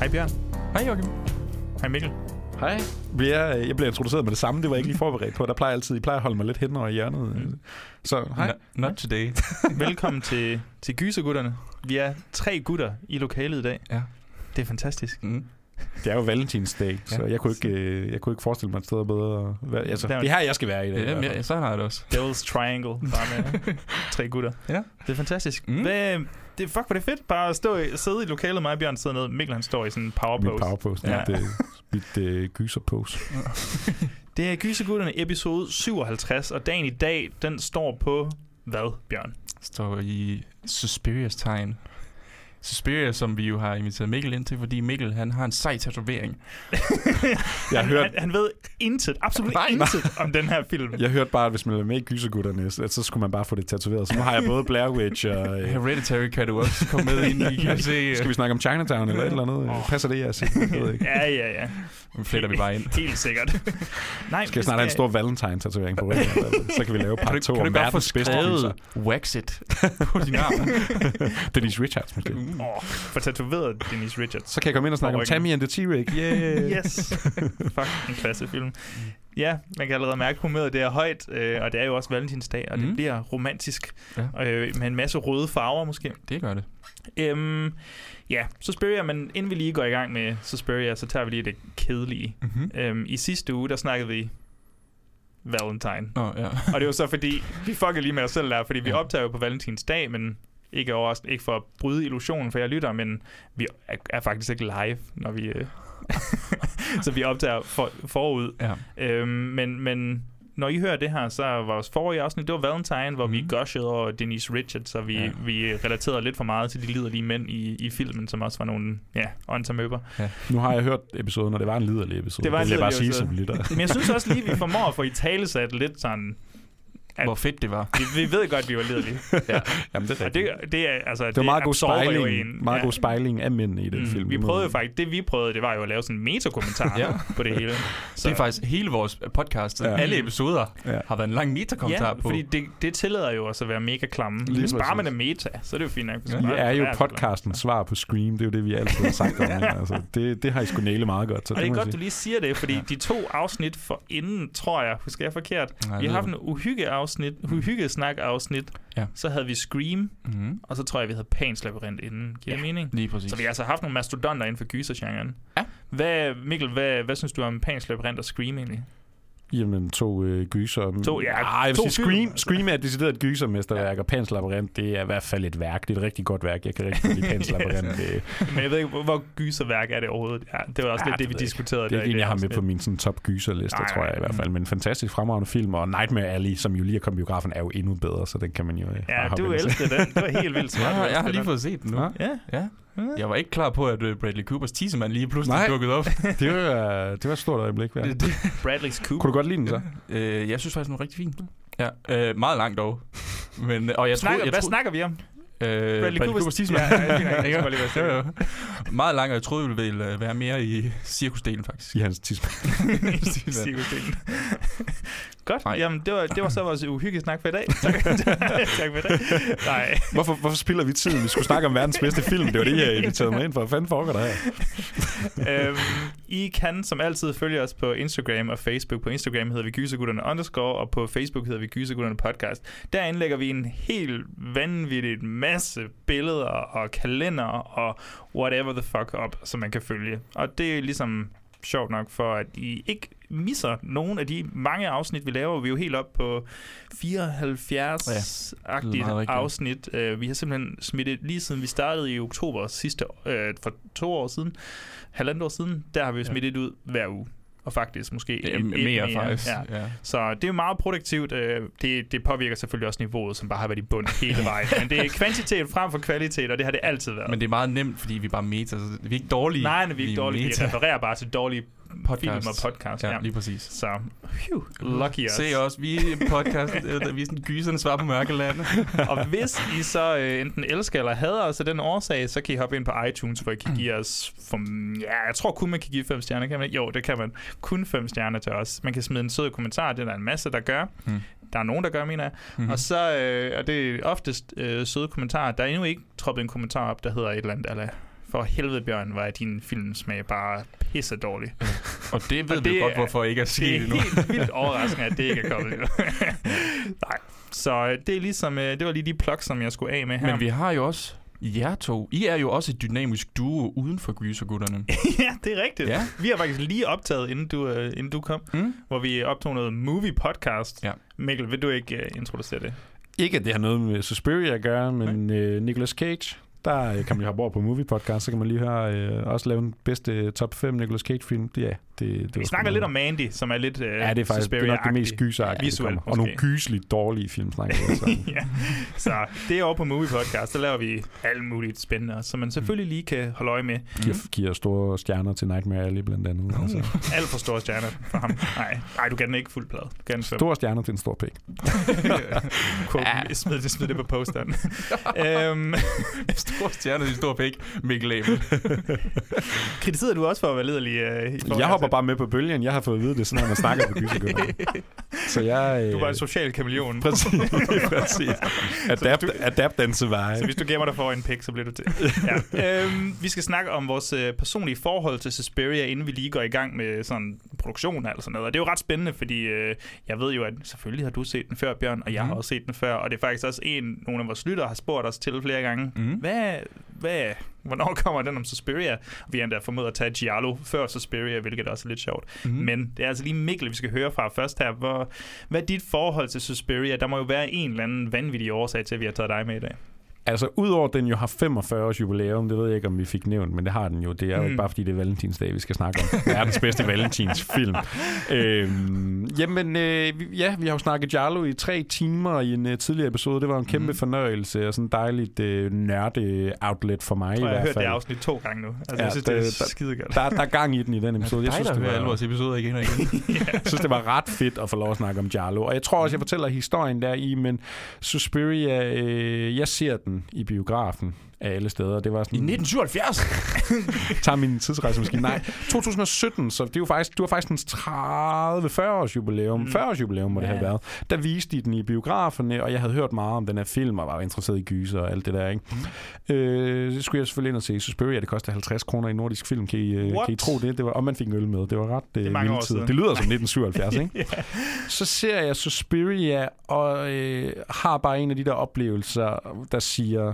Hej Bjørn. Hej Joachim. Hej Mikkel. Hej. Bliver, jeg bliver introduceret med det samme. Det var jeg ikke lige forberedt på. Der plejer altid, I plejer at holde mig lidt hen over i hjørnet. Mm. Så hej. No, not today. Velkommen til, til Gysergutterne. Vi er tre gutter i lokalet i dag. Ja. Det er fantastisk. Mm. Det er jo valentinsdag, så Ja. jeg kunne, ikke, øh, jeg kunne ikke forestille mig et sted bedre. Altså, Der er- det er her, jeg skal være i dag. i Ja, ja, så har jeg det også. Devil's Triangle. Bare med tre gutter. Ja. Det er fantastisk. Mm. Hvad, det, fuck, hvor det fedt bare at stå i, sidde i lokalet. Mig og Bjørn sidder nede. Mikkel han står i sådan en power Mit altså. øh, pose. powerpost. Ja. Ja. Mit, mit øh, gyserpose. Det er Gysergutterne episode 57, og dagen i dag, den står på hvad, Bjørn? står i Suspirious tegn. Suspiria, som vi jo har inviteret Mikkel ind til, fordi Mikkel, han har en sej tatovering. Jeg har hørt, Han, han ved intet, absolut Nej. intet om den her film. jeg hørte bare, at hvis man være med i gysergutterne, så så skulle man bare få det tatoveret. Så nu har jeg både Blair Witch og... Øh, Hereditary kan du også komme med ind i, kan se. skal vi snakke om Chinatown eller et eller andet? Åh. Passer det, jeg siger? Jeg ved ikke. Ja, ja, ja. Nu fletter vi bare ind. Helt sikkert. Nej, Skal jeg snart have en stor Valentine-tatovering på ryggen? så kan vi lave part du, 2 kan du om godt få verdens bedste skrevet gyser. Wax It på din arm? Denise Richards, måske. Åh, for tatoveret Denise Richards. Så kan jeg komme ind og snakke om. Tammy and the T-Rex. Yeah. Yes. Fuck, en klassefilm. Ja, man kan allerede mærke, at humøret det er højt, øh, og det er jo også valentinsdag, og mm. det bliver romantisk. Ja. Øh, med en masse røde farver måske. Det gør det. Øhm, ja, så spørger jeg, men inden vi lige går i gang med så spørger jeg, så tager vi lige det kedelige. Mm-hmm. Øhm, I sidste uge, der snakkede vi Valentine. Nå, ja. Og det var så fordi, vi fucker lige med os selv der, fordi vi Ja. optager jo på Valentins dag, men ikke overraskende, ikke for at bryde illusionen, for jeg lytter, men vi er, er faktisk ikke live, når vi... Øh, så vi optager for, forud. ja. Øhm, men, men når I hører det her, så var vores forrige afsnit, det var Valentine, hvor mm. vi Mhm. gushede over Denise Richards, og vi, ja. Ja. vi relaterede lidt for meget til de liderlige mænd i, i filmen, som også var nogle, ja, åndsamøber. Nu har jeg hørt episoden, og det var en liderlig episode. Det var en jeg bare sige liderlig som lytter. Men jeg synes også lige, vi formår at få i talesat lidt sådan... At- Hvor fedt det var. Vi, vi ved godt, vi var liderlige. Jamen, det er Og det, det er, altså, Det var meget god absorber jo spejling, en. meget Ja. god spejling af mændene i den Mm, film. Vi Det prøvede jo faktisk, det vi prøvede, det var jo at lave sådan en metakommentar Ja. på det hele. Så. Det er faktisk hele vores podcast. Ja. Ja. Alle episoder Ja. ja. har været en lang metakommentar ja, på. fordi det, det tillader jo også at være mega klamme. Lige Hvis bare man er meta, så er det jo fint nok. Ja. Vi man er jo podcastens svar på Scream. Det er jo det, vi altid har sagt om. ja. altså, det, det har I sgu næle meget godt. Så Og det er må jeg godt, du lige siger det, fordi Ja. de to afsnit for inden, tror jeg, husker jeg forkert, Nej, vi det har haft en uhygge-afsnit, uhygge-snak-afsnit, Ja. så havde vi Scream, Mm-hmm. og så tror jeg, vi havde Pans Labyrinth inden. Giver det mening? Lige præcis. Så vi har altså haft nogle mastodonter inden for gysergenren. Ja. Hvad, Mikkel, hvad, hvad synes du om Pans Labyrinth og Scream egentlig? Jamen, to øh, gyser. To- ja, Ej, jeg vil to sige, Scream. Scream er et decideret gysermesterværk, og Pans Labyrinth, det er i hvert fald et værk. Det er et rigtig godt værk. Jeg kan rigtig godt lide Pans Labyrinth. Det, Men jeg ved ikke, hvor, gyserværk er det overhovedet? Ja, det var også Ja, lidt det, vi diskuterede. det er der ikke i en, jeg har med på min sådan, top gyserliste, Nej, tror jeg i hvert fald. Men en fantastisk fremragende film, og Nightmare Alley, som jo lige er kommet biografen, er jo endnu bedre, så den kan man jo øh, Ja, du elskede den. Det var helt vildt smart. Ja, jeg har lige fået set den nu. Ja. Ja. Ja. Jeg var ikke klar på, at øh, Bradley Coopers tissemand lige pludselig Nej. dukkede op. Det var, det var et stort øjeblik. Ja. Bradley's Cooper. Kunne du godt lide den så? øh, jeg synes faktisk, den var rigtig fin. Ja, øh, meget langt dog. Men, og jeg Snakker, troede, jeg hvad troede, snakker vi om? øh, Bradley Bradley Coopers- Coopers tissemand. Ja, ja, ja, ja, Jo, jo. Meget langt, og jeg troede, det ville øh, være mere i cirkusdelen, faktisk. I hans tidsmand. Cirkusdelen. Godt, Nej. jamen det var, det var så vores uhyggesnak for i dag. Tak, tak for dag. Nej. Hvorfor, hvorfor spilder vi tiden? Vi skulle snakke om verdens bedste film. Det var det, jeg inviterede mig ind for. Hvad fanden foregår der her? øhm, I kan som altid følge os på Instagram og Facebook. På Instagram hedder vi Gysergutterne underscore, og på Facebook hedder vi Gysergutterne podcast. Der indlægger vi en helt vanvittig masse billeder og kalender og whatever the fuck op, som man kan følge. Og det er ligesom sjovt nok for, at I ikke misser nogen af de mange afsnit, vi laver. Vi er jo helt op på 74-agtigt meget rigtigt. afsnit. Uh, vi har simpelthen smittet, lige siden vi startede i oktober sidste uh, for to år siden, halvandet år siden, der har vi jo Ja. smittet ud hver uge. og faktisk måske Ja, et- et mere faktisk, Ja. ja. Så det er jo meget produktivt. øh, Det, det påvirker selvfølgelig også niveauet, som bare har været i bund hele vejen. Men det er kvantitet frem for kvalitet, og det har det altid været. Men det er meget nemt, fordi vi er bare meta. Så vi er ikke dårlige. Nej, vi er ikke dårlige. Vi meta. refererer bare til dårlige Podcast. film og podcast. Ja, lige præcis. Så, phew, lucky us. Se os, vi podcast, øh, vi er sådan gyserne svar på mørkeland. og hvis I så øh, enten elsker eller hader os af den årsag, så kan I hoppe ind på iTunes, hvor I kan give os... For, ja, jeg tror kun, man kan give fem stjerner, kan man ikke? Jo, det kan man. Kun fem stjerner til os. Man kan smide en sød kommentar, det er der en masse, der gør. Mm. Der er nogen, der gør, mener jeg. Mhm. Mm. Og så øh, er det oftest øh, søde kommentarer. Der er endnu ikke troppet en kommentar op, der hedder et eller andet, eller for helvede, Bjørn, var din filmsmag bare pisse dårlig. Og det ved Og vi det godt, er- hvorfor ikke er Det sket er endnu. helt vildt overraskende, at det ikke er kommet endnu. Nej. Så øh, det er ligesom, øh, det var lige de plugs, som jeg skulle af med her. Men vi har jo også jer to. I er jo også et dynamisk duo uden for gysergutterne. ja, det er rigtigt. Ja. Vi har faktisk lige optaget, inden du, øh, inden du kom, Mm. hvor vi optog noget movie podcast. Ja. Mikkel, vil du ikke øh, introducere det? Ikke, at det har noget med Suspiria at gøre, men øh, Nicolas Cage, der øh, kan man jo hoppe over på Movie Podcast, så kan man lige høre, øh, også lave en bedste øh, top 5 Nicolas Cage-film. Ja, det, det Vi snakker lidt om Mandy, som er lidt øh, Ja, det er faktisk det er nok det mest gyseragtige, der Visuelt. Og nogle gyseligt dårlige film, snakker vi ja. Så det er over på Movie Podcast, der laver vi alt muligt spændende, som man selvfølgelig lige kan holde øje med. Giver, giver store stjerner til Nightmare Alley, blandt andet. Altså. Alt for store stjerner for ham. Nej, nej du kan den ikke fuld plade. Du kan. Store stjerner til en stor pæk. Quote, smid, det, smid det på posteren. øhm, Stor stjerne i stor pæk. Mikkel Abel. kritiserede du også for at være lederlig? Øh, i forhold Jeg hopper til- bare med på bølgen. Jeg har fået at vide det, sådan, når man snakker på gysergutterne. Så jeg... Øh, Du var en social kameleon. Præcis. præcis. Adapt, adapt and survive. Så hvis du gemmer dig for en pik, så bliver du til. Ja. Øhm, vi skal snakke om vores øh, personlige forhold til Suspiria, inden vi lige går i gang med sådan produktion eller sådan noget. Og det er jo ret spændende, fordi øh, jeg ved jo, at selvfølgelig har du set den før, Bjørn, og jeg har Mhm. også set den før. Og det er faktisk også en, nogle af vores lyttere har spurgt os til flere gange. Mhm. Hvad, hvad, hvornår kommer den om Suspiria? Vi har endda formået at tage Giallo før Suspiria, hvilket også er lidt sjovt. Mm. Men det er altså lige Mikkel, vi skal høre fra først her. Hvor, hvad er dit forhold til Suspiria? Der må jo være en eller anden vanvittig årsag til, at vi har taget dig med i dag. Altså, udover den jo har 45 års jubilæum, det ved jeg ikke, om vi fik nævnt, men det har den jo. Det er jo Mm. ikke bare, fordi det er Valentinsdag, vi skal snakke om. Verdens bedste Valentinsfilm. øhm, jamen, øh, ja, vi har jo snakket Jarlo i tre timer i en uh, tidligere episode. Det var en kæmpe mm. fornøjelse og sådan en dejligt uh, nørde-outlet for mig Jeg tror, jeg har hørt det afsnit to gange nu. Altså, Ja, jeg synes, det er det- der- skide godt. Der, der er gang i den i den episode. Jeg synes, der det hører alle var, vores episoder igen og igen. jeg synes, det var ret fedt at få lov at snakke om Jarlo. Og jeg tror også, jeg fortæller historien der i, men Suspiria, øh, jeg ser den i biografen af alle steder. Det var sådan, I 1977. tager min tidsrejsemaskine. Nej, 2017, så det er jo faktisk, det var faktisk en 30-40 års jubilæum. Mm. 40 års jubilæum må det Ja. have været. Der viste de den i biograferne, og jeg havde hørt meget om den her film, og var interesseret i gyser og alt det der, ikke? Mm. Øh, så skulle jeg selvfølgelig ind og se Suspiria. Det koster 50 kroner i nordisk film. Kan I, øh, What? kan I tro det? det var, og man fik en øl med. Det var ret øh, Det tider. siden. Det lyder som 1977, ikke? ja. Så ser jeg Suspiria, og øh, har bare en af de der oplevelser, der siger,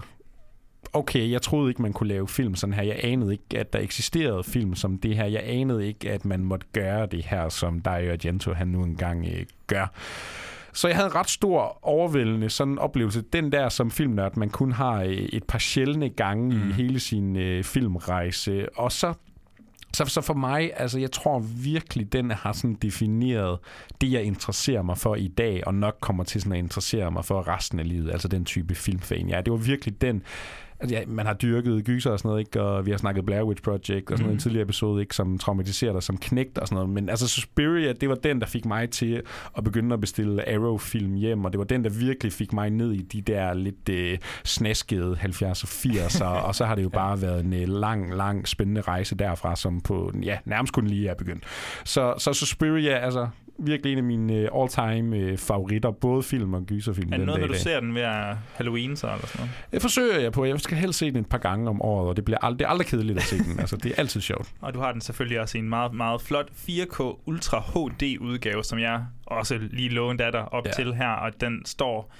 okay, jeg troede ikke, man kunne lave film sådan her. Jeg anede ikke, at der eksisterede film som det her. Jeg anede ikke, at man måtte gøre det her, som Dario Argento han nu engang øh, gør. Så jeg havde en ret stor, overvældende sådan oplevelse. Den der som filmnørd, man kun har øh, et par sjældne gange. Mm. i hele sin øh, filmrejse. Og så så, så for mig, altså jeg tror virkelig, den har sådan defineret det, jeg interesserer mig for i dag, og nok kommer til sådan at interessere mig for resten af livet, altså den type filmfan. Ja, det var virkelig den, altså ja, man har dyrket gyser og sådan noget, ikke? og vi har snakket Blair Witch Project og sådan noget i en Mhm. tidligere episode, ikke? som traumatiserer dig som knægt og sådan noget, men altså Suspiria, det var den, der fik mig til at begynde at bestille Arrow-film hjem, og det var den, der virkelig fik mig ned i de der lidt øh, snaskede 70'er og 80'er, og så har det jo bare været en øh, lang, lang, spændende rejse derfra, som på, ja, nærmest kun lige er begyndt. Så, så Suspiria, altså virkelig en af mine øh, all-time øh, favoritter, både film og gyserfilm. Er det noget i du dag. ser den ved Halloween så, eller sådan noget? Det forsøger jeg på. Jeg skal helst se den et par gange om året, og det, bliver ald- det er aldrig kedeligt at se den. Altså, det er altid sjovt. Og du har den selvfølgelig også i en meget, meget flot 4K Ultra HD udgave, som jeg også lige lånte af dig op ja. til her, og den står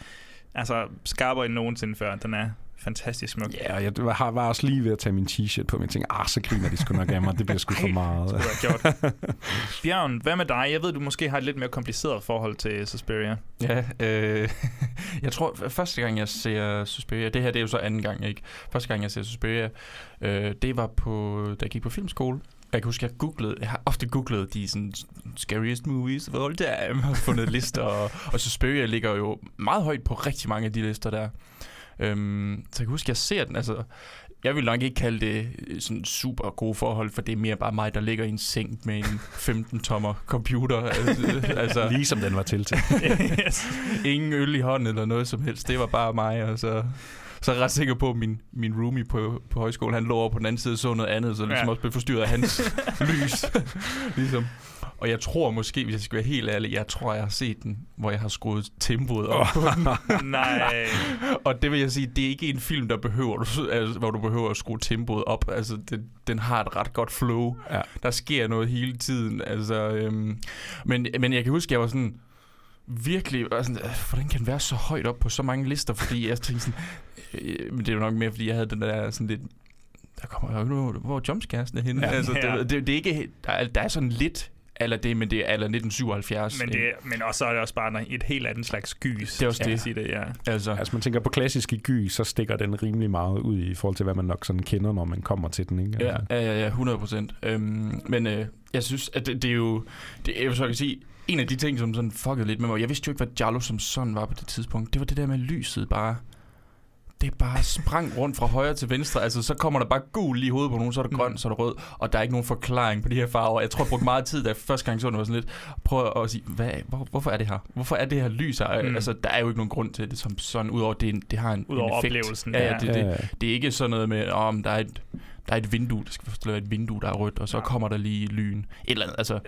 altså skarpere end nogensinde før. Den er fantastisk smuk. Ja, og jeg var, var også lige ved at tage min t-shirt på, men jeg tænkte, ah, så griner de sgu nok af mig. Det bliver sgu for meget. Det du have gjort. Bjørn, hvad med dig? Jeg ved, du måske har et lidt mere kompliceret forhold til Suspiria. Ja, øh, jeg tror, første gang jeg ser Suspiria, det her det er jo så anden gang, ikke? Første gang jeg ser Suspiria, øh, det var på, da jeg gik på filmskole. Jeg kan huske, jeg googlede, jeg har ofte googlet de sådan, scariest movies of all time, og fundet lister, og, og Suspiria ligger jo meget højt på rigtig mange af de lister der. Øhm, så jeg kan huske, jeg ser den, altså, jeg vil nok ikke kalde det øh, sådan super gode forhold, for det er mere bare mig, der ligger i en seng med en 15-tommer computer. Altså, altså, Ligesom den var til til. yes. ingen øl i hånden eller noget som helst. Det var bare mig, og så, så er jeg ret sikker på, at min, min roomie på, på højskolen, han lå over på den anden side og så noget andet, så ligesom Ja. også blev forstyrret af hans lys. ligesom. Og jeg tror måske, hvis jeg skal være helt ærlig, jeg tror, jeg har set den, hvor jeg har skruet tempoet op på den. Nej. Og det vil jeg sige, det er ikke en film, der behøver, du- altså, hvor du behøver at skrue tempoet op. Altså, den, den har et ret godt flow. Ja. Der sker noget hele tiden. Altså, øhm, men, men jeg kan huske, jeg var sådan virkelig, "Øh, hvordan kan den være så højt op på så mange lister? Fordi jeg tænkte sådan, øh, men det er jo nok mere, fordi jeg havde den der sådan lidt, der kommer jo ikke noget, hvor jumpscaresene henne? Ja. Ja, altså, Ja. det, det, det, er ikke, der er, der er sådan lidt eller det, men det er eller 1977. Men, det, men også så er det også bare et helt andet slags gys. Det er også det. Sige det ja. Altså, Altså, man tænker på klassiske gy, så stikker den rimelig meget ud i forhold til, hvad man nok sådan kender, når man kommer til den, ikke? Ja, Altså. ja, ja, ja 100 procent. Øhm, men øh, jeg synes, at det, det er jo... Det, jeg vil så kan sige, en af de ting, som sådan fuckede lidt med mig, jeg vidste jo ikke, hvad Jallo som sådan var på det tidspunkt. Det var det der med lyset bare... Det bare sprang rundt fra højre til venstre. Altså, så kommer der bare gul lige i hovedet på nogen, så er der grøn, så er der rød, og der er ikke nogen forklaring på de her farver. Jeg tror, jeg brugte meget tid, da jeg første gang så den, var sådan lidt, prøv at sige, hvad, hvor, hvorfor er det her? Hvorfor er det her lys her? Mm. Mm. Altså, der er jo ikke nogen grund til det som sådan, udover det, det har en, Udover en effekt. oplevelsen, Ja, ja. det, det, Ja, ja. det er ikke sådan noget med, om der er et, der er et vindue, der skal forstå, et vindue, der er rødt, og så Ja. kommer der lige lyn. Et eller andet, altså.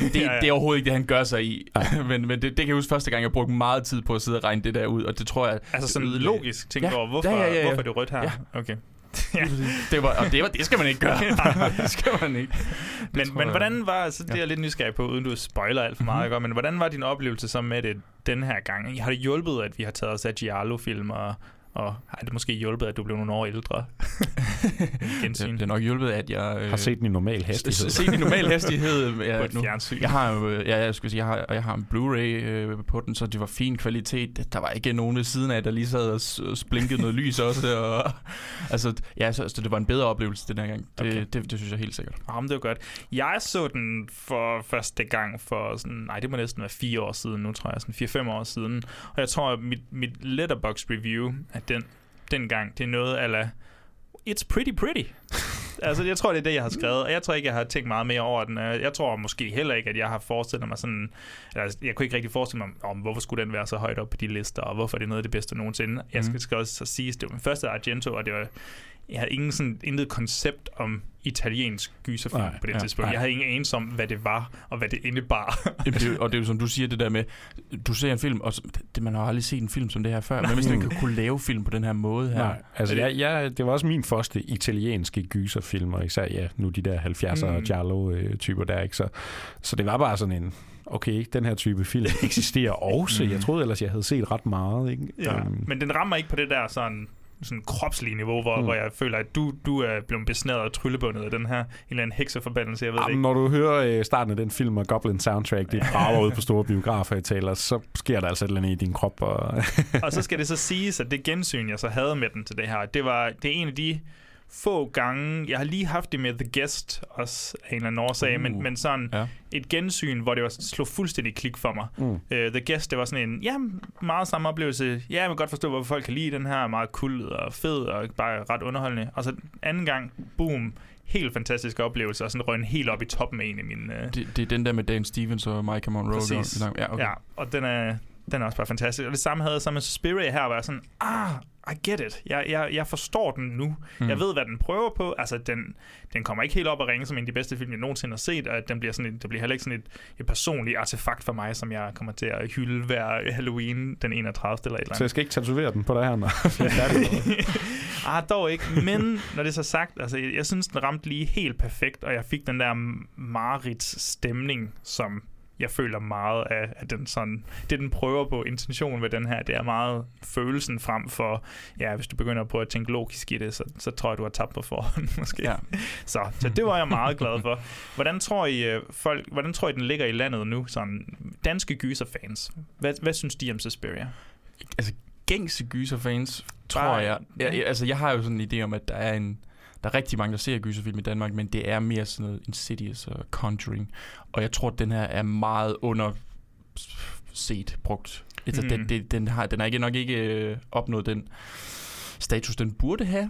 Det, Ja, ja. det er overhovedet ikke det, han gør sig i. men men det, det kan jeg huske første gang, jeg brugte meget tid på at sidde og regne det der ud, og det tror jeg... Altså sådan ødelagde- logisk tænke Ja. over, hvorfor, Ja, ja, ja, ja. hvorfor er det rødt her? Ja. Okay. Det, var, og det, var, det skal man ikke gøre. det skal man ikke. Det Men, men jeg- hvordan var, så det er jeg lidt nysgerrig på, uden du spoiler alt for meget, Mhm. mm-hmm. men hvordan var din oplevelse så med det den her gang? Har det hjulpet, at vi har taget os af Giallo-film, og, og har det måske hjulpet, at du blev nogle år ældre? Gensyn. Det, det er nok hjulpet, at jeg... Øh, Har set den i normal hastighed. Se i normal hastighed. på Ja, et nu, fjernsyn. jeg har jo, øh, ja, jeg skulle sige, jeg har, jeg har en Blu-ray øh, på den, så det var fin kvalitet. Der var ikke nogen ved siden af, der lige sad og splinkede noget lys også. Og, altså, ja, så, så det var en bedre oplevelse den her gang. Det, Okay. okay. det, det, synes jeg helt sikkert. Jamen, det var godt. Jeg så den for første gang for sådan, nej, det må næsten være fire år siden nu, tror jeg, sådan fire-fem år siden. Og jeg tror, at mit, mit letterbox review af den, den gang, det er noget ala, it's pretty pretty. altså, jeg tror, det er det, jeg har skrevet, og jeg tror ikke, jeg har tænkt meget mere over den. Øh, Jeg tror måske heller ikke, at jeg har forestillet mig sådan... Altså, jeg kunne ikke rigtig forestille mig, om hvorfor skulle den være så højt op på de lister, og hvorfor er det noget af det bedste nogensinde. Jeg skal, Mhm. skal også så sige, at det var min første Argento, og det var jeg havde ingen sådan, intet koncept om italiensk gyserfilm Nej, på det ja, tidspunkt. nej. Jeg havde ingen anelse om, hvad det var, og hvad det indebar. Det, og det er jo som du siger, det der med, du ser en film, og det, man har aldrig set en film som det her før, men hvis man kan kunne lave film på den her måde her. Nej, altså jeg, jeg, det var også min første italienske gyserfilm, og især ja, nu de der 70'er Mm. Giallo-typer der, ikke? Så, så det var bare sådan en, okay, den her type film eksisterer også. Mm. Jeg troede ellers, jeg havde set ret meget, ikke? ja. Øhm, Men den rammer ikke på det der sådan sådan kropslige niveau, hvor, mm. Hvor jeg føler, at du, du er blevet besnæret og tryllebundet af den her en eller anden hekseforbandelse, jeg ved Jamen, ikke. når du hører øh, starten af den film og Goblin soundtrack, det brager ud på store biografer i taler, så sker der altså et eller andet i din krop. Og og så skal det så siges, at det gensyn, jeg så havde med den til det her, det var det er en af de få gange, jeg har lige haft det med The Guest også af en eller anden årsag, uh. men, men sådan Ja. et gensyn, hvor det var slog fuldstændig klik for mig. Mm. Uh, The Guest, det var sådan en, ja, meget samme oplevelse. Ja, jeg kan godt forstå, hvorfor folk kan lide den her, meget cool og fed og bare ret underholdende. Og så anden gang, boom, helt fantastisk oplevelse, og sådan røg helt op i toppen af en af mine... Uh, Det, det er den der med Dan Stevens og Micah Monroe. Præcis. der- Ja, okay. Ja, og den er, den er også bare fantastisk. Og det samme havde jeg så med Suspiria her, hvor jeg sådan, ah, I get it. Jeg, jeg, jeg forstår den nu. Mm. Jeg ved, hvad den prøver på. Altså, den, den kommer ikke helt op at ringe som en af de bedste film, jeg nogensinde har set, og den bliver, sådan et, det bliver heller ikke sådan et, et personligt artefakt for mig, som jeg kommer til at hylde hver Halloween den 31. eller et eller så jeg andet. skal ikke tatovere den på dig her, når ah, dog ikke. Men når det er så sagt, altså, jeg, jeg synes, den ramte lige helt perfekt, og jeg fik den der Marits stemning, som jeg føler meget af, af den sådan, det den prøver på intentionen ved den her, det er meget følelsen frem for, ja, hvis du begynder på at tænke logisk i det, så, så tror jeg, du har tabt på forhånd, måske. Ja. Så, så det var jeg meget glad for. Hvordan tror I, øh, folk, hvordan tror I, den ligger i landet nu? Sådan, danske gyserfans. Hvad, hvad synes de om Suspiria? Altså, gængse gyserfans, tror Bare- jeg. ja. jeg. Altså, jeg har jo sådan en idé om, at der er en... Der er rigtig mange, der ser gyserfilm i Danmark, men det er mere sådan noget Insidious og Conjuring. Og jeg tror, at den her er meget under set brugt. Altså, Mm. den, den, den, har, den har ikke nok ikke øh, opnået den status, den burde have.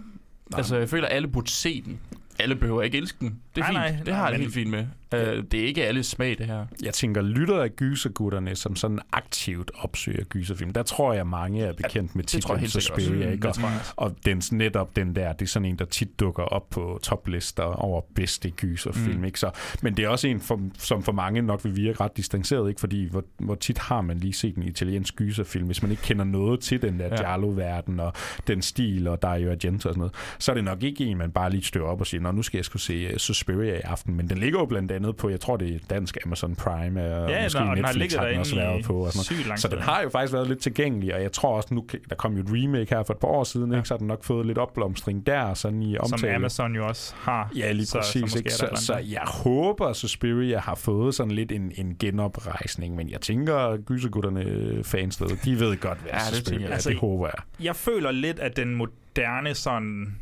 Nej. Altså, jeg føler, at alle burde se den. Alle behøver ikke elske den. Det er Nej, fint. nej, det har jeg det helt fint med. Uh, det er ikke alle smag, det her. Jeg tænker, lytter af gysergutterne, som sådan aktivt opsøger gyserfilm, der tror jeg, mange er bekendt med tror jeg titlen. Suspiria. Ikke? også. Og dens, netop den der, det er sådan en, der tit dukker op på toplister over bedste gyserfilm. Mm. Ikke? Så, men det er også en, for, som for mange nok vil virke ret distanceret, ikke? fordi hvor, hvor tit har man lige set en italiensk gyserfilm, hvis man ikke kender noget til den der Ja. ja. Giallo-verden og den stil og Dario Argento og sådan noget, så er det nok ikke en, man bare lige støver op og siger, Nå, nu skal jeg skulle se uh, Suspiria i aften. Men den ligger jo blandt andet på, jeg tror det er dansk Amazon Prime, og Ja, måske den, og den har Netflix har den også været på. Og sådan noget. Så den har jo faktisk været lidt tilgængelig, og jeg tror også, nu der kom jo et remake her for et par år siden, ja. ikke? så har den nok fået lidt opblomstring der, sådan i omtale. Som Amazon jo også har. Ja, lige Så- præcis. så ikke? Så, der så, jeg håber, at Suspiria har fået sådan lidt en, en genoprejsning, men jeg tænker, at gysergutterne fansted, de ved godt, hvad Ja, det Suspiria er. jeg. Altså, det håber jeg. jeg føler lidt, at den moderne sådan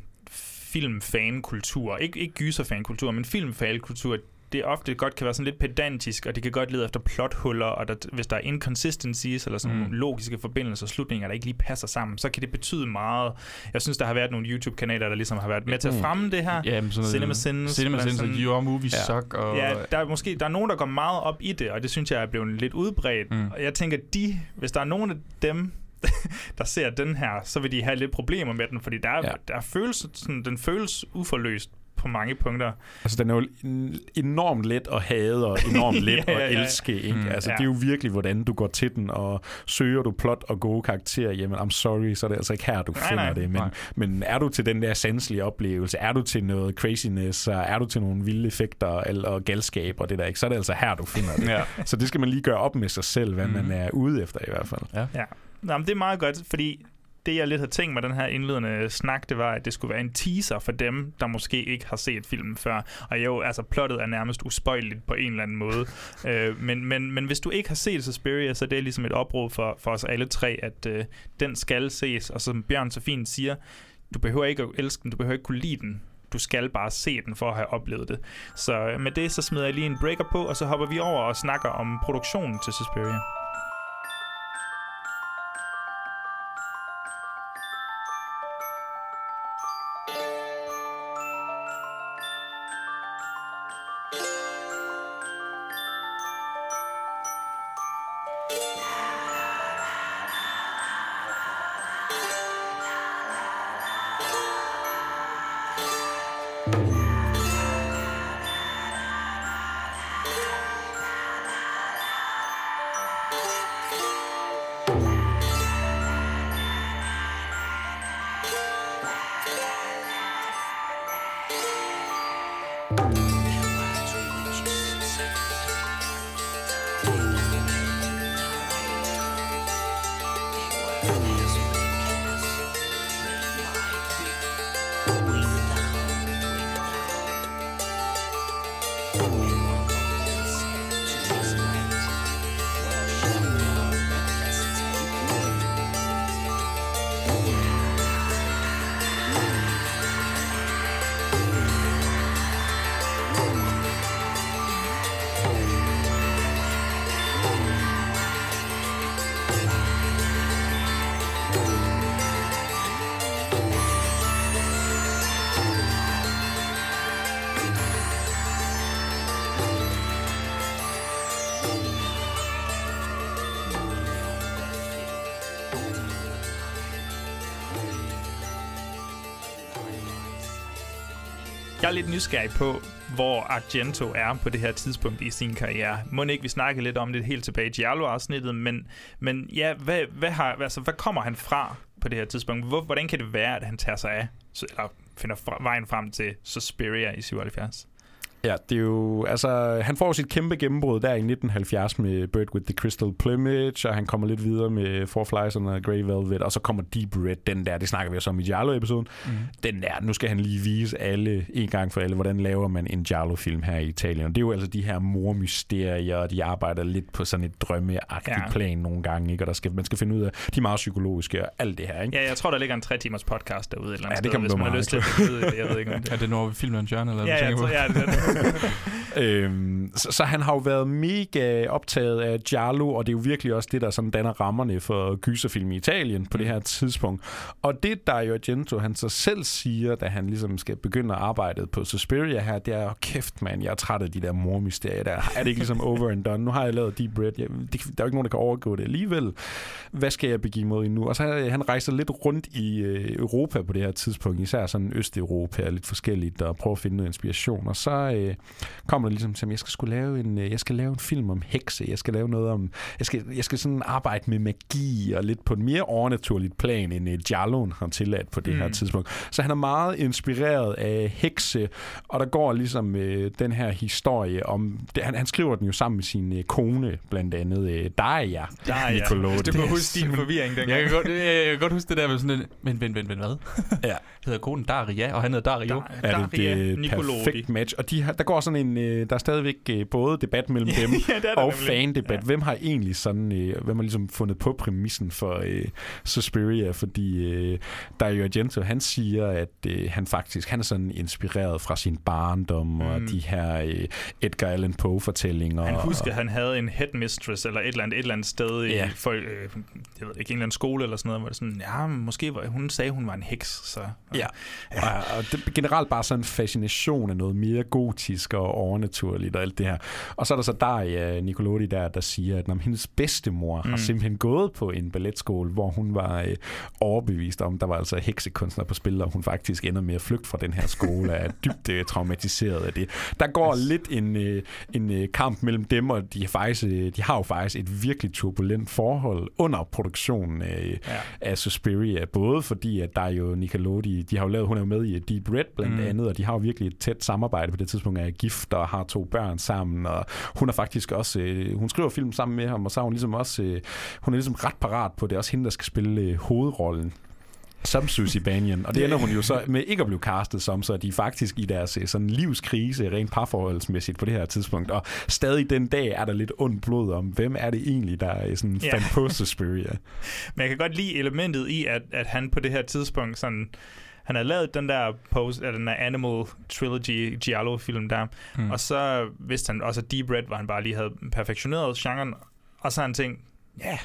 filmfankultur, ikke, ikke gyserfankultur, men filmfankultur, det ofte godt kan være sådan lidt pedantisk, og det kan godt lede efter plothuller, og der, hvis der er inconsistencies, eller sådan Mm. mm. logiske forbindelser og slutninger, der ikke lige passer sammen, så kan det betyde meget. Jeg synes, der har været nogle YouTube-kanaler, der ligesom har været med til at Mm. fremme det her. Ja, men sådan Cinema Sins, Cinema Sins og Your Movie Ja. Suck. Og, Ja, der er måske der er nogen, der går meget op i det, og det synes jeg er blevet lidt udbredt. Mm. Og jeg tænker, de, hvis der er nogen af dem, der ser den her, så vil de have lidt problemer med den, fordi der er, Ja. ja. der er følelse, sådan, den føles uforløst på mange punkter. Altså, den er jo en- enormt let at hade og enormt let Ja, ja, at ja. elske. Ikke? Mm. Altså, Ja. det er jo virkelig, hvordan du går til den, og søger du plot og gode karakterer, jamen, I'm sorry, så er det altså ikke her, du Nej, finder nej. det. Men, Nej. men er du til den der sanselige oplevelse, er du til noget craziness, så er du til nogle vilde effekter eller- og galskab og det der, ikke? så er det altså her, du finder det. Ja. Så det skal man lige gøre op med sig selv, hvad Mhm. man er ude efter i hvert fald. Ja. Nå, men det er meget godt, fordi det, jeg lidt havde tænkt med den her indledende snak, det var, at det skulle være en teaser for dem, der måske ikke har set filmen før. Og jo, altså, plottet er nærmest uspøjeligt på en eller anden måde. øh, men, men, men hvis du ikke har set Suspiria, så er det ligesom et opråb for, for os alle tre, at øh, den skal ses. Og som Bjørn så fint siger, du behøver ikke at elske den, du behøver ikke kunne lide den. Du skal bare se den for at have oplevet det. Så øh, med det, så smider jeg lige en breaker på, og så hopper vi over og snakker om produktionen til Suspiria. Nysgerrig på, hvor Argento er på det her tidspunkt i sin karriere. Må ikke vi snakke lidt om det helt tilbage i Giallo-afsnittet, men, men ja, hvad, hvad, har, altså, hvad kommer han fra på det her tidspunkt? Hvor, hvordan kan det være, at han tager sig af, eller finder fra, vejen frem til Suspiria i 77? Ja, det er jo, altså, han får sit kæmpe gennembrud der i 1970 med Bird with the Crystal Plumage, og han kommer lidt videre med Four Flies and a Grey Velvet, og så kommer Deep Red, den der, det snakker vi også om i Giallo-episoden. Mm. Den der, nu skal han lige vise alle, en gang for alle, hvordan laver man en Giallo-film her i Italien. Og det er jo altså de her mormysterier, og de arbejder lidt på sådan et drømmeagtigt Ja. plan nogle gange, ikke? og der skal, man skal finde ud af, de er meget psykologiske og alt det her. Ikke? Ja, jeg tror, der ligger en tre timers podcast derude et eller andet Ja, det sted, kan man hvis man har lyst til at det. Jeg ved ikke, om det Er det når vi filmer en hjørne, eller Ja, du jeg tror, ja, det er det. Øhm, så, så han har jo været mega optaget af Giallo, og det er jo virkelig også det, der sådan danner rammerne for gyserfilm i Italien på det her tidspunkt. Og det, der Argento han så selv siger, da han ligesom skal begynde at arbejde på Suspiria her, det er, "Åh, kæft mand, jeg er træt af de der mormysterier der. Er det ikke ligesom over and done? Nu har jeg lavet Deep Red. Jeg, det, der er jo ikke nogen, der kan overgå det alligevel. Hvad skal jeg begive mod nu? Og så øh, han rejser lidt rundt i øh, Europa på det her tidspunkt, især sådan Østeuropa og lidt forskelligt, og prøver at finde noget inspiration. Og så øh, kommer der ligesom til, at jeg skal skulle lave en, øh, jeg skal lave en film om hekse, jeg skal lave noget om, jeg skal, jeg skal sådan arbejde med magi og lidt på et mere overnaturligt plan, end uh, Gialloen har tilladt på det mm. her tidspunkt. Så han er meget inspireret af hekse, og der går ligesom øh, den her historie om, det, han, han skriver den jo sammen med sin øh, kone, blandt andet øh, Daria Der er Nicolodi. Hvis du Det kan huske din forvirring dengang. Jeg kan, godt, jeg, jeg kan godt huske det der med sådan en, men, men, men, men hvad? Ja. Hedder konen Daria, og han hedder Dario. Der- er det Daria det Nicolodi. perfekt match. Og de har, der går sådan en, øh, der er stadigvæk øh, både debat mellem dem ja, det og nemlig. fan-debat. Ja. Ja. Hvem har egentlig sådan, øh, hvem har ligesom fundet på præmissen for øh, Suspiria? Fordi øh, Dario Argento, han siger, at øh, han faktisk, han er sådan inspireret fra sin barndom mm. og de her øh, Edgar Allan Poe-fortællinger. Han husker, at han havde en headmistress eller et eller andet, et eller andet sted Ja. i for, øh, jeg ved ikke, en eller anden skole eller sådan noget, hvor det sådan, ja, måske var, hun sagde, hun var en heks, så... Ja, og, og det er generelt bare sådan en fascination af noget mere gotisk og overnaturligt og alt det her. Og så er der så Daria Nicolodi der, der siger, at hendes bedstemor mm. har simpelthen gået på en balletskole, hvor hun var øh, overbevist om, der var altså heksekunstner på spil, og hun faktisk ender med at flygte fra den her skole, og er dybt øh, traumatiseret af det. Der går lidt en, øh, en øh, kamp mellem dem, og de, er faktisk, øh, de har jo faktisk et virkelig turbulent forhold under produktionen af, Ja. af Suspiria, både fordi, at der er jo Nickelodeon, de har jo lavet, hun er jo med i Deep Red blandt mm. andet, og de har jo virkelig et tæt samarbejde på det tidspunkt, er gift og har to børn sammen, og hun er faktisk også, øh, hun skriver film sammen med ham, og så er hun ligesom også, øh, hun er ligesom ret parat på det, er også hende, der skal spille øh, hovedrollen som Susie Banyan. Og det ender hun jo så med ikke at blive castet som, så de er faktisk i deres øh, sådan livskrise, rent parforholdsmæssigt på det her tidspunkt. Og stadig den dag er der lidt ondt blod om, hvem er det egentlig, der øh, sådan Ja. fandt på Suspiria. Men jeg kan godt lide elementet i, at, at han på det her tidspunkt sådan... Han har lavet den der, post, eller den der Animal Trilogy Giallo-film der, Mm. mm. og så vidste han også, at Deep Red, hvor han bare lige havde perfektioneret genren, og så har han tænkt, ja, yeah,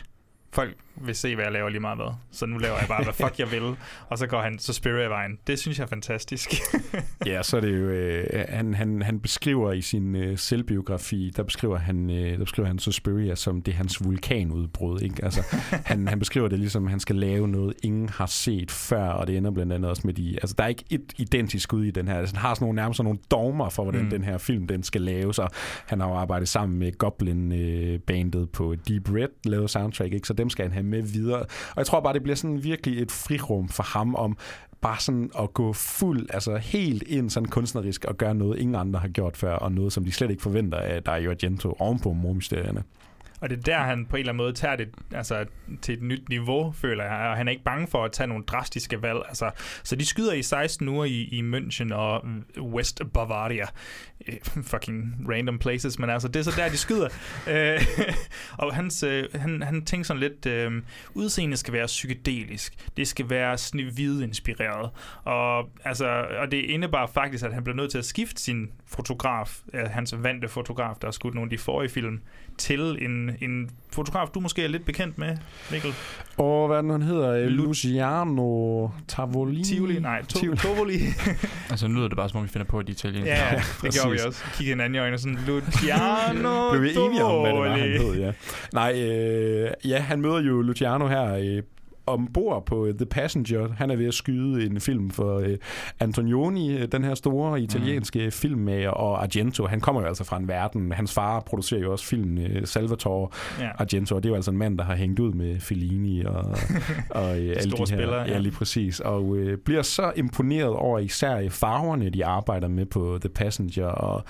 folk vil se, hvad jeg laver lige meget hvad. Så nu laver jeg bare, hvad fuck jeg vil. Og så går han så Spirit-vejen. Det synes jeg er fantastisk. Ja, så er det jo, øh, han, han, han beskriver i sin øh, selvbiografi, der beskriver han, øh, der beskriver han Suspiria som det er hans vulkanudbrud, ikke? Altså, han, han beskriver det ligesom, at han skal lave noget, ingen har set før, og det ender blandt andet også med de, altså der er ikke et identisk ud i den her, altså, han har sådan nogle, nærmest sådan nogle dogmer for, hvordan Mm. den her film, den skal laves, og han har jo arbejdet sammen med Goblin-bandet på Deep Red, lavet soundtrack, ikke? Så dem skal han have med videre, og jeg tror bare, det bliver sådan virkelig et frirum for ham om, bare sådan at gå fuld, altså helt ind sådan kunstnerisk og gøre noget, ingen andre har gjort før, og noget, som de slet ikke forventer af Dario Argento ovenpå mormysterierne. Og det er der, han på en eller anden måde tager det altså, til et nyt niveau, føler jeg. Og han er ikke bange for at tage nogle drastiske valg. Altså, så de skyder i 16 uger i, i München og West Bavaria. Eh, fucking random places, men altså, det er så der, de skyder. Øh, og hans, øh, han, han tænker sådan lidt, øh, udseendet skal være psykedelisk. Det skal være snevide inspireret. Og, altså, og det indebar faktisk, at han blev nødt til at skifte sin fotograf, øh, hans vante fotograf, der har skudt nogle af de forrige film, til en, en fotograf, du måske er lidt bekendt med, Mikkel. Og hvad er den, han hedder? Lu- Luciano Tavolini? Tivoli? Nej, to, Tivoli. Tovoli. Altså, nu lyder det bare, som om vi finder på, at de italienske. ja, navne. det gjorde vi også. Kigge hinanden i øjnene sådan, Luciano Blev vi enige om, hvad det var, han hed, ja. Nej, øh, ja, han møder jo Luciano her øh, ombord på øh, The Passenger. Han er ved at skyde en film for øh, Antonioni, øh, den her store italienske mm. filmmager, og Argento. Han kommer jo altså fra en verden. Hans far producerer jo også film, øh, Salvatore Ja. Argento, og det er jo altså en mand, der har hængt ud med Fellini og, og øh, alle de her. spillere, ja. ja, lige præcis. Og øh, bliver så imponeret over især farverne, de arbejder med på The Passenger, og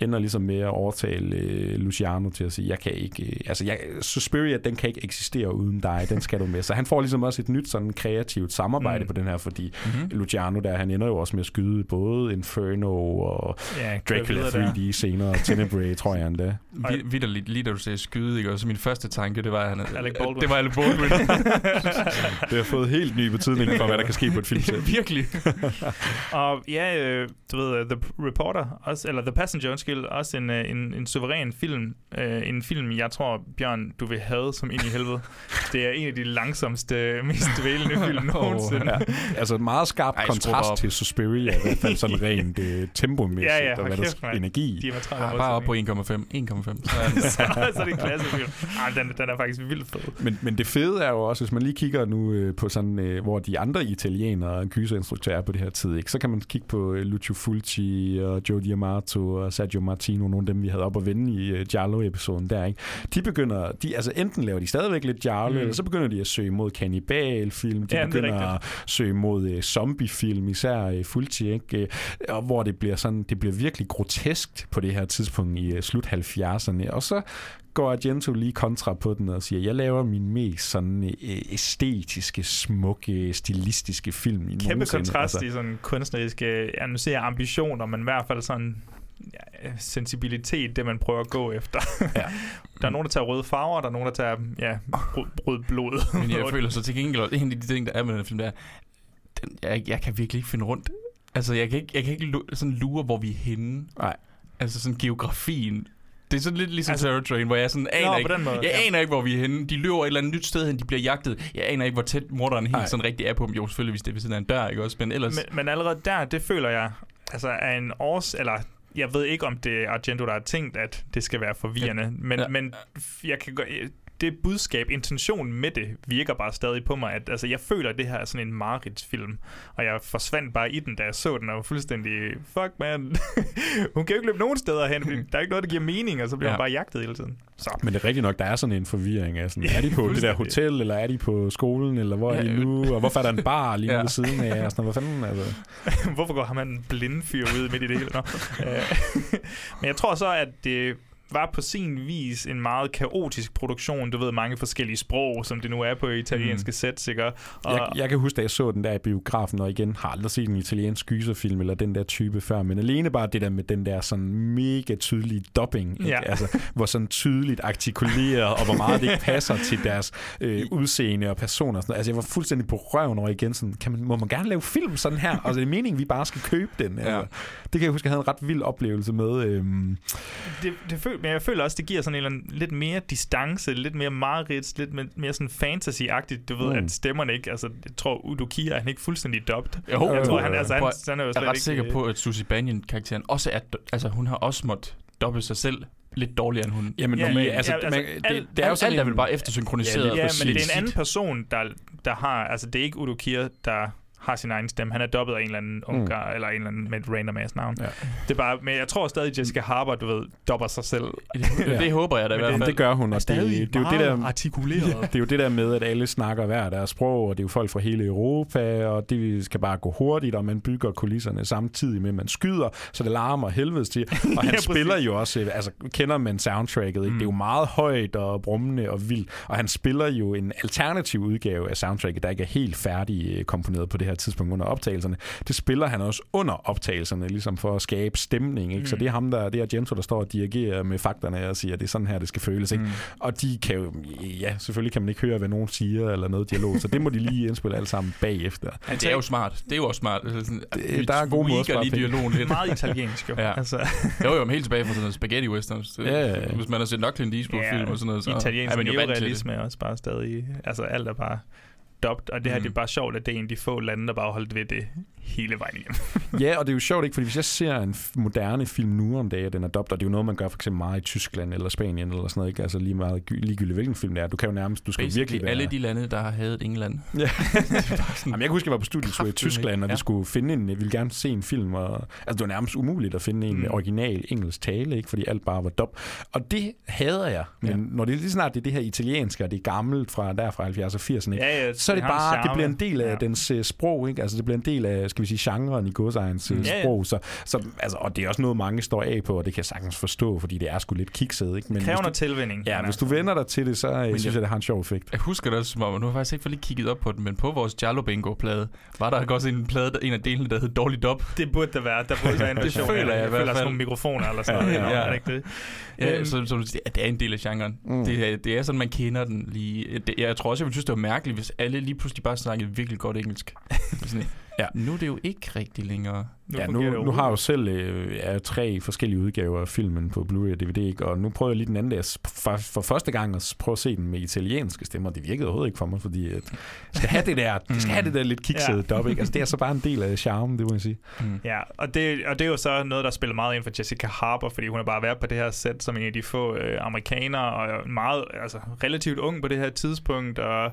ender ligesom med at overtale øh, Luciano til at sige, jeg kan ikke, øh, altså jeg, Suspiria, den kan ikke eksistere uden dig, den skal du med. Så han får ligesom også et nyt sådan kreativt samarbejde Mm. på den her, fordi Mhm. mm-hmm. Luciano der, han ender jo også med at skyde både Inferno og Ja, Dracula videre der. 3D senere, og Tenebrae, tror jeg endda. Vi- Vitterligt, lige da du sagde skyde, ikke? Og så min første tanke, det var, at han, Alec Baldwin. det var Alec Baldwin. Det har fået helt ny betydning for, hvad der kan ske på et filmsæt. Virkelig. Og ja, øh, du ved, øh, The Reporter, også, eller The Passenger, undskyld, også en, øh, en, en suveræn film. Øh, en film, jeg tror, Bjørn, du vil have som ind i helvede. Det er en af de langsomste, mest dvælende film nogensinde. Ja. Altså meget skarp Ej, kontrast op. til Suspiria, i hvert fald sådan rent øh, tempomæssigt, Ja, ja, og hvad der energi. Diametralt Ja, bare op på 1,5. 1,5. Så er det- så, så er det en klassefilm. Ej, den, den er faktisk vildt fed. Men, men det fede er jo også, hvis man lige kigger nu øh, på sådan, øh, hvor de andre italienere og gyserinstruktører er på det her tid, ikke? så kan man kigge på øh, Lucio Fulci og Joe D'Amato og Sergio Martino, nogle af dem, vi havde op at vende i øh, Giallo-episoden der. Ikke? De begynder, de, altså enten laver de stadigvæk lidt Giallo, Mm. eller så begynder de at søge mod kannibalfilm, de Ja, er begynder at søge mod øh, zombiefilm, især øh, Fulci, ikke? Øh, og hvor det bliver sådan, det bliver virkelig grotesk på det her tidspunkt i øh, slut 70'erne, og så går Argento lige kontra på den og siger, jeg laver min mest sådan øh, æstetiske, smukke, stilistiske film i Kæmpe kontrast Altså, i sådan kunstneriske, ja, nu ser jeg ambitioner, men i hvert fald sådan ja, sensibilitet, det man prøver at gå efter. Ja. der er nogen, der tager røde farver, der er nogen, der tager ja, rød, rød blod. Men jeg føler så til gengæld, også- en af de ting, der er med den film, der er, den, jeg, jeg kan virkelig ikke finde rundt. Altså, jeg kan ikke, jeg kan ikke sådan lure, hvor vi er henne. Nej. Altså, sådan geografien. Det er sådan lidt ligesom Altså- Terror Train, hvor jeg sådan aner Nå, ikke, måde, jeg ja. aner ikke, hvor vi er henne. De løber et eller andet nyt sted hen, de bliver jagtet. Jeg aner ikke, hvor tæt morderen helt Nej. sådan rigtig er på dem. Jo, selvfølgelig, hvis det er ved siden af en dør, ikke også? Men ellers... men, men allerede der, det føler jeg, altså er en års, eller jeg ved ikke, om det er Argento, der har tænkt, at det skal være forvirrende, men, Ja. ja. men jeg kan gå, det budskab, intentionen med det, virker bare stadig på mig, at altså, jeg føler, at det her er sådan en Marits-film, og jeg forsvandt bare i den, da jeg så den, og var fuldstændig, fuck man, hun kan jo ikke løbe nogen steder hen, fordi der er ikke noget, der giver mening, og så bliver Ja. hun bare jagtet hele tiden. Så. Men det er rigtigt nok, der er sådan en forvirring af sådan, Ja, er de på det der hotel, eller er de på skolen, eller hvor er de nu, og hvorfor er der en bar lige Ja. ved siden af, og sådan noget, hvad fanden, altså. Hvorfor går ham en blinde fyr ud midt i det hele? Nå. Øh, Men jeg tror så, at det var på sin vis en meget kaotisk produktion. Du ved, mange forskellige sprog, som det nu er på italienske mm. sæt, ikke? Og, Jeg, jeg kan huske, da jeg så den der i biografen, og igen har aldrig set en italiensk gyserfilm eller den der type før, men alene bare det der med den der sådan mega tydelige dubbing, ikke? Ja. Altså, hvor sådan tydeligt artikuleret, og hvor meget det ikke passer til deres øh, udseende og personer. Og sådan noget. Altså, jeg var fuldstændig på røven over igen, sådan, kan man, må man gerne lave film sådan her? Altså, det er meningen, vi bare skal købe den. Altså, Ja. Det kan jeg huske, jeg havde en ret vild oplevelse med. Øhm, det, det føl, men jeg føler også, det giver sådan en eller anden, lidt mere distance, lidt mere mareridt, lidt mere, mere sådan fantasy-agtigt. Du ved, Mm. at stemmerne ikke... Altså, jeg tror, Udo Kier, han er ikke fuldstændig dubbed. Jo, jeg tror, han, altså, han, Prøv, han er jo Jeg slet er ret ikke... sikker på, at Susie Banyan-karakteren også er... Altså, hun har også måttet dobbelt sig selv lidt dårligere end hun. jamen, Ja, normalt, ja, altså, altså, man, alt- det, det er jo alt, sådan alt er en- vel bare eftersynkroniseret. Ja, Ja, men det er en anden person, der, der har... Altså, det er ikke Udo Kier, der har sin egen stemme. Han er dobbelt af en eller anden ungar, mm. eller en eller anden med et random ass navn. Ja. Det er bare, men jeg tror stadig, Jessica Harper, du ved, dobber sig selv. Det, det håber jeg da i hvert det- fald. det gør hun, og det, det, er jo det der, artikuleret. det er jo det der med, at alle snakker hver deres sprog, og det er jo folk fra hele Europa, og det skal bare gå hurtigt, og man bygger kulisserne samtidig med, at man skyder, så det larmer helvedes til. Og han Ja, ja, spiller jo også, øh, altså kender man soundtracket, ikke? Mm. det er jo meget højt og brummende og vildt, og han spiller jo en alternativ udgave af soundtracket, der ikke er helt færdig øh, komponeret på det her tidspunkt under optagelserne. Det spiller han også under optagelserne, ligesom for at skabe stemning. Ikke? Mm. Så det er ham, der, det er Argento, der står og dirigerer med fakterne og siger, at det er sådan her, det skal føles. Ikke? Mm. Og de kan jo, ja, selvfølgelig kan man ikke høre, hvad nogen siger eller noget dialog, så det må de lige indspille alle sammen bagefter. Men det er jo smart. Det er jo også smart. Sådan, Det- vi der er gode måder at spare lige dialogen lidt. Meget italiensk, jo. Ja. Altså, Jo, jo, helt tilbage fra sådan noget spaghetti westerns. Det, Ja, ja, ja. Hvis man har set nok Clint Eastwood-film og sådan noget, så italiensk er man jo vant til det. neorealisme er også bare stadig... Altså, alt er bare dubbed, og det her Mm. det er bare sjovt, at det er en af de få lande, der bare holdt ved det hele vejen igennem. ja, og det er jo sjovt, ikke? Fordi hvis jeg ser en moderne film nu om dagen, den er dobbelt, og det er jo noget, man gør for eksempel meget i Tyskland eller Spanien eller sådan noget, ikke? Altså lige meget gy- ligegyldigt, hvilken film det er. Du kan jo nærmest, du skal Basically virkelig være... alle de lande, der har hadet England. Ja. Jamen, jeg kan huske, jeg var på studietur i Tyskland, og vi ja. skulle finde en, jeg ville gerne se en film, og, altså det var nærmest umuligt at finde en med Mm. original engelsk tale, ikke? fordi alt bare var dub. Og det hader jeg, men Ja. når det lige snart det er det her italienske, og det er gammelt fra der fra 70'erne og 80'erne, ikke? Ja, ja, så er det bare, det bliver en del af Ja. ja. dens uh, sprog, ikke? Altså det bliver en del af, skal vi sige, genren i godsejens Ja, ja. sprog, så, så, altså, og det er også noget, mange står af på, og det kan jeg sagtens forstå, fordi det er sgu lidt kikset, ikke? Men Kræver hvis noget du, tilvænning. ja, men hvis du altså. vender dig til det, så uh, synes jeg- jeg, det har en sjov effekt. Jeg husker det også som om, og nu har jeg faktisk ikke for lige kigget op på den, men på vores Jallo Bingo-plade, var der også en plade, der, en af delene, der hed Dårlig Dop. Det burde der være. Der burde være en Det føler jeg i jeg hvert føler, der er sådan nogle mikrofoner eller sådan noget. Ja, Ja. Er det ikke det? Ja, Øhm, så, så du siger, at det er en del af genren. Mm. Mm. Det, er, det er sådan, man kender den lige. Det, jeg tror også, jeg ville synes, det var mærkeligt, hvis alle lige pludselig bare snakkede virkelig godt engelsk. sådan, Ja. Nu er det jo ikke rigtig længere. Nu ja, nu, det nu har jeg jo selv øh, ja, tre forskellige udgaver af filmen på Blu-ray og DVD, ikke? og nu prøver jeg lige den anden dag at- for, for første gang at prøve at se den med italienske stemmer. Det virkede overhovedet ikke for mig, fordi at, jeg skal have det der, jeg skal have det der lidt kiksede Ja. dub, ikke? Altså, det er så bare en del af charmen, det må jeg sige. Mm. Ja, og det, og det er jo så noget, der spiller meget ind for Jessica Harper, fordi hun har bare været på det her sæt som en af de få øh, amerikanere, og meget, altså relativt ung på det her tidspunkt, og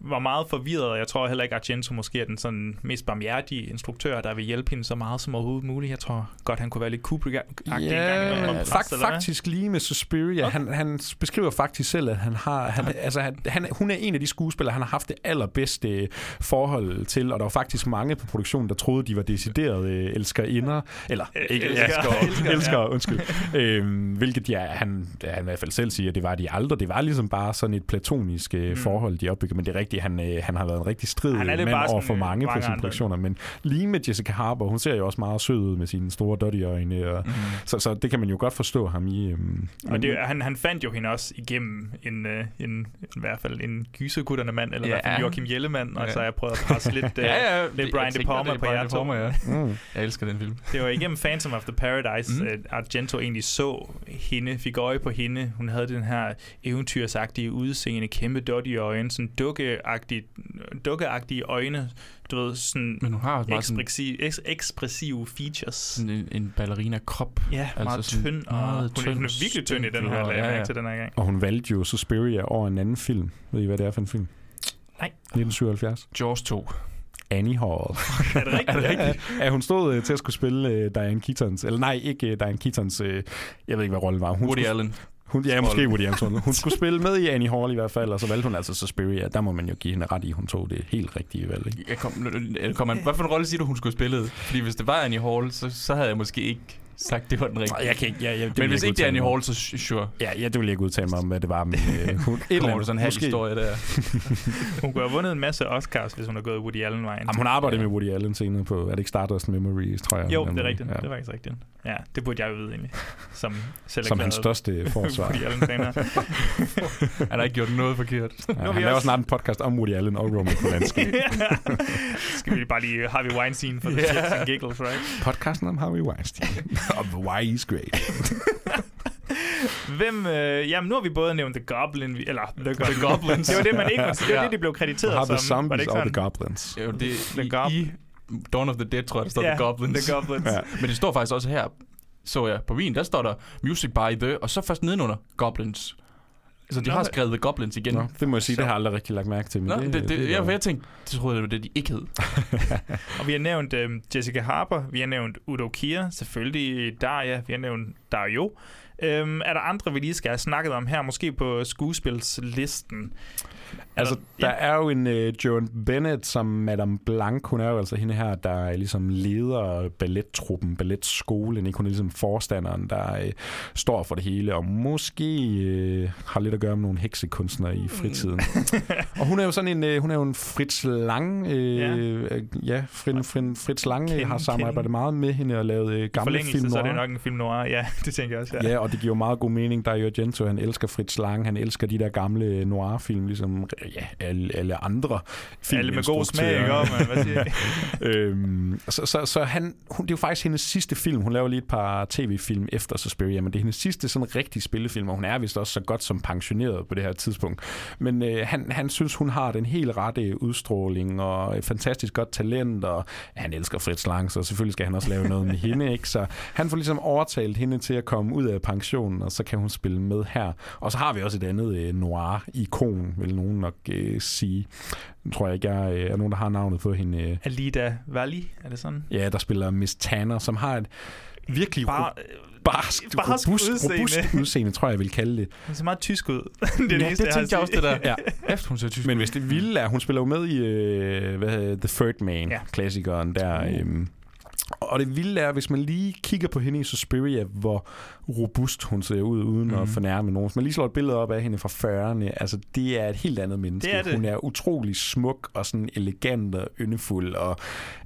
var meget forvirret, og jeg tror heller ikke, at Argento måske er den sådan mest barmhjertige instruktør, der vil hjælpe hende så meget som overhovedet muligt. Jeg tror godt, han kunne være lidt Kubrick-agtig. Ja, fakt, faktisk lige med Suspiria. Okay. Han, han beskriver faktisk selv, at han har, han, altså, han, han, hun er en af de skuespillere, han har haft det allerbedste forhold til, og der var faktisk mange på produktionen, der troede, de var deciderede øh, elskerinder, eller ikke elsker- elsker, ja. elskere, undskyld. øhm, hvilket ja, han, han i hvert fald selv siger, det var de aldrig. Det var ligesom bare sådan et platonisk øh, Mm. forhold, de opbyggede, men det er rigtigt, han, øh, han har været en rigtig strid Han mand over for øh, mange, mange på sine produktioner, men lige med Jessica Harper, hun ser jo også meget sød ud med sine store dotty-øjne, og Mm. så, så det kan man jo godt forstå ham i. Øhm, Og det, han, han fandt jo hende også igennem en, øh, en, en i hvert fald en gysergutterne mand, eller i Ja. hvert fald Joachim Jellemann, og Ja. så har jeg prøvet at presse lidt, øh, ja, lidt det- Brian De Palma på jer to. Ja. mm. Jeg elsker den film. Det var igennem Phantom of the Paradise, Mm. at Argento egentlig så hende, fik øje på hende. Hun havde den her eventyrsagtige udseende, kæmpe dotty øjne, sådan dukkeagtige, dukkeagtige øjne, du ved, sådan Men hun har også meget sådan, ekspressive, eks, ekspressive features. sådan en, en ballerina-krop. Ja, altså meget sådan tynd, og meget hun, er, tynd, hun er virkelig tynd i den her, jeg ja, ja. til den her gang. Og hun valgte jo Suspiria over en anden film. Ved I, hvad det er for en film? Nej. 1977. Jaws 2. Annie Hall. Er det rigtigt? Er det Ja, rigtigt? ja, hun stod øh, til at skulle spille øh, Diane Keatons. Eller nej, ikke øh, Diane Keatons. Øh, jeg ved ikke, hvad rollen var. Hun Woody skulle, Allen. Hun, ja, måske Woody Allen. Hun skulle spille med i Annie Hall i hvert fald, og så valgte hun altså Suspiria. Der må man jo give hende ret i, hun tog det helt rigtige valg. Ikke? Jeg kom, kom, hvad for en rolle siger du, hun skulle spille? Fordi hvis det var Annie Hall, så, så havde jeg måske ikke sagt, det var den rigtige. Jeg kan ikke, ja, ja, Men hvis ikke det er Annie. Hall, så sure. Ja, ja, det vil jeg ikke udtale mig om, hvad det var. Men, øh, hun, et eller andet, sådan en halv historie der. Hun kunne have vundet en masse Oscars, hvis hun havde gået Woody Allen-vejen. Jamen, hun arbejder Ja. med Woody Allen senere på, er det ikke Stardust Memories, tror jeg. Jo, det er rigtigt. Ja. Det er faktisk rigtigt. Ja, det burde jeg jo vide egentlig. Som, selv Som hans største forsvar. Woody Allen-træner. Han har ikke gjort noget forkert. Ja, han vi laver også- snart en podcast om Woody Allen og Roman Polanski. Skal vi bare lige Harvey Weinstein for the Ja. shits and giggles, right? Podcasten om Harvey Weinstein. og Why is great. Hvem, øh, jamen nu har vi både nævnt The Goblin, vi- eller The, Goblin. The Goblins. det var det, man ikke det var Ja. det, de blev krediteret Og har som. The Var det Zombies ikke og sådan? The Goblins. Jo, det, The i, Gob- i Dawn of the Dead, tror jeg, der står Ja, The Goblins. The Goblins. Ja. Men det står faktisk også her, så jeg på min, der står der Music by The, og så først nedenunder Goblins. Så de Nå, har skrevet The Goblins igen. Nå, det må jeg sige, Så- det har jeg aldrig rigtig lagt mærke til. Men Nå, det, det, det, jeg, jeg tænkte, det troede jeg, det var det, de ikke hed. Og vi har nævnt øh, Jessica Harper, vi har nævnt Udo Kier, selvfølgelig Daria, vi har nævnt Dario. Øhm, er der andre, vi lige skal have snakket om her, måske på skuespilslisten? Altså, ja. der er jo en uh, Joan Bennett som Madame Blanc. Hun er jo altså hende her, der er ligesom leder ballettruppen, balletskolen. Ikke? Hun er ligesom forstanderen, der uh, står for det hele, og måske uh, har lidt at gøre med nogle heksekunstnere i fritiden. og hun er jo sådan en, uh, hun er jo en Fritz Lang, uh, Ja. ja, ja Frin, Frin, Fritz Lang uh, har samarbejdet kende. meget med hende og lavet uh, gamle film så er det noir. nok en film noir. Ja, det tænker jeg også. Ja. Ja, og det giver jo meget god mening. Der er jo Argento, han elsker Fritz Lang, han elsker de der gamle noir-film, ligesom ja, alle, alle andre. Alle med god smag, ikke? Man, hvad siger øhm, så, så, så han, hun, det er jo faktisk hendes sidste film. Hun laver lige et par tv-film efter Suspiria, men det er hendes sidste sådan rigtig spillefilm, og hun er vist også så godt som pensioneret på det her tidspunkt. Men øh, han, han synes, hun har den helt rette udstråling og et fantastisk godt talent, og han elsker Fritz Lang, så selvfølgelig skal han også lave noget med hende. Ikke? Så han får ligesom overtalt hende til at komme ud af pensionen, og så kan hun spille med her. Og så har vi også et andet øh, noir-ikon, vil nogen nok øh, sige. Nu tror jeg ikke, jeg øh, er nogen, der har navnet på hende. Øh. Alida Valli, er det sådan? Ja, der spiller Miss Tanner, som har et virkelig Bare, ro- barsk, barsk robust, udseende. robust udseende, tror jeg, jeg vil kalde det. Hun ser meget tysk ud. det er Ja, det har tænkte jeg også, det der. Ja. Efter hun ser tysk. Men hvis det vilde er, hun spiller jo med i øh, hvad hedder, The Third Man, Ja. klassikeren der. Øhm, og det vilde er, hvis man lige kigger på hende i Suspiria, hvor robust hun ser ud, uden mm. Mhm. at fornærme nogen. Hvis man lige slår et billede op af hende fra 40'erne, altså det er et helt andet menneske. Det er det. Hun er utrolig smuk og sådan elegant og yndefuld. Og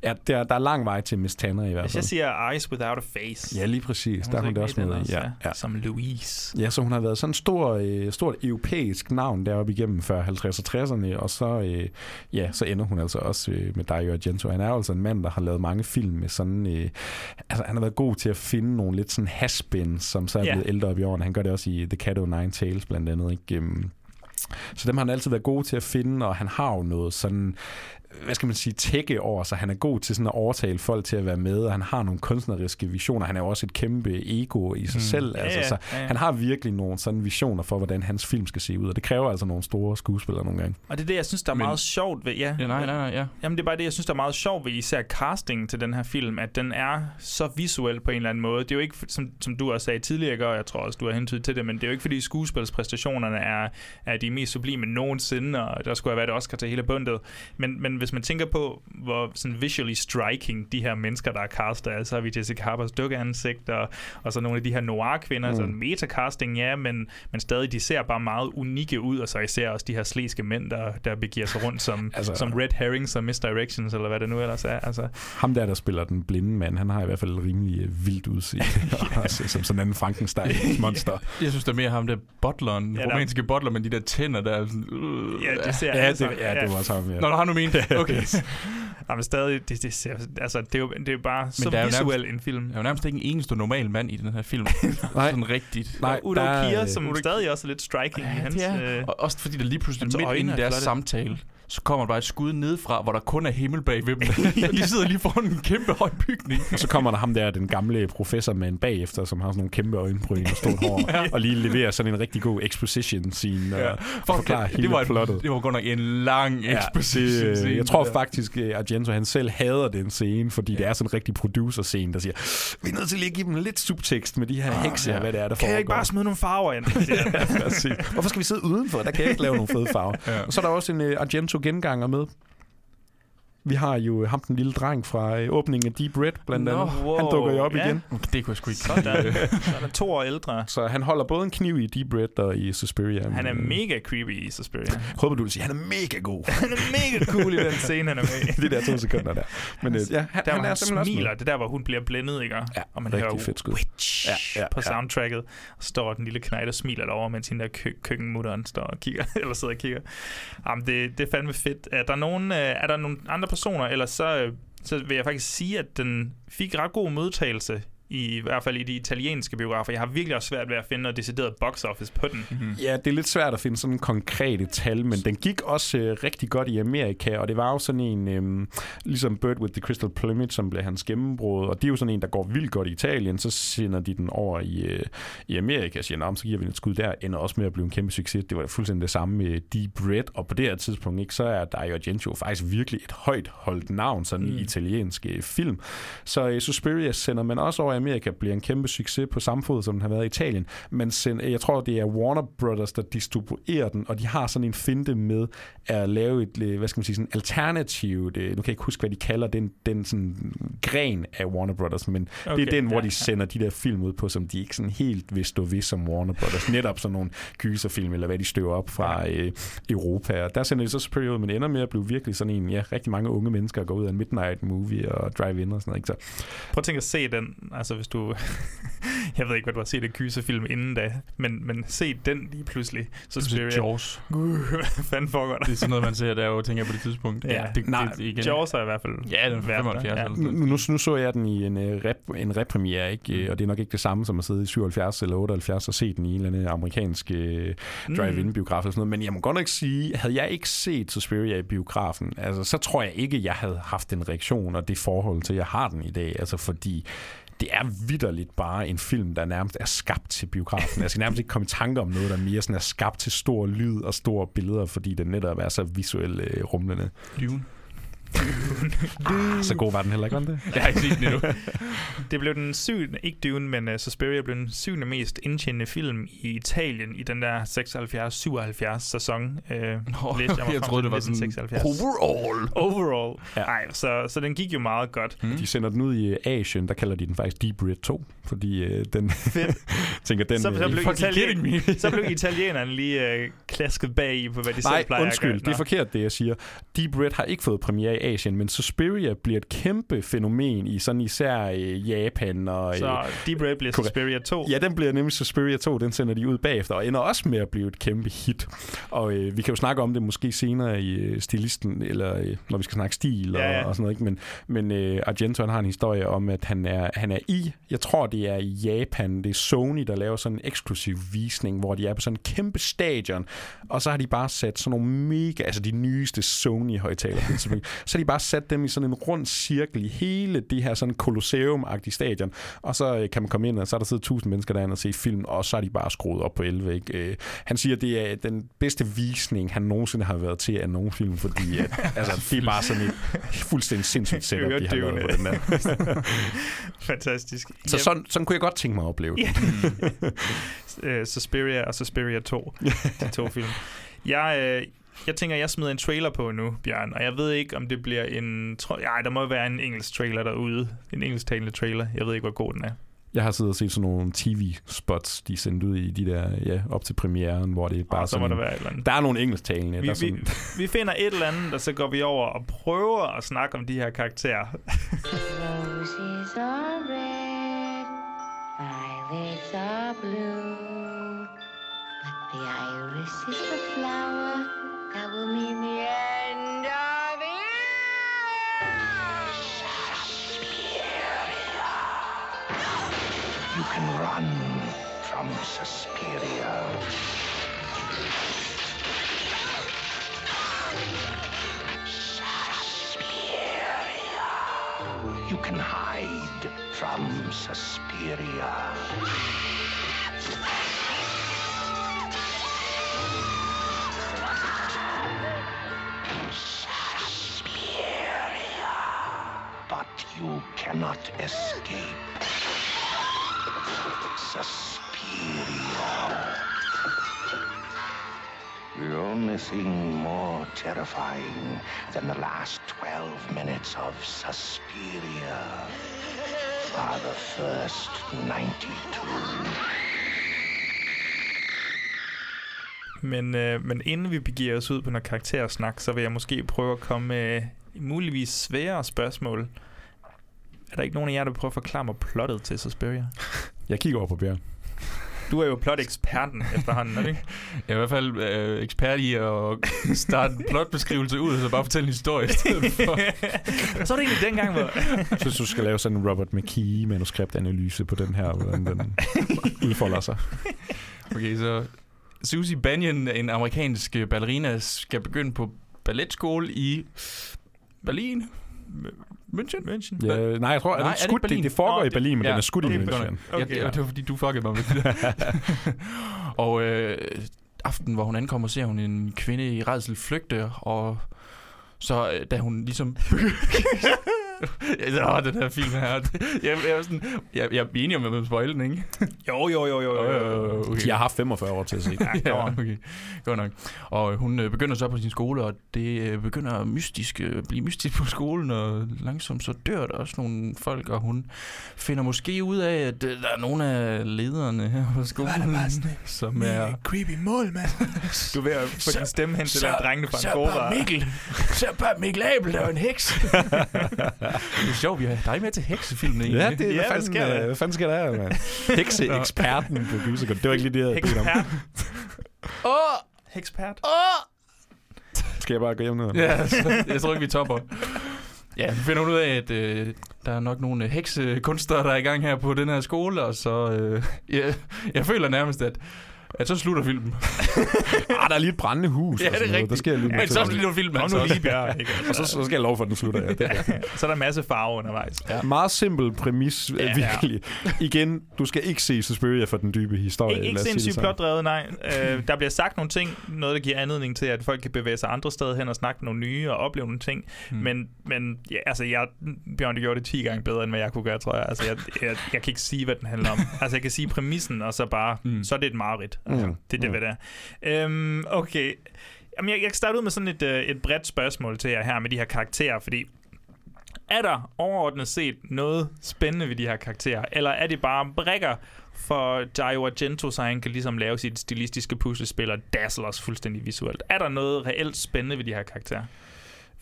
ja, der, der er lang vej til Miss Tanner i hvert Hvis fald. jeg siger Eyes Without a Face. Ja, lige præcis. Der er hun det også med i. Ja, også, ja. Som Louise. Ja, så hun har været sådan en stor, øh, stort europæisk navn deroppe igennem før 50'erne og 60'erne, og så, øh, ja, så ender hun altså også øh, med Dario Argento. Han er altså en mand, der har lavet mange film med sådan... Øh, altså, han har været god til at finde nogle lidt sådan haspin, som så er blevet ældre op i årene. Han gør det også i The Cat O' Nine Tails blandt andet, ikke? Øhm, så dem har han altid været god til at finde, og han har jo noget sådan, hvad skal man sige, tække over sig. Han er god til sådan at overtale folk til at være med, og han har nogle kunstneriske visioner. Han er jo også et kæmpe ego i sig mm. selv. Altså, ja, så ja, han har virkelig nogle sådan visioner for, hvordan hans film skal se ud, og det kræver altså nogle store skuespillere nogle gange. Og det er det, jeg synes, der er Men- meget sjovt ved... Ja, Ja, nej, nej, nej, ja. Jamen, det er bare det, jeg synes, der er meget sjovt ved især castingen til den her film, at den er så visuel på en eller anden måde. Det er jo ikke, som, som du også sagde tidligere, og jeg tror også, du har hentydet til det, men det er jo ikke, fordi skuespilspræstationerne er, er de mest sublime nogensinde, og der skulle have været et Oscar til hele bundet. Men, men hvis man tænker på, hvor sådan visually striking de her mennesker, der er castet, altså har vi Jessica Harpers dukkeansigt, og, og så nogle af de her noir-kvinder, mm. så en metacasting, ja, men, men stadig, de ser bare meget unikke ud, og så især også de her slæske mænd, der, der begiver sig rundt som, altså, som red herrings og misdirections, eller hvad det nu ellers er. Altså, Ham der, der spiller den blinde mand, han har i hvert fald rimelig øh, vildt udseende, også som sådan en Frankenstein-monster. Jeg synes, det er mere ham der butleren, Ja, der- romanske butler, men de der tænder, der er sådan... Øh, ja, det ser Ja, det, ja, det var også ham, ja. Nå, du har nu ment det. Okay. Ja, men stadig, det, det, ser, altså, det, er jo, det er bare så der er visuel en film. Der er jo nærmest ikke en eneste normal mand i den her film. Nej. Sådan rigtigt. Nej, Udo der er, Kier, øh, som Udo- stadig også er lidt striking i hans... Øh, Og også fordi der lige pludselig midt øjne inde i er deres flotte. samtale, så kommer der bare et skud nedefra, hvor der kun er himmel bag ved dem. de sidder lige foran en kæmpe høj bygning. Og så kommer der ham der, den gamle professor med en bagefter, som har sådan nogle kæmpe øjenbryn og stort hår, og lige leverer sådan en rigtig god exposition-scene og, og forklarer det, hele det var, plottet. det var godt nok en lang Ja, exposition. det, scene, øh, jeg tror faktisk, at Argento han selv hader den scene, fordi det er sådan en rigtig producer-scene, der siger, vi er nødt til lige at give dem lidt subtekst med de her hekse, ja. ja. hvad det er, der kan jeg ikke foregår. bare smide nogle farver ind? Ja. Hvorfor skal vi sidde udenfor? Der kan jeg ikke lave nogle fede farver. Ja. Og så er der også en uh, Argento genganger med. Vi har jo øh, ham, den lille dreng fra øh, åbningen af Deep Red, blandt andet. wow, han dukker jo op ja. igen. Det kunne jeg sgu ikke. Sådan. Så er der to år ældre. Så han holder både en kniv i Deep Red og i Suspiria. Han er øh, mega creepy i Suspiria. Håber du vil sige, han er mega god. Han er mega cool i den scene, han er med i. de der to sekunder der. Men øh, ja, han, Der, han hvor er han også smiler, med. det er der, hvor hun bliver blændet, ikke? Ja, og man hører fedt skud. Witch Ja, ja, på ja. soundtracket. Og står den lille knægt og smiler derovre, mens hende der kø- køkkenmutteren står og kigger, eller sidder og kigger. Jamen, det, det er fandme fedt. Er der, nogen, er der nogle andre personer, eller så, øh, så vil jeg faktisk sige, at den fik ret god modtagelse i, hvert fald i de italienske biografer. Jeg har virkelig også svært ved at finde noget decideret box office på den. Mm-hmm. Ja, det er lidt svært at finde sådan konkrete tal, men den gik også øh, rigtig godt i Amerika, og det var jo sådan en, øh, ligesom Bird with the Crystal Plumage, som blev hans gennembrud, og det er jo sådan en, der går vildt godt i Italien, så sender de den over i, øh, i Amerika og siger, men så giver vi den et skud der, ender også med at blive en kæmpe succes. Det var fuldstændig det samme med Deep Red, og på det her tidspunkt, ikke, så er Dario Argento faktisk virkelig et højt holdt navn, sådan mm. i italienske film. Så øh, Suspiria sender man også over i Amerika, bliver en kæmpe succes på samme fod, som den har været i Italien. Men send, jeg tror, det er Warner Brothers, der distribuerer den, og de har sådan en finte med at lave et, øh, hvad skal man sige, sådan alternativt, øh, nu kan jeg ikke huske, hvad de kalder den, den sådan gren af Warner Brothers, men okay, det er den, hvor ja, de sender de der film ud på, som de ikke sådan helt vil stå ved som Warner Brothers. Netop sådan nogle gyserfilm, eller hvad de støver op fra øh, Europa. Og der sender de så Superior ud, men ender med at blive virkelig sådan en, ja, rigtig mange unge mennesker går ud af en midnight movie og drive in og sådan noget. Ikke? Så Prøv at tænke at se den, altså hvis du... Jeg ved ikke, hvad du har set af gyserfilm inden da, men, men se den lige pludselig. Så Suspiria. Jaws. Gud, hvad fanden foregår der? Det er sådan noget, man ser der og tænker på det tidspunkt. Ja, det, nej, det, igen. Jaws er i hvert fald Ja, den er værd, 75 ja. Nu, nu, nu så jeg den i en, uh, rep, en repremiere, ikke? og det er nok ikke det samme som at sidde i 77 eller 78 og se den i en eller anden amerikansk uh, drive-in-biograf eller sådan noget. Men jeg må godt nok sige, havde jeg ikke set Suspiria i biografen, altså, så tror jeg ikke, jeg havde haft den reaktion og det forhold til, at jeg har den i dag. Altså fordi det er vidderligt bare en film, der nærmest er skabt til biografen. Jeg skal nærmest ikke komme i tanke om noget, der mere sådan er skabt til stor lyd og store billeder, fordi den netop er så visuelt øh, rumlende. Dune. Ah, så god var den heller ikke, var det? Jeg har ikke set den endnu. Det blev den syvende, ikke Dune, men uh, Suspiria blev den syvende mest indtjente film i Italien i den der 76-77 sæson. Uh, Nå, læste mig jeg troede, det var sådan 1976. overall. Overall. Ja. Ej, så, så den gik jo meget godt. Mm. De sender den ud i Asien, der kalder de den faktisk Deep Red 2, fordi øh, den tænker, den... Så, så, øh, blev fucking Italien, så blev italienerne lige uh, klasket bag i på, hvad de Nej, selv plejer undskyld, at det gøre. er forkert, det jeg siger. Deep Red har ikke fået premiere i Asien, men Suspiria bliver et kæmpe fænomen i sådan især øh, Japan og... Så Øh, Deep Red bliver. Suspiria 2. Ja, den bliver nemlig Suspiria 2, den sender de ud bagefter, og ender også med at blive et kæmpe hit. Og øh, vi kan jo snakke om det måske senere i øh, stilisten, eller øh, når vi skal snakke stil og, Ja, ja. og sådan noget, ikke? Men, men øh, Argento han har en historie om, at han er, han er i, jeg tror det er i Japan, det er Sony, der laver sådan en eksklusiv visning, hvor de er på sådan en kæmpe stadion, og så har de bare sat sådan nogle mega, altså de nyeste Sony-højtaler. så de bare sat dem i sådan en rund cirkel i hele det her sådan kolosseum-agtige stadion, og så øh, kan man komme ind, og så er der siddet tusind mennesker derinde og se film, og så er de bare skruet op på 11. Ikke? Øh, han siger, det er den bedste visning, han nogensinde har været til af nogen film, fordi at, altså, det er bare sådan et fuldstændig sindssygt setup, de har lavet på den der. Fantastisk. Så sådan, sådan kunne jeg godt tænke mig at opleve det. Suspiria og Suspiria 2. de to film. Jeg, øh, jeg tænker, jeg smider en trailer på nu, Bjørn, og jeg ved ikke, om det bliver en... Tro, ja, der må være en engelsk trailer derude. En engelsktalende trailer. Jeg ved ikke, hvor god den er. Jeg har siddet og set sådan nogle tv-spots, de er sendt ud i de der, ja, op til premieren, hvor det er bare Og så må sådan... der være et eller andet. Der er nogle engelsktalende. Vi, der er sådan, vi, vi finder et eller andet, og så går vi over og prøver at snakke om de her karakterer. Roses are red, violets are blue, but the iris is the flower that will mean the end of You can run from Suspiria. Suspiria. Escape. Suspiria. The only thing more terrifying than the last 12 minutes of Suspiria are the first 92. Men, øh, men inden vi begiver os ud på noget karaktersnak, så vil jeg måske prøve at komme med muligvis svære spørgsmål. Er der ikke nogen af jer, der prøver at forklare mig plottet til Suspiria? jeg kigger over på Bjørn. Du er jo plot-eksperten efterhånden, er ikke? Jeg er i hvert fald øh, ekspert i at starte en plotbeskrivelse ud, og så bare fortælle en historie i stedet for. så er det egentlig dengang, hvor... Jeg synes, du skal lave sådan en Robert McKee manuskriptanalyse på den her, hvordan den udfolder sig. Okay, så Susie Banyan, en amerikansk ballerina, skal begynde på balletskole i Berlin. München? München? Ja, nej, jeg tror, Nej, nej, er det det, skudt, Berlin? det, det foregår Nå, i Berlin, men ja, den er skudt okay, i München. Okay, ja, ja. det var fordi, du fuckede mig med det. og øh, aften, hvor hun ankommer, ser hun en kvinde i redsel flygte, og så øh, da hun ligesom... Ja, den her film her. Jeg, jeg, er sådan, jeg, jeg er enig om, at man spoil den, ikke? Jo, jo, jo, jo, jo, jo. okay. De har haft 45 år til at se det. ja, okay. Godt nok. Og øh, hun øh, begynder så på sin skole, og det øh, begynder mystisk, øh, blive mystisk på skolen, og langsomt så dør der også nogle folk, og hun finder måske ud af, at øh, der er nogle af lederne her på skolen, som er... creepy mål, mand. Du er ved at få din stemme hen til den drengene fra Angora. Mikkel, så bare Mikkel Abel, der er en heks. Det er sjovt, vi har dig med til heksefilmen egentlig. Ja, det, Ja, hvad, fanden, sker der? øh, hvad fanden sker der her, mand? Hekseeksperten på Gyserkund. Det var ikke lige det, jeg havde bedt om. Åh! Ekspert. Skal jeg bare gå hjem nu? Ja, jeg tror ikke, vi topper. Ja, vi finder ud af, at øh, der er nok nogle heksekunstnere, der er i gang her på den her skole, og så... Øh, ja, jeg føler nærmest, at, at så slutter filmen. Ah, der er lige et brændende hus. Ja, det er rigtigt. Der sker lige Men så slutter filmen Og altså nu også. lige bjerg, ikke? Og så, så skal jeg lov for, at den slutter. Ja. Det er. Så er der en masse farve undervejs. Ja. Meget simpel præmis, Ja. ja, virkelig. Igen, du skal ikke se Suspiria for den dybe historie. Ikke, ikke sindssygt plotdrevet, nej. Øh, der bliver sagt nogle ting, noget der giver anledning til, at folk kan bevæge sig andre steder hen og snakke med nogle nye og opleve nogle ting. Hmm. Men, men ja, altså, jeg, Bjørn, det gjorde det 10 gange bedre, end hvad jeg kunne gøre, tror jeg. Altså, jeg, jeg, jeg kan ikke sige, hvad den handler om. Altså, jeg kan sige præmissen, og så bare, Mm. mm. så er det et mareridt. Altså, Mm. Det er det, hvad det er. Øhm, okay. Jamen, jeg, jeg kan starte ud med sådan et, øh, et bredt spørgsmål til jer her med de her karakterer, fordi er der overordnet set noget spændende ved de her karakterer, eller er det bare brækker for Dario Argento, så han kan ligesom lave sit stilistiske puslespil og dazzle os fuldstændig visuelt? Er der noget reelt spændende ved de her karakterer?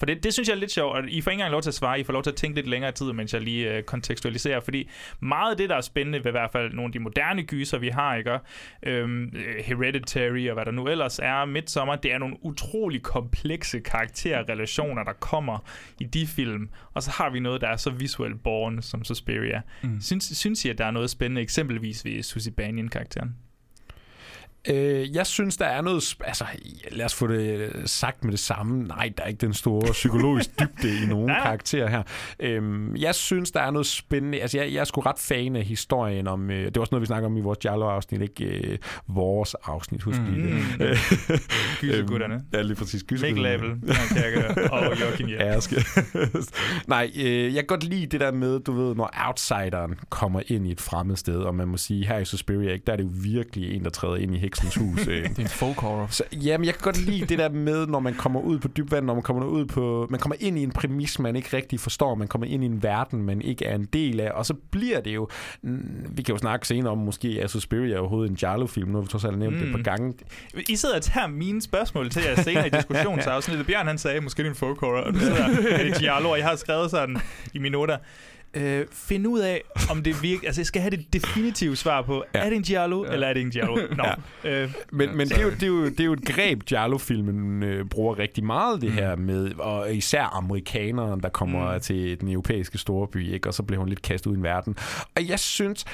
For det, det synes jeg er lidt sjovt, og I får ikke engang lov til at svare, I får lov til at tænke lidt længere tid, mens jeg lige øh, kontekstualiserer, fordi meget af det, der er spændende ved i hvert fald nogle af de moderne gyser, vi har, ikke? Øhm, øh, Hereditary og hvad der nu ellers er, Midsommar, det er nogle utrolig komplekse karakterrelationer, der kommer i de film, og så har vi noget, der er så visuelt born som Suspiria. Mm. Synes, synes I, at der er noget spændende, eksempelvis ved Susie Bannion-karakteren? Øh, jeg synes, der er noget... Altså, lad os få det sagt med det samme. Nej, der er ikke den store psykologisk dybde i nogen Nej, karakterer her. Øhm, jeg synes, der er noget spændende. Altså, jeg, jeg er sgu ret fan af historien om... Øh, det er også noget, vi snakker om i vores Giallo-afsnit, ikke øh, vores afsnit, husk lige det. Mm. Øh, Gysergutterne. øhm, Ja, lige præcis. Mikkel Jørgen Kærke og Joachim. Nej, øh, jeg kan godt lide det der med, du ved, når outsideren kommer ind i et fremmed sted, og man må sige, her i Suspiria, ikke, der er det jo virkelig en, der træder ind i heksens hus. Øh. Det er en folk horror. Så, jamen, jeg kan godt lide det der med, når man kommer ud på dybvand, når man kommer ud på... Man kommer ind i en præmis, man ikke rigtig forstår. Man kommer ind i en verden, man ikke er en del af. Og så bliver det jo... mm, Vi kan jo snakke senere om, måske er Suspiria overhovedet en Giallo-film. Nu har vi trods alt nævnt mm. det et par gange. I sidder og tager mine spørgsmål til jer senere i diskussionsafsnittet. Bjørn han sagde, måske det er en folk horror, og du sidder er det Giallo, og jeg har skrevet sådan i mine noter. Øh, find ud af, om det virker... Altså, jeg skal have det definitive svar på, ja. er det en Giallo, ja. eller er det en Giallo? Nå. Ja. Øh, Men, men det, er jo, det, er jo, det er jo et greb, Giallo-filmen øh, bruger rigtig meget, det her med, og især amerikaneren, der kommer mm. til den europæiske storby, ikke? og så bliver hun lidt kastet ud i en verden. Og jeg synes,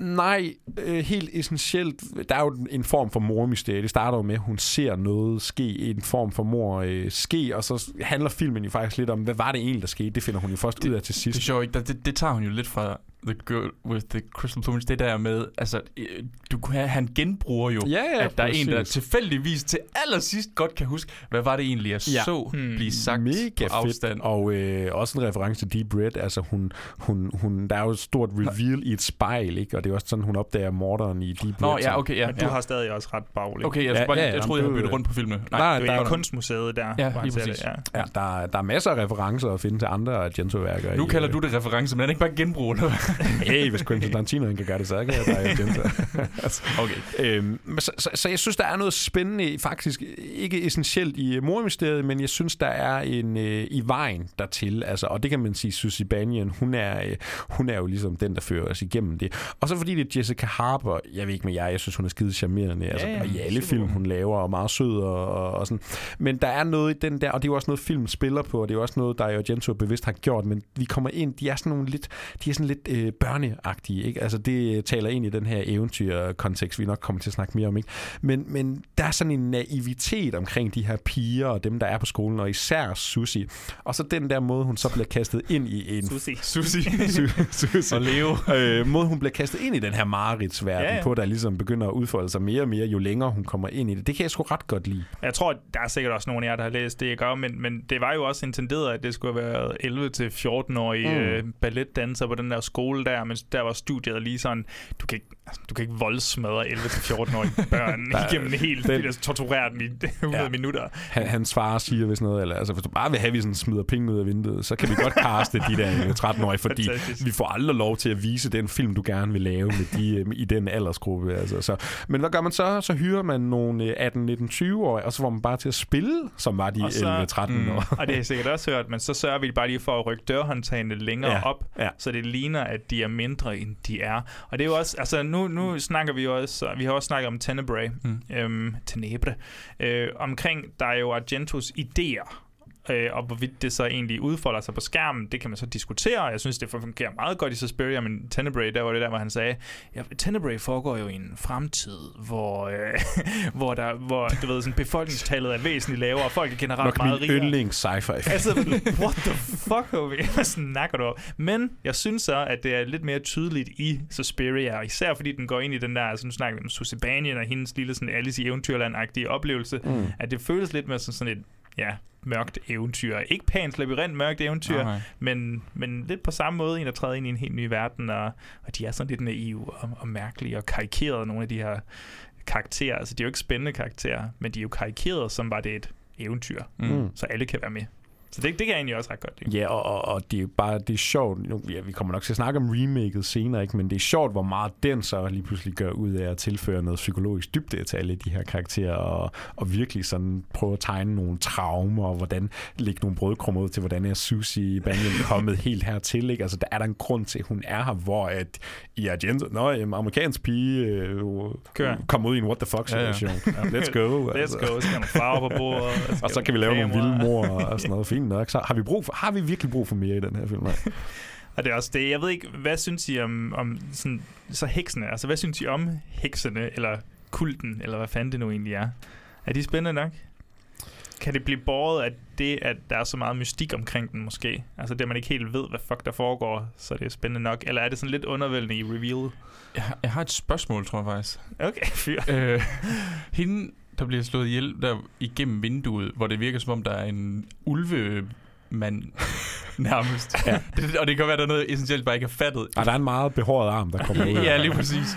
Nej, øh, helt essentielt. Der er jo en form for mormysterie. Det starter jo med, at hun ser noget ske, en form for mor øh, ske, og så handler filmen jo faktisk lidt om, hvad var det egentlig, der skete? Det finder hun jo først ud af til Det sidst. er sjovt, ikke? Det, det tager hun jo lidt fra The Girl with the Crystal Plumage. Det der med, altså, øh, du kunne have, han genbruger jo, Ja, ja, at der er en, der præcis. tilfældigvis til allersidst godt kan huske, hvad var det egentlig, jeg Ja. så Hmm. blive sagt Mega på fedt. afstand. Og øh, også en reference til Deep Red. Altså, hun, hun, hun, der er jo et stort reveal i et spejl, ikke? og det er også sådan, hun opdager morderen i Deep Nå, Red. ja, okay, ja. men du ja. har stadig også ret bagligt. Okay, jeg, Ja, bare, ja, jeg ja, troede, jeg havde byttet rundt på filmene. Nej, Nej, Det der er kunstmuseet der. Ja, lige præcis. Det, ja. Ja, der, der er masser af referencer at finde til andre Argento-værker. nu i, kalder øh, du det reference, men er det ikke bare genbrug? Eller? Hey, hvis Quentin Tarantino kan gøre det, så kan jeg bare Argento. altså, okay. øhm, så, så, så, jeg synes, der er noget spændende, faktisk ikke essentielt i mormysteriet, men jeg synes, der er en øh, i vejen dertil. Altså, og det kan man sige, Susie Bannion, hun er, øh, hun er jo ligesom den, der fører os igennem det. Og så fordi det er Jessica Harper, jeg ved ikke med jer, jeg synes, hun er skide charmerende. Altså, ja, og i alle film, hun laver, og meget sød og, og, og sådan. Men der er noget i den der, og det er jo også noget, film spiller på, og det er jo også noget, der Argento bevidst har gjort, men vi kommer ind, de er sådan nogle lidt, de er sådan lidt øh, børneagtige, ikke? Altså det taler ind i den her eventyrkontekst, vi nok kommer til at snakke mere om, ikke? Men, men der er sådan en naivitet omkring de her piger og dem, der er på skolen, og især Susie. Og så den der måde, hun så bliver kastet ind i en... Susie. Susie. Su- Susie. Og Leo. Øh, måde, hun bliver kastet ind i den her mareridsverden Ja, ja, på, der ligesom begynder at udfolde sig mere og mere, jo længere hun kommer ind i det. Det kan jeg sgu ret godt lide. Jeg tror, der er sikkert også nogle af jer, der har læst det, jeg gør, men, men det var jo også intenderet, at det skulle have været 11-14-årige Mm. mm. øh, balletdanser på den der skole der, men der var studiet lige sådan, du kan ikke, Altså, Du kan ikke voldsmadre 11-14-årige børn Nej, igennem helt den- den, tortureret dem i 100 Ja. minutter. Han, hans far siger hvis noget, eller, altså hvis du bare vil have, at vi sådan smider penge ud af vinduet, så kan vi godt kaste de der 13-årige, fordi Fantastisk. vi får aldrig lov til at vise den film, du gerne vil lave med de, øh, i den aldersgruppe. Altså, så. Men hvad gør man så? Så hyrer man nogle øh, 18-19-20-årige, og så får man bare til at spille, som var de Og så- 11-13 Mm. år. Og det har jeg sikkert også hørt, men så sørger vi bare lige for at rykke dørhåndtagene længere ja. op, ja. så det ligner, at de er mindre, end de er. Og det er jo også, altså nu, nu snakker vi også, vi har også snakket om Tenebrae, Mm. mm. øhm, Tenebre, øh, omkring Dario Argentos idéer, øh, og hvorvidt det så egentlig udfolder sig på skærmen, det kan man så diskutere, jeg synes, det fungerer meget godt i Suspiria, men Tenebrae, der var det der, hvor han sagde, ja, Tenebrae foregår jo i en fremtid, hvor, øh, hvor, der, hvor du ved, sådan, befolkningstallet er væsentligt lavere, og folk er generelt Nok meget min rigere. yndlings sci-fi. Altså, what the fuck, homie? Hvad snakker du om? Men jeg synes så, at det er lidt mere tydeligt i Suspiria, især fordi den går ind i den der, altså nu snakker vi om Susibanien og hendes lille sådan Alice i Eventyrland-agtige oplevelse, Mm. at det føles lidt mere som sådan et, ja, mørkt eventyr. Ikke Pans labyrint, mørkt eventyr, nej. men, men lidt på samme måde en, der træder ind i en helt ny verden, og, og de er sådan lidt naive og, og mærkelige og karikerede, nogle af de her karakterer. Altså, de er jo ikke spændende karakterer, men de er jo karikerede, som var det et eventyr, Mm. så alle kan være med. Så det, det kan jeg egentlig også ret godt lide. Ja, og, og, og det er bare det er sjovt. Nu, ja, vi kommer nok til at snakke om remaket senere, ikke? men det er sjovt, hvor meget den så lige pludselig gør ud af at tilføre noget psykologisk dybde til alle de her karakterer, og, og virkelig sådan prøve at tegne nogle traumer, og hvordan lægge nogle brødkrummer ud til, hvordan er Susie Banyan kommet helt hertil. Ikke? Altså, der er der en grund til, at hun er her, hvor at i Argento, nå, en amerikansk pige øh, Kør. kom ud i en what the fuck Ja, ja. situation. Ja, Let's go. Let's altså. go, så skal nogle farver på bordet. Og så kan vi lave nogle vilde mor og sådan noget. Fint nok. Så har vi, brug for, har vi virkelig brug for mere i den her film? Og det er også det. Jeg ved ikke, hvad synes I om, om sådan, så heksene? Altså, hvad synes I om heksene, eller kulten, eller hvad fanden det nu egentlig er? Er de spændende nok? Kan det blive båret af det, at der er så meget mystik omkring den måske? Altså det, at man ikke helt ved, hvad fuck der foregår, så det er spændende nok? Eller er det sådan lidt undervældende i reveal? Jeg, har- jeg har et spørgsmål, tror jeg faktisk. Okay, fyr. øh, hende, der bliver slået ihjel der igennem vinduet, hvor det virker som om, der er en ulvemand nærmest. Ja. det, og det kan være, der er noget essentielt, bare ikke er fattet. Og der er en meget behåret arm, der kommer ud. ja, lige præcis.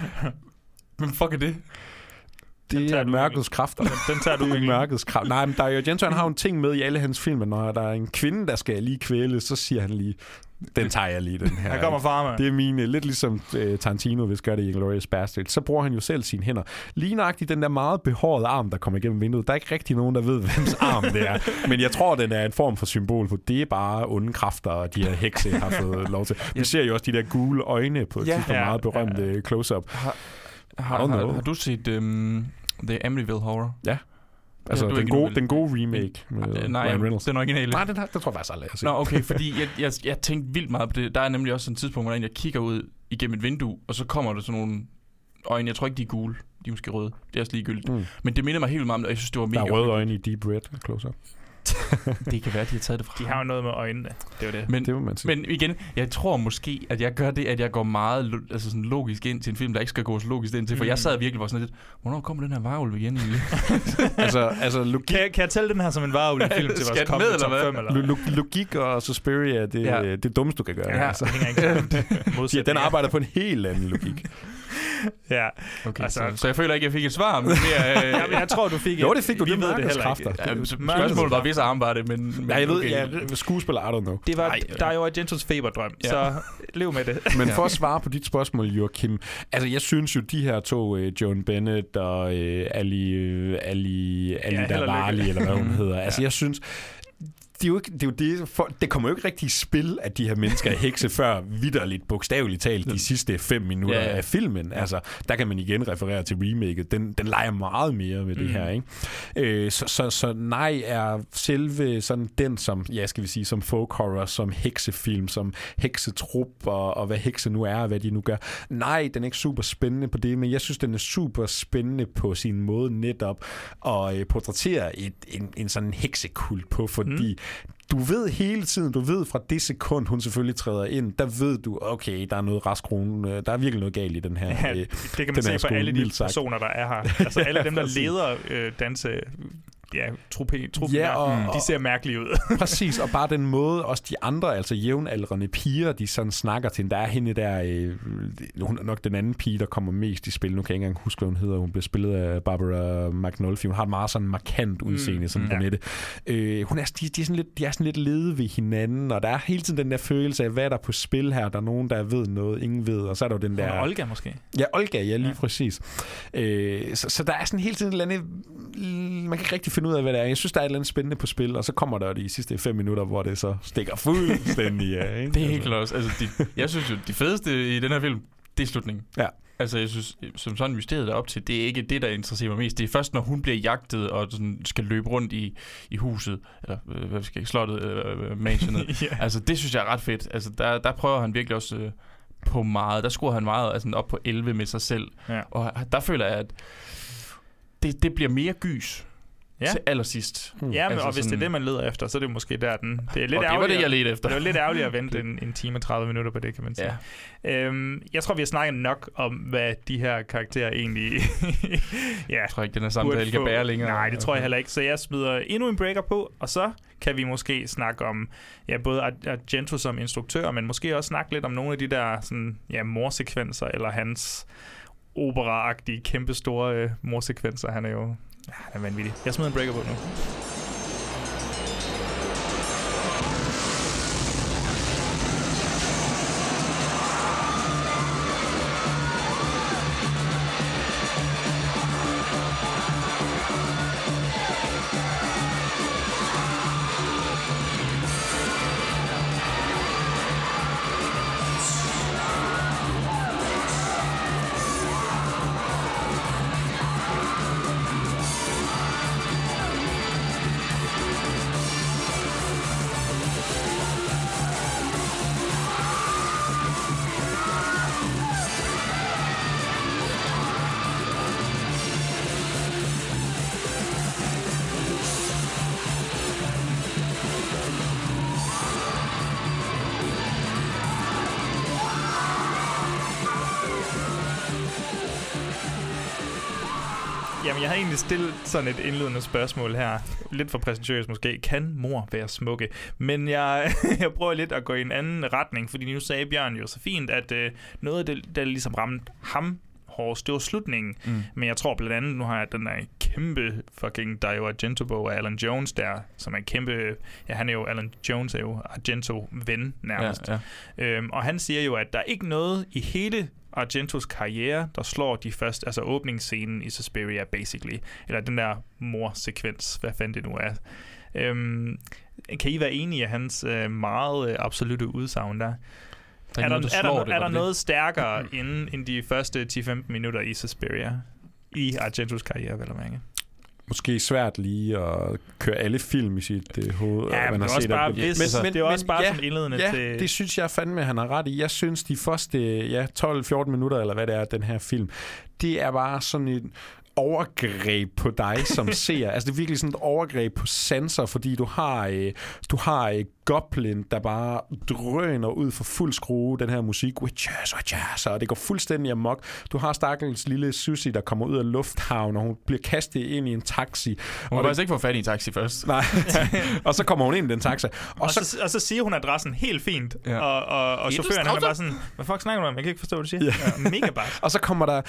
Men fuck er det? Det er mørkets kræfter. Den, den tager du er ikke. mørkets kraft. Nej, men Dario Argento, han har jo en ting med i alle hans film, når der er en kvinde, der skal lige kvæle, så siger han lige, den tager jeg lige, den her. Her kommer farma. Det er mine, lidt ligesom uh, Tarantino, hvis gør det i Inglourious Bastard. Så bruger han jo selv sine hænder. Lige nøjagtigt den der meget behårede arm, der kommer igennem vinduet. Der er ikke rigtig nogen, der ved, hvems arm det er. Men jeg tror, den er en form for symbol på, det er bare onde kræfter, og de her hekse har fået lov til. Vi ser jo også de der gule øjne på et Ja. tidspunkt Ja. meget berømt ja. close-up. Har, har, har, har du set um, The Amityville Horror? Ja, er den, gode, den gode remake med Øh, Nej, Ryan Reynolds. den originale. Nej, den, har, den tror jeg faktisk aldrig, jeg. Nå, okay, fordi jeg, jeg, jeg tænkte vildt meget på det. Der er nemlig også sådan et tidspunkt, hvor jeg kigger ud igennem et vindue, og så kommer der sådan nogle øjne. Jeg tror ikke, de er gule. De er måske røde. Det er også ligegyldigt. Mm. Men det minder mig helt meget om det, og jeg synes, det var Der mega er røde øjne i Deep Red close-up. Det kan være, de har taget det fra De har jo noget med øjnene. Det er jo det. men, Det må man sige. men igen, jeg tror måske, at jeg gør det, at jeg går meget altså sådan logisk ind til en film, der ikke skal gå så logisk ind til. For Mm. jeg sad virkelig var sådan lidt, hvornår kommer den her varulv igen egentlig? altså, altså logik, Kan, jeg- kan jeg tælle den her som en varulv film til vores kommende top hvad? 5? Eller? lo- lo- logik og Suspiria, det, Ja. ja. det dummeste, du kan gøre. Ja, altså. det hænger ikke sammen. Ja, den arbejder på en helt anden logik. Ja. Okay, Altså- så, så jeg føler ikke, jeg fik et svar, men det er... Øh, ja, men jeg tror, du fik Jo, et- det fik du. Vi Det ved det heller ikke. Ja, så spørgsmålet var, hvis arm var det, men... men Ja, jeg ved, okay. ja, skuespiller, I don't know. Det var, er jo Argentos feberdrøm, Ja. så lev med det. Men for at svare på dit spørgsmål, Joachim, altså jeg synes jo, de her to, uh, Joan Bennett og uh, Ali, uh, Ali, Ali Ja, lykke. eller hvad hun Mm. hedder, altså Ja. jeg synes, det er jo ikke, det, er jo det, for, det kommer jo ikke rigtig i spil, at de her mennesker er hekse, før vidderligt, bogstaveligt talt, de sidste fem minutter Ja, ja. af filmen. Altså, der kan man igen referere til remaket. Den, den leger meget mere med det Mm. her, ikke? Øh, så, så, så nej er selve sådan den som, ja, skal vi sige, som folk horror, som heksefilm, som heksetrup, og, og hvad hekse nu er, og hvad de nu gør. Nej, den er ikke super spændende på det, men jeg synes, den er super spændende på sin måde netop at øh, portrættere et, en, en sådan heksekult på, fordi mm. Du ved hele tiden, du ved fra det sekund, hun selvfølgelig træder ind, der ved du, okay, der er noget raskrone, øh, der er virkelig noget galt i den her. Ja, øh, det kan man se på alle de personer, der er her. Altså alle dem, der leder øh, danse ja, truppe, truppen Ja, og- de ser mærkelige ud. Præcis, og bare den måde, også de andre, altså jævnaldrende piger, de sådan snakker til hende. Der er hende der, øh, hun er nok den anden pige, der kommer mest i spil. Nu kan jeg ikke engang huske, hvad hun hedder. Hun bliver spillet af Barbara McNulty. Hun har et meget sådan markant udseende, mm, sådan mm, ja. nettet. Øh, hun er, de, de, er sådan lidt, de er sådan lidt lede ved hinanden, og der er hele tiden den der følelse af, hvad er der på spil her? Der er nogen, der ved noget, ingen ved, og så er der jo den Hun der... er Olga måske. Ja, Olga, ja, lige ja. præcis. Øh, så, så der er sådan hele tiden et eller andet... Man kan ikke rigtig finde ud af, hvad det er. Jeg synes, der er et eller andet spændende på spil, og så kommer der de sidste fem minutter, hvor det så stikker fuldstændig af. Ikke? Det er helt klart. Altså, de, jeg synes jo, de fedeste i den her film, det er slutningen. Ja. Altså, jeg synes, som sådan mysteriet der op til, det er ikke det, der interesserer mig mest. Det er først, når hun bliver jagtet og sådan skal løbe rundt i, i huset, eller øh, hvad skal jeg, slottet, eller øh, mansionet. ja. Altså, det synes jeg er ret fedt. Altså, der, der prøver han virkelig også øh, på meget. Der skruer han meget altså, op på 11 med sig selv. Ja. Og der føler jeg, at det, det bliver mere gys Ja. til allersidst. Hmm. Ja, men, Altså og hvis det er sådan- det, man leder efter, så er det måske der, den... Det er lidt og det var det, jeg ledte efter. Det var lidt ærgerligt at vente en, en time og 30 minutter på det, kan man sige. Ja. Øhm, jeg tror, vi har snakket nok om, hvad de her karakterer egentlig... ja, Jeg tror ikke, den her samtale kan bære længere. Nej, det tror jeg heller ikke. Så jeg smider endnu en breaker på, og så kan vi måske snakke om ja, både Ar- Argento som instruktør, men måske også snakke lidt om nogle af de der sådan, ja, morsekvenser, eller hans operaagtige, kæmpe store øh, morsekvenser. Han er jo ja, han er vanvittig. Jeg smider en breaker på nu. Egentlig stillet sådan et indledende spørgsmål her. Lidt for præsentøs måske. Kan mor være smukke? Men jeg, jeg prøver lidt at gå i en anden retning, fordi nu sagde Bjørn jo så fint, at øh, noget af det, der ligesom ramte ham hårdest, det var slutningen. Mm. Men jeg tror blandt andet, nu har jeg den der kæmpe fucking Dario Argento-bog af Alan Jones der, som er en kæmpe... Ja, han er jo... Alan Jones er jo Argento-ven nærmest. Ja, ja. Øhm, og han siger jo, at der er ikke noget i hele Argentos karriere, der slår de første, altså åbningsscenen i Suspiria, basically. Eller den der mor-sekvens, hvad fanden det nu er. Øhm, kan I være enige i hans øh, meget øh, absolute udsagn der? Der Er der, noget, er der, det, er der noget stærkere end, end de første 10-15 minutter i Suspiria? I Argentos karriere, vel at mærke. Måske svært lige at køre alle film i sit øh, hoved. Ja, men man det er har også set bare, hvis, Men- men, men- det er også men bare ja, som indledende Ja, til... det synes jeg fandme, han har ret i. Jeg synes, de første ja, 12-14 minutter, eller hvad det er, den her film, det er bare sådan et overgreb på dig som ser. Altså det er virkelig sådan et overgreb på sanser, fordi du har, øh, du har øh, Goblin, der bare drøner ud for fuld skrue, den her musik, witches, witches, og det går fuldstændig amok. Du har stakkels lille Susie, der kommer ud af lufthavn, og hun bliver kastet ind i en taxi. Hun og kan det- faktisk ikke få fat i en taxi først. Nej, og så kommer hun ind i den taxa. Og, Og så, så, og så siger hun adressen helt fint, Ja. ja. og, og, og chaufføren han er bare sådan, hvad fuck snakker du om? Jeg kan ikke forstå, hvad du siger. Ja. Mega bare. Og så kommer der...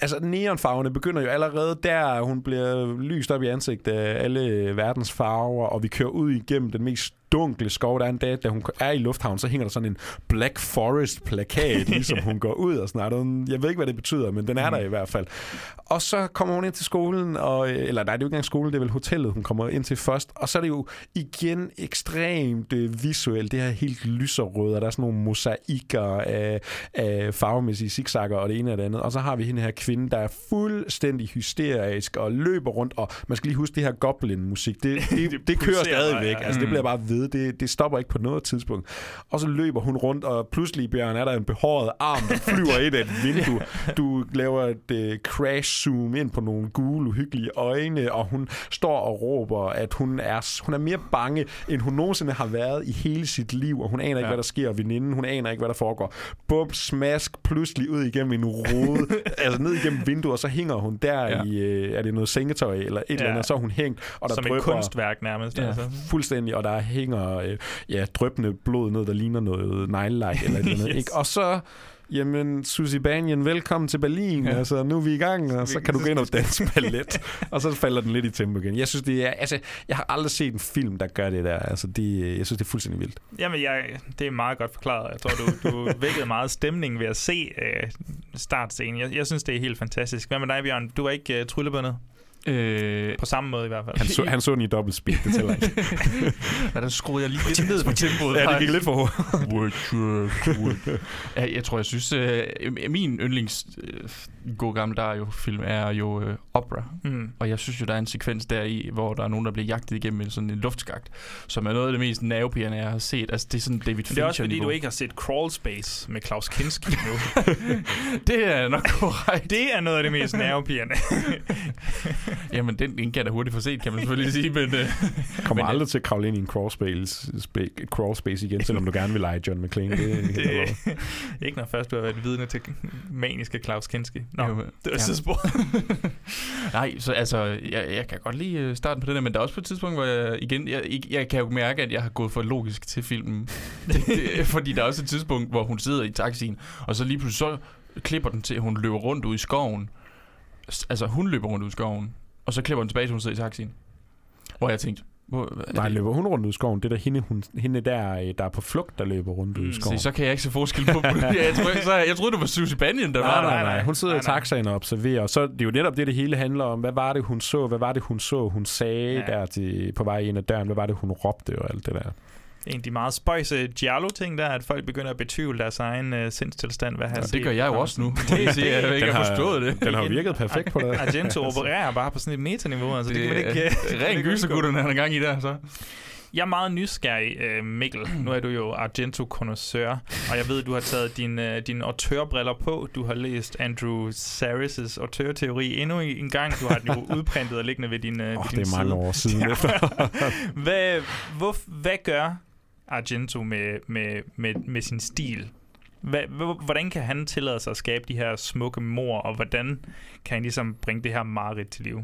Altså, neonfarverne begynder jo allerede der. Hun bliver lyst op i ansigtet af alle verdens farver, og vi kører ud igennem den mest dunkle skov. Der er en dag, da hun er i lufthavn, så hænger der sådan en Black Forest-plakat, ligesom hun går ud og sådan noget. Jeg ved ikke, hvad det betyder, men den er der i hvert fald. Og så kommer hun ind til skolen, og, eller nej, det er jo ikke engang skole, det er vel hotellet, hun kommer ind til først. Og så er det jo igen ekstremt øh, visuelt, det her helt lyserøde, og der er sådan nogle mosaikker af, af farvemæssige zigzagger og det ene og det andet. Og så har vi hende her kvinde, der er fuldstændig hysterisk og løber rundt, og man skal lige huske, det her Goblin-musik, det, det, det, det kører stadigvæk. ja. Altså, det bliver bare ved ved. Det, det stopper ikke på noget tidspunkt. Og så løber hun rundt, og pludselig, Bjørn, er der en behåret arm, der flyver ind af et vindue. Du laver et uh, crash-zoom ind på nogle gule, uhyggelige øjne, og hun står og råber, at hun er, hun er mere bange, end hun nogensinde har været i hele sit liv, og hun aner ikke, Ja. hvad der sker veninden. Hun aner ikke, hvad der foregår. Bum, smask, pludselig ud igennem en rode, altså ned igennem vinduet, og så hænger hun der Ja. i, øh, er det noget sengetøj eller et ja. eller andet, og så er hun hængt, og der Som et drypper, kunstværk nærmest. Ja. Altså. fuldstændig, og der hænger øh, ja, drøbende blod ned, der ligner noget neglelak eller et eller andet. Yes. ikke? Og så, jamen, Susie Banyan, velkommen til Berlin. Ja. Altså, nu er vi i gang, og så kan du gå ind og danse ballet. og så falder den lidt i tempo igen. Jeg synes, det er, altså, jeg har aldrig set en film, der gør det der. Altså, det, jeg synes, det er fuldstændig vildt. Jamen, jeg, det er meget godt forklaret. Jeg tror, du, du vækkede meget stemning ved at se øh, startscenen. Jeg, jeg synes, det er helt fantastisk. Hvad med dig, Bjørn? Du var ikke øh, tryllebundet? Øh, På samme måde i hvert fald. Han så, han så den i dobbelt speed, det tæller ikke. ja, der skruede jeg lige lidt ned på tempoet. ja, det gik lidt for hurtigt. Ja, jeg tror, jeg synes, øh, min yndlings øh, god gamle Dario-film er jo øh, Opera. Mm. Og jeg synes jo, der er en sekvens der i, hvor der er nogen, der bliver jagtet igennem en sådan en luftskagt, som er noget af det mest nervepirrende, jeg har set. Altså, det er sådan David Men det er også fordi, Fincher-niveau. du ikke har set Crawl Space med Klaus Kinski nu. Det er nok korrekt. det er noget af det mest nervepirrende. Jamen, den, den kan da hurtigt få set, kan man selvfølgelig sige, men... Øh, kommer Men, aldrig til at kravle ind i en crawl space, spa- crawl space igen, selvom du gerne vil lege John McClane. Det, det, ikke når først du har været vidne til maniske Klaus Kinski. Nå, Jo, det var ja. ja. spor. Nej, så altså, jeg, jeg kan godt lide øh, starten på den der, men der er også på et tidspunkt, hvor jeg igen, jeg, jeg, kan jo mærke, at jeg har gået for logisk til filmen. det, det, fordi der er også et tidspunkt, hvor hun sidder i taxien, og så lige pludselig så klipper den til, at hun løber rundt ud i skoven. Altså, hun løber rundt ud i skoven, og så klipper den tilbage til, hun sidder i taxien. Hvor jeg tænkte, hvor, Nej, det? løber hun rundt ud i skoven. Det er der hende, hun, hende der, øh, der er på flugt, der løber rundt ud i Mm, skoven. Se, så kan jeg ikke se forskel på ja, jeg, troede, så, jeg troede, det var Susie Banyan, der Nej, var nej, der. nej. Hun sidder Nej, i nej. taxaen og observerer, og så det er jo netop det, det hele handler om. Hvad var det, hun så? Hvad var det, hun så, hun sagde ja. der til, på vej ind ad døren? Hvad var det, hun råbte og alt det der? En af de meget spøjse Giallo-ting der, at folk begynder at betvivle deres egen øh, sindstilstand. Hvad har Ja, det gør jeg jo også nu. Må jeg sige, at jeg ikke har forstået det. Den har virket perfekt på det. Argento opererer bare på sådan et metaniveau, altså det, det kan man ikke... er det man Ren gysergutterne, han er gang i der, så. Jeg er meget nysgerrig, øh, Mikkel. Nu er du jo argento connoisseur og jeg ved, du har taget dine øh, din auteurbriller på. Du har læst Andrew Saris' auteurteori endnu en gang. Du har den jo udprintet og liggende ved din, øh, Oh, ved det din er mange side. år siden Ja. efter. Hvad, hvor, hvad gør Argento med, med, med, med sin stil? Hvor- hvordan kan han tillade sig at skabe de her smukke mor, og hvordan kan han ligesom bringe det her mareridt til liv?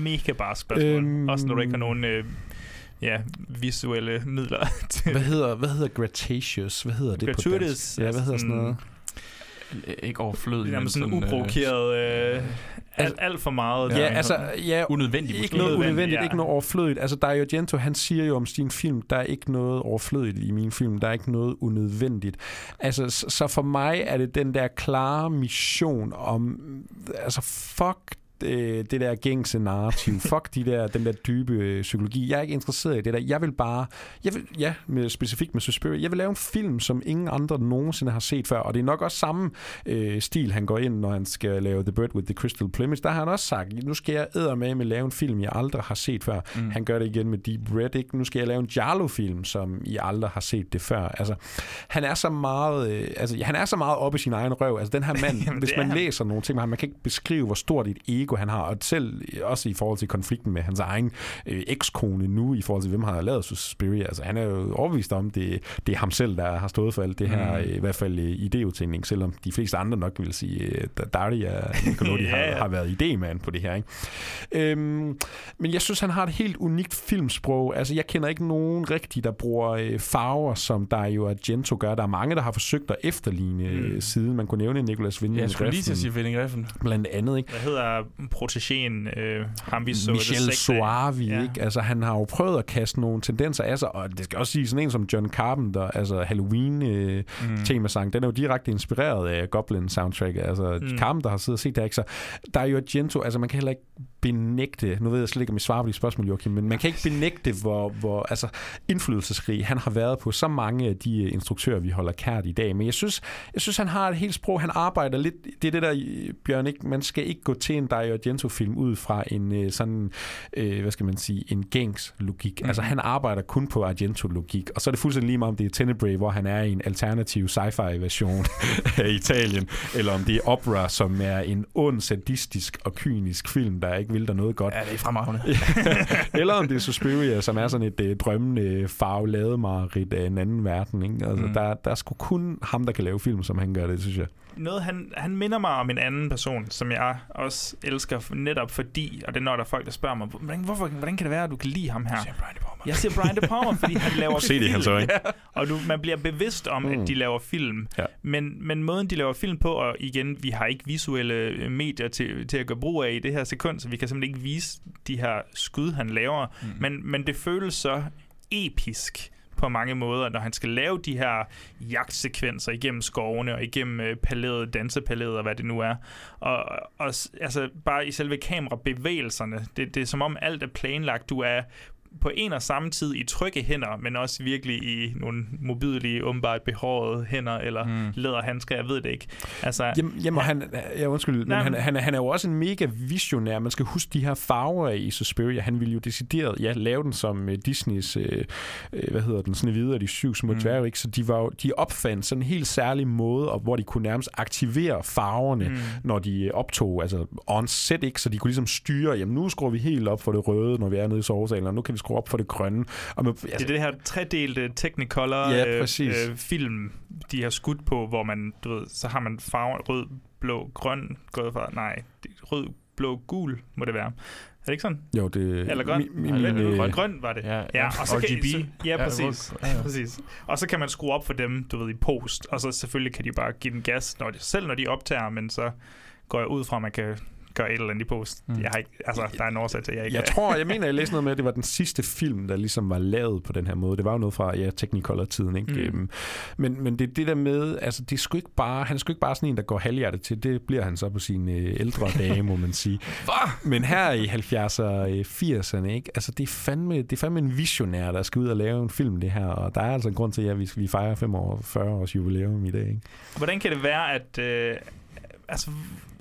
Mega bare spørgsmål. Øhm. Også når du ikke har nogen øh, ja, visuelle midler til Hvad hedder, hvad hedder gratuitous? Hvad hedder det på Gratuitous, dansk? Ja, hvad hedder sådan noget? Ikke overflødig, Jamen men sådan sådan, uprovokeret, øh, alt, alt for meget. Ja, altså, ja, unødvendigt. ikke noget Unødvendigt, ja. ikke noget overflødigt. Altså, Dario Argento, han siger jo om sin film, der er ikke noget overflødigt i min film, der er ikke noget unødvendigt. Altså, så så for mig er det den der klare mission om, altså, fuck øh, det der gængse narrativ. Fuck de der, den der dybe øh, psykologi. Jeg er ikke interesseret i det der. Jeg vil bare, jeg vil, ja, med, specifikt med Suspiria, jeg vil lave en film, som ingen andre nogensinde har set før. Og det er nok også samme øh, stil, han går ind, når han skal lave The Bird with the Crystal Plumage. Der har han også sagt, nu skal jeg eddermame med lave en film, jeg aldrig har set før. Mm. Han gør det igen med Deep Red, ikke? Nu skal jeg lave en Giallo-film, som I aldrig har set det før. Altså, han er så meget, øh, altså, han er så meget oppe i sin egen røv. Altså, den her mand, Jamen, hvis det man han. læser nogle ting med ham, man kan ikke beskrive, hvor stort et ego han har. Og selv også i forhold til konflikten med hans egen øh, ekskone nu, i forhold til, hvem har lavet Suspiria. Altså, han er jo overbevist om, det, det er ham selv, der har stået for alt det her, Mm. øh, i hvert fald øh, idéudtænkning, selvom de fleste andre nok vil sige, øh, Daria Nicolodi Ja, har, har været idémand på det her. Ikke? Øhm, men jeg synes, han har et helt unikt filmsprog. Altså, jeg kender ikke nogen rigtig, der bruger øh, farver, som der jo Argento gør. Der er mange, der har forsøgt at efterligne Mm. mm. siden. Man kunne nævne Nicolas Winding Jeg skulle lige til at sige Finding Refn. blandt andet. Ikke? Hvad hedder protégéen, øh, ham vi så Michel? Soavi, Ja. ikke? Altså, han har jo prøvet at kaste nogle tendenser af sig, og det skal også sige sådan en som John Carpenter, altså Halloween øh, Mm. den er jo direkte inspireret af Goblin soundtrack. Altså, Mm. Carpenter har siddet og set det, ikke? Så der er jo Argento, altså man kan heller ikke benægte, nu ved jeg slet ikke, om I svarer på de spørgsmål, Joachim, men man kan ikke benægte, hvor, hvor altså, indflydelsesrig han har været på så mange af de øh, instruktører, vi holder kært i dag. Men jeg synes, jeg synes han har et helt sprog, han arbejder lidt, det er det der, Bjørn, ikke? man skal ikke gå til en Dario Dario Argento-film ud fra en øh, sådan, øh, hvad skal man sige, en gængs logik. Mm. Altså han arbejder kun på Argento-logik, og så er det fuldstændig lige meget, om det er Tenebrae, hvor han er i en alternativ sci-fi version af Italien, eller om det er Opera, som er en ond, sadistisk og kynisk film, der ikke vil der noget godt. Ja, det er fremragende. eller om det er Suspiria, som er sådan et øh, drømmende farvelademareridt af en anden verden. Ikke? Altså, mm. der, der er sgu kun ham, der kan lave film, som han gør det, synes jeg. Noget, han, han minder mig om en anden person, som jeg også elsker netop fordi, og det er når der er folk, der spørger mig, hvordan, hvorfor, hvordan kan det være, at du kan lide ham her? Siger Brian De Palma. Jeg siger Brian De Palma, fordi han laver Se det i film. hans øjne. Og du, man bliver bevidst om, mm. Mm. at de laver film. Ja. Men, men måden, de laver film på, og igen, vi har ikke visuelle øh, medier til, til at gøre brug af i det her sekund, så vi kan simpelthen ikke vise de her skud, han laver. Mm. Men, men det føles så episk på mange måder, når han skal lave de her jagtsekvenser igennem skovene og igennem øh, palæet, dansepalæet og hvad det nu er. Og, og altså bare i selve kamerabevægelserne, det, det er som om alt er planlagt. Du er på en og samme tid i trygge hænder, men også virkelig i nogle mobilige, åbenbart behårede hænder, eller Mm. læderhandsker, jeg ved det ikke. Altså, Jamen, jamen han, ja, undskyld, men Nej, han, men- han, er- han er jo også en mega visionær. Man skal huske de her farver i Suspiria. Han ville jo decideret, ja, lave den som uh, Disneys, øh, hvad hedder den, Snevide og de syv små Mm. dværge, ikke? Så de, var jo, de opfandt sådan en helt særlig måde, og hvor de kunne nærmest aktivere farverne, mm. når de optog, altså on set, ikke? Så de kunne ligesom styre, jamen nu skruer vi helt op for det røde, når vi er nede i sovesalen, og nu kan vi skrue op for det grønne. Og med, altså, det er det her tredelte Technicolor Ja, øh, præcis. øh, film, de har skudt på, hvor man, du ved, så har man farver rød, blå, grøn, gået fra, nej, rød, blå, gul må det være. Er det ikke sådan? jo, det, Eller grøn? Mi, mi, Eller min, øh, grøn, grøn var det. Ja, Ja, og så kan, RGB. så, ja, Ja, præcis. rød- Ja, præcis. Og så kan man skrue op for dem, du ved, i post. Og så selvfølgelig kan de bare give den gas, når de, selv når de optager, men så går jeg ud fra, at man kan gøre et eller andet i post. Mm. Jeg har ikke, altså, der er en årsag til, at jeg ikke Jeg tror, jeg mener, jeg læste noget med, at det var den sidste film, der ligesom var lavet på den her måde. Det var jo noget fra, ja, Technicolor-tiden, ikke? Mm. Mm. men, men det det der med, altså, det sgu ikke bare, han sgu ikke bare sådan en, der går halvhjertet til. Det bliver han så på sine øh, ældre dage, må man sige. Men her i 70'erne og øh, 80'erne, ikke? Altså, det er, fandme, det er fandme en visionær, der skal ud og lave en film, det her. Og der er altså en grund til, at vi, vi fejrer 45 års jubilæum i dag, ikke? Hvordan kan det være, at... Øh, altså,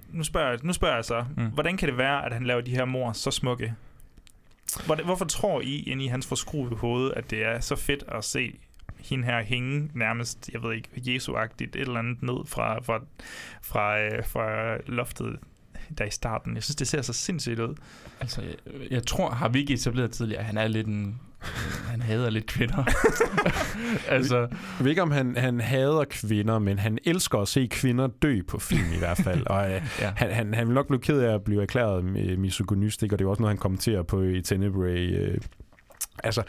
nu spørger, jeg, nu spørger jeg så. Mm. Hvordan kan det være, at han laver de her mor så smukke? Hvordan, hvorfor tror I, ind i hans forskruede hoved, at det er så fedt at se hende her hænge nærmest, jeg ved ikke, Jesu-agtigt et eller andet ned fra, fra, fra, øh, fra loftet der i starten. Jeg synes, det ser så sindssygt ud. Altså, jeg, jeg tror, har vi ikke etableret tidligere, at han er lidt en... Han hader lidt kvinder. altså, Jeg ved ikke, om han, han hader kvinder, men han elsker at se kvinder dø på film i hvert fald. Og øh, ja. han, han, han vil nok blive ked af at blive erklæret øh, misogynist, ikke? og det er også noget, han kommenterer på i Tenebrae. Øh. Altså,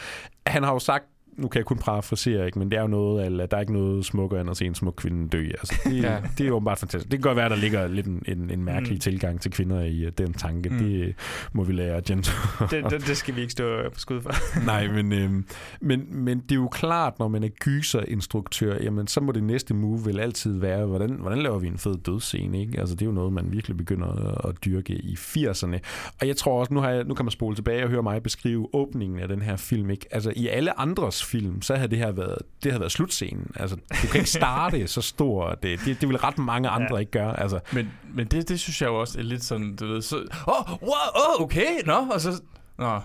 han har jo sagt, nu kan jeg kun parafrasere, ikke, men det er jo noget, at der er ikke noget smukkere end at se en smuk kvinde dø. Altså, det, Ja. det er jo åbenbart fantastisk. Det kan godt være, der ligger lidt en, en, en mærkelig Mm. tilgang til kvinder i uh, den tanke. Mm. Det må vi lære Argento. Det, det, det skal vi ikke stå på skud for. Nej, men, øhm, men, men det er jo klart, når man er gyserinstruktør, jamen så må det næste move vel altid være, hvordan, hvordan laver vi en fed dødsscene, ikke? Altså det er jo noget, man virkelig begynder at, at dyrke i 80'erne. Og jeg tror også, nu, har jeg, nu kan man spole tilbage og høre mig beskrive åbningen af den her film, ikke? Altså i alle andres film, så havde det her været, det havde været slutscenen. Altså du kan ikke starte så stort. Det, det, det vil ret mange andre Ja. ja. ikke gøre. Altså, men, men det, det synes jeg jo også er lidt sådan, du ved, så... Åh, oh, wow, oh, okay, nå, og så... Nå,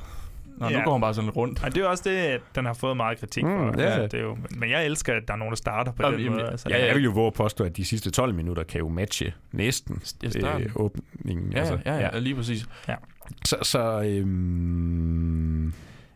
nå nu Ja. går han bare sådan lidt rundt. Og det er jo også det, at den har fået meget kritik Mm, for. ja. det er jo, men jeg elsker, at der er nogen, der starter på Jamen, den jamen, måde. Altså, ja, jeg vil jo våge at påstå, at de sidste 12 minutter kan jo matche næsten Ja, øh, åbningen. Ja, altså, ja, ja, ja, lige præcis. Så, så øhm,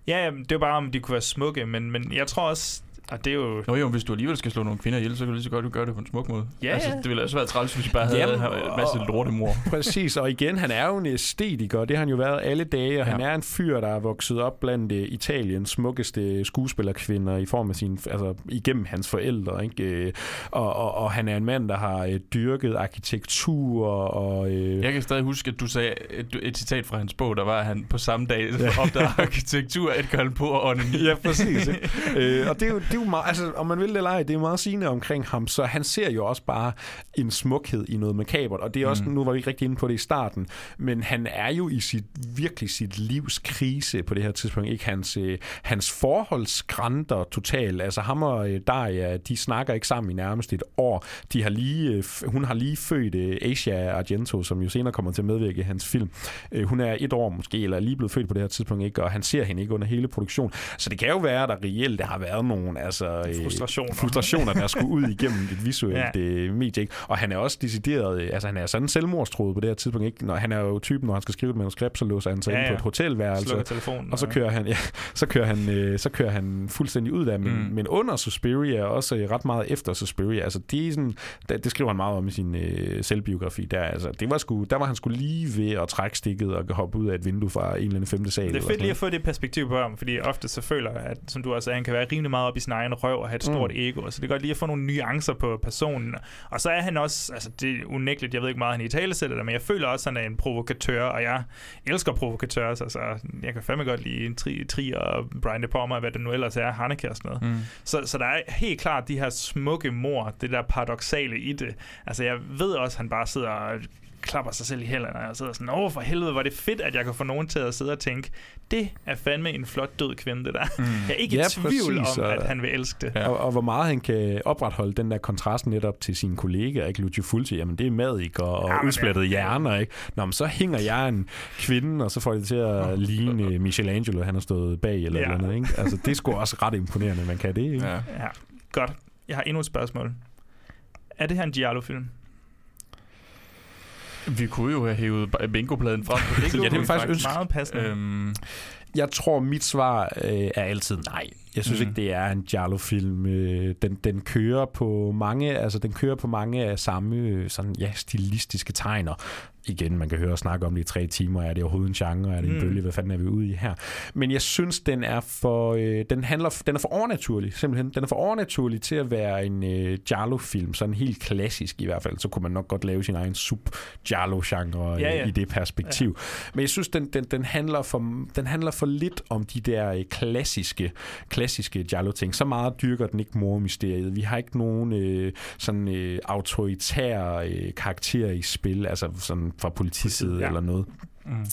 Ja, jamen, det er bare, om de kunne være smukke, men, men jeg tror også, og det er jo... Nå jo, hvis du alligevel skal slå nogle kvinder ihjel, så kan du lige så godt du gøre det på en smuk måde. Ja, altså, ja. det ville også være træls, hvis vi bare havde Jamen, en masse lortemor. Præcis, og igen, han er jo en æstetiker, og det har han jo været alle dage, og ja. han er en fyr, der er vokset op blandt uh, Italiens smukkeste skuespillerkvinder i form af sin, altså igennem hans forældre, ikke? Øh, Og, og, og han er en mand, der har uh, dyrket arkitektur og... Uh, Jeg kan stadig huske, at du sagde et, et citat fra hans bog, der var, at han på samme dag opdagede arkitektur, Edgar Allan Poe og onani. Ja, præcis. Ikke? øh, og det er, jo, det er jo meget, altså, om man vil det eller ej, det er meget sigende omkring ham, så han ser jo også bare en smukhed i noget makabert, og det er også, mm. nu var vi ikke rigtig inde på det i starten, men han er jo i sit, virkelig sit livs krise på det her tidspunkt, ikke? Hans, øh, hans forhold skrænder totalt, altså ham og øh, Daria, de snakker ikke sammen i nærmest et år, de har lige, øh, hun har lige født øh, Asia Argento, som jo senere kommer til at medvirke i hans film, øh, hun er et år måske, eller er lige blevet født på det her tidspunkt, ikke? og han ser hende ikke under hele produktionen, så det kan jo være, at der reelt der har været nogle altså, øh, Frustrationer. frustrationer, der skulle ud igennem et visuelt Ja. øh, medie. Ikke? Og han er også decideret, øh, altså han er sådan selvmordstroet på det her tidspunkt. Ikke? Når han er jo typen, når han skal skrive et manuskript, så låser han sig Ja, ja, ind på et hotelværelse. Slukker telefonen. Og så kører han, ja, så kører han, øh, så kører han fuldstændig ud af, men, Mm. men under Suspiria, og også øh, ret meget efter Suspiria, altså det, er sådan, det, det skriver han meget om i sin øh, selvbiografi, der, altså, det var sgu, der var han skulle lige ved at trække stikket og hoppe ud af et vindue fra en eller anden femte sal. Det er fedt lige at få det perspektiv på ham, fordi ofte så føler jeg, at, som du også sagde, han kan være rimelig meget op i sin egen røv og have et stort mm. ego, så det er godt lige at få nogle nuancer på personen. Og så er han også, altså det er unægteligt, jeg ved ikke meget, han i tale sætter det, men jeg føler også, at han er en provokatør, og jeg elsker provokatører, så, så jeg kan fandme godt lide tri, tri og Brian De Palma, hvad det nu ellers er, Haneke og sådan noget. Mm. Så, så der er helt klart de her smukke mor, det der paradoxale i det. Altså jeg ved også, at han bare sidder og klapper sig selv i hænderne, og jeg sidder sådan, åh for helvede, hvor er det fedt, at jeg kan få nogen til at sidde og tænke, det er fandme en flot død kvinde, det der. Mm. Jeg er ikke Ja, i tvivl præcis, om, og- at han vil elske det. Ja. Og, og hvor meget han kan opretholde den der kontrast netop til sine kollegaer, ikke? Lucio Fulci, jamen det er madik og, og Ja, men udsplættede ja. hjerner, ikke? Nå, men så hænger jeg en kvinde, og så får det til at ligne Michelangelo, han har stået bag eller Ja. andet, ikke? Altså det er sgu også ret imponerende, man kan det, ikke? Ja. Ja, godt. Jeg har endnu et spørgsmål. Er det her en Giallo-film? Vi kunne jo have hævet bingopladen frem. på Ja, det vi faktisk ønske. Meget passende. Øhm, Jeg tror, mit svar øh, er altid nej. Jeg synes Mm. ikke, det er en Giallo-film. Øh, den, den kører på mange, altså den kører på mange af samme øh, sådan, ja, stilistiske tegner. Igen, man kan høre og snakke om det i tre timer. Er det overhovedet en genre? Er det en Mm. bølge? Hvad fanden er vi ude i her? Men jeg synes, den er for, øh, den handler, den er for overnaturlig, simpelthen. Den er for overnaturlig til at være en øh, Giallo-film. Sådan helt klassisk i hvert fald. Så kunne man nok godt lave sin egen sub-Giallo-genre Ja, ja, ja. ja. i det perspektiv. Men jeg synes, den, den, den, handler for, den handler for lidt om de der øh, klassiske, klassiske Giallo-ting. Så meget dyrker den ikke mormysteriet. Vi har ikke nogen øh, sådan øh, autoritære øh, karakterer i spil, altså sådan fra politiside Ja. eller noget. Mm.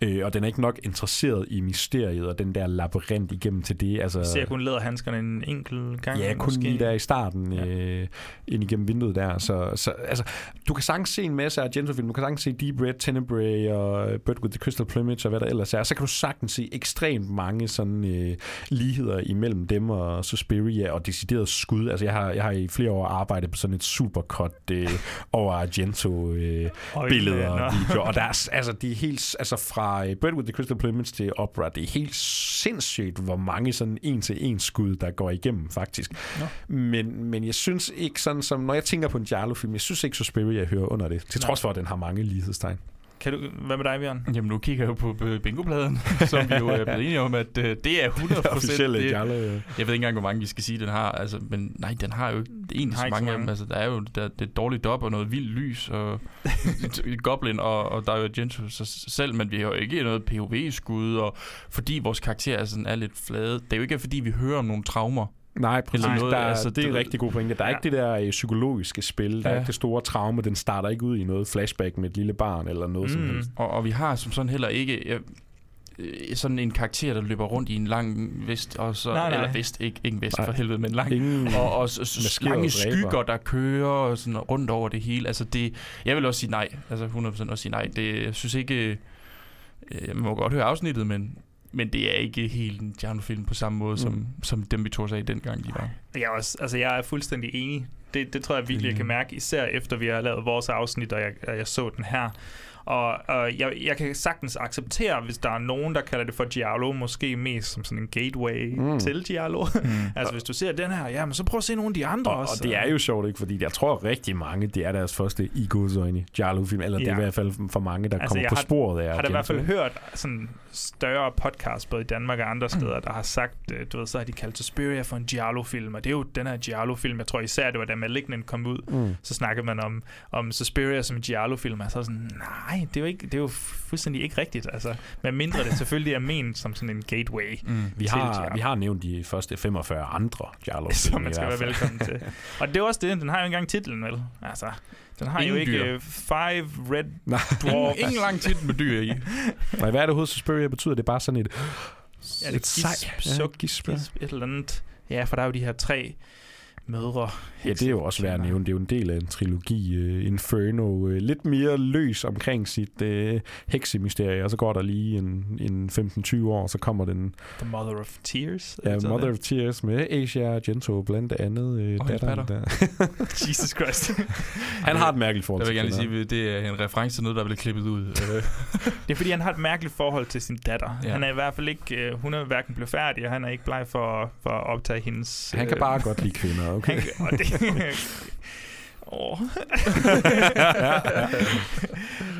Øh, og den er ikke nok interesseret i mysteriet og den der labyrint igennem til det. Altså, Jeg ser kun læderhandskerne en enkelt gang. Ja, kun måske. lige der i starten, Ja. øh, ind igennem vinduet der. Så, så altså, du kan sagtens se en masse Argento-film. Du kan sagtens se Deep Red, Tenebrae og Bird with the Crystal Plumage og hvad der ellers er. Så kan du sagtens se ekstremt mange sådan øh, ligheder imellem dem og Suspiria og decideret skud. Altså, jeg har, jeg har i flere år arbejdet på sådan et supercut øh, over Argento øh, Øjne, billeder og videoer. Og der er, altså, de er helt, altså fra øh, Bird with the Crystal Plumage til Opera, det er helt sindssygt, hvor mange sådan en til en skud, der går igennem faktisk. Men, men jeg synes ikke sådan som, når jeg tænker på en Giallo-film, jeg synes ikke Suspiria hører under det, til trods for, at den har mange lighedstegn. Kan du, hvad med dig, Bjørn? Jamen, nu kigger jeg jo på øh, bingopladen, som vi jo er blevet enige om, at øh, det er 100 Officielle det, Giallo. Jeg ved ikke engang, hvor mange vi skal sige, den har. Altså, men nej, den har jo ikke egentlig så mange af dem. Altså, der er jo der, det er dårligt op og noget vildt lys og Goblin og, og der er jo Argento sig selv, men vi har jo ikke noget POV-skud, og fordi vores karakterer er, sådan, er lidt flade. Det er jo ikke, fordi vi hører om nogle traumer. Nej, præcis. Eller Noget, der, altså, altså, det er en det- rigtig god pointe. Der er Ja. ikke det der øh, psykologiske spil. Der er Ja. ikke det store traume. Den starter ikke ud i noget flashback med et lille barn eller noget mm. som helst. Og, og vi har som sådan heller ikke øh, øh, sådan en karakter, der løber rundt i en lang vest, og så, Nej, nej. eller vest, ikke, ikke en vest Nej. for helvede, men lang. Ingen, Og, og s- lange dræber. skygger, der kører og sådan rundt over det hele. Altså det, jeg vil også sige nej. Altså 100% også sige nej. Det, jeg synes ikke... Øh, man må godt høre afsnittet, men, men det er ikke helt en Giallo-film på samme måde, mm. som, som dem, vi tog sig i dengang, de var. Jeg er, også, altså, jeg er fuldstændig enig. Det, det tror jeg virkelig, jeg kan mærke, især efter vi har lavet vores afsnit, og jeg, og jeg så den her. Og, og jeg, jeg kan sagtens acceptere, hvis der er nogen, der kalder det for Giallo, måske mest som sådan en gateway mm. Mm. til Giallo. Mm. altså hvis du ser den her, ja, men så prøv at se nogle af de andre Og, også. og det er jo sjovt, ikke? Fordi jeg tror rigtig mange, det er deres første i godsøjne Giallo-film, eller det er Ja. i hvert fald for mange, der Altså, kommer på har- sporet af Jeg har da i hvert fald hørt sådan større podcast, både i Danmark og andre steder, der har sagt, øh, du ved, så har de kaldt Suspiria for en Giallo-film, og det er jo den her Giallo-film, jeg tror især, det var da Malignant kom ud, Mm. så snakkede man om, om Suspiria som en Giallo-film, og så sådan, Nej, det er jo, ikke, det er jo fuldstændig ikke rigtigt. Altså, med mindre det selvfølgelig er ment som sådan en gateway. Mm. Vi har, Giallo. vi har nævnt de første 45 andre Giallo som man skal være velkommen til. Og det er også det, den har jo engang titlen, vel? Altså, den har Ingen jo ikke dyr. uh, Five Red Nej. Dwarfs. Ingen lang titel med dyr i. Nej, hvad er det Suspiria betyder? Det er bare sådan et... Ja, det et sej. gisp, Ja, suk, gisp, gisp, et eller andet. Ja, for der er jo de her tre mødre. Ja, det er jo også værd at nævne. Det er jo en del af en trilogi. Uh, Inferno. Uh, lidt mere løs omkring sit uh, heksemysterie, og så går der lige en, en 15-20 år, og så kommer den The Mother of Tears. ja, Mother of Tears med Asia Argento blandt andet. Uh, Og datteren datter. der. Jesus Christ. Han har et mærkeligt forhold Jeg vil til gerne sige, at det er en reference til noget, der blev klippet ud. Øh, Det er fordi, han har et mærkeligt forhold til sin datter. Ja. Han er i hvert fald ikke... Øh, hun er hverken blevet færdig, og han er ikke bleg for, for at optage hendes... Han kan øh, bare godt lide kvinder, okay? Og det, Åh.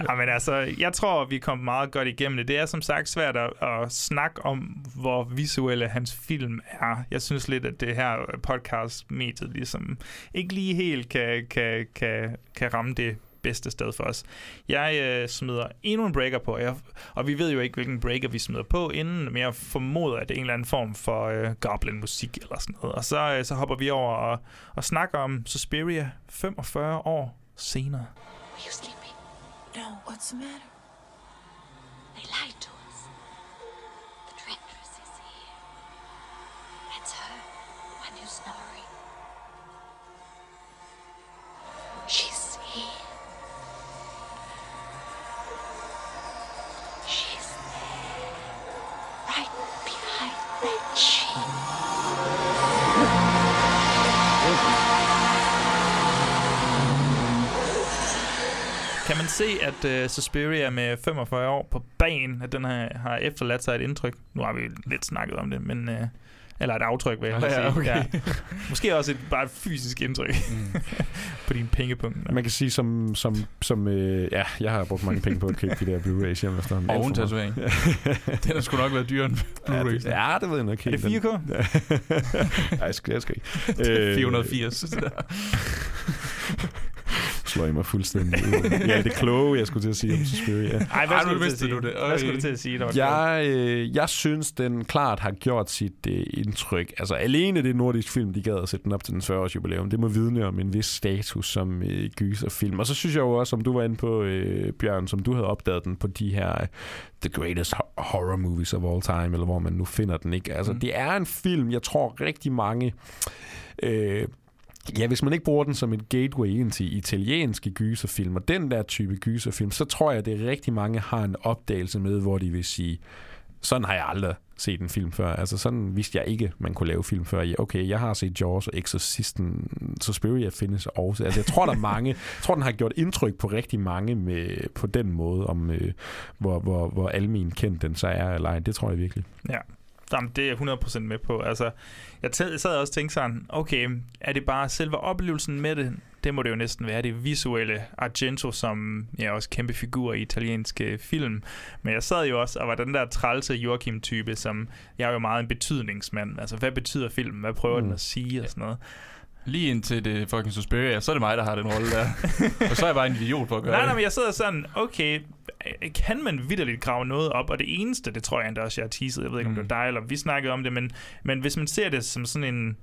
Jamen altså, jeg tror, vi kom meget godt igennem det. Det er som sagt svært at, at snakke om, hvor visuelle hans film er. Jeg synes lidt, at det her podcast-mediet ligesom ikke lige helt kan, kan, kan, kan ramme det bedste sted for os. Jeg øh, smider endnu en breaker på, jeg, og vi ved jo ikke, hvilken breaker vi smider på inden, men jeg formoder, at det er en eller anden form for øh, goblin-musik eller sådan noget. Og så, øh, så hopper vi over og, og snakker om Suspiria 45 år senere. Are you sleeping? No. What's the matter? They lied to us. The directress is here. That's her. One who's snoring. She's se, at uh, Suspiria med 45 år på banen, at den har, har efterladt sig et indtryk? Nu har vi lidt snakket om det, men... Uh, eller et aftryk, vil jeg Ja, sige. okay. Ja. Måske også et, bare et fysisk indtryk mm. på din pengepunkt. Man kan sige, som, som, som øh, ja, jeg har brugt mange penge på at købe de der Blu-rays hjemme. Og Alt uden for meget. tatovering. Den har sgu nok været dyrere end Ja, Blu-ray. det, ja, det ved jeg nok Er helt. det 4K? Nej, jeg skal, jeg skal ikke. Øh, 480. slår I mig fuldstændig ud. Ja, det kloge, jeg skulle til at sige om Suspiria. Ej, hvad Ej, skulle nu du til at vidste sige? du det. Hvad Øj. skulle du til at sige? Der? Jeg, øh, jeg synes, den klart har gjort sit øh, indtryk. Altså alene det nordiske film, de gad at sætte den op til den 40-års jubilæum, det må vidne om en vis status som øh, gyserfilm. Og så synes jeg jo også, som du var inde på, øh, Bjørn, som du havde opdaget den på de her øh, The Greatest Ho- Horror Movies of All Time, eller hvor man nu finder den. ikke. Altså mm. det er en film, jeg tror rigtig mange... Øh, Ja, hvis man ikke bruger den som et gateway ind til italienske gyserfilm, og den der type gyserfilm, så tror jeg, at det rigtig mange har en opdagelse med, hvor de vil sige, sådan har jeg aldrig set en film før. Altså sådan vidste jeg ikke, man kunne lave film før. Okay, jeg har set Jaws og Exorcisten, Suspiria findes også. Altså jeg tror, der er mange, jeg tror, den har gjort indtryk på rigtig mange med, på den måde, om øh, hvor, hvor, hvor almen kendt den så er eller ej. Det tror jeg virkelig. Ja. Jamen, det er jeg 100% med på. Altså, jeg tæ- sad også og tænkte sådan, okay, er det bare selve oplevelsen med det? Det må det jo næsten være, det visuelle Argento, som ja, også kæmpe figur i italienske film. Men jeg sad jo også og var den der trælse Joachim-type, som jeg er jo meget en betydningsmand. Altså, hvad betyder film? Hvad prøver mm. den at sige og sådan noget? Lige indtil det fucking Suspiria, så er det mig, der har den rolle der. og så er jeg bare en idiot for at gøre Nej, det. nej, men jeg sidder sådan, okay, kan man vidderligt grave noget op? Og det eneste, det tror jeg endda også, jeg har teaset, jeg ved ikke, om det var dig, eller vi snakkede om det, men, men hvis man ser det som sådan en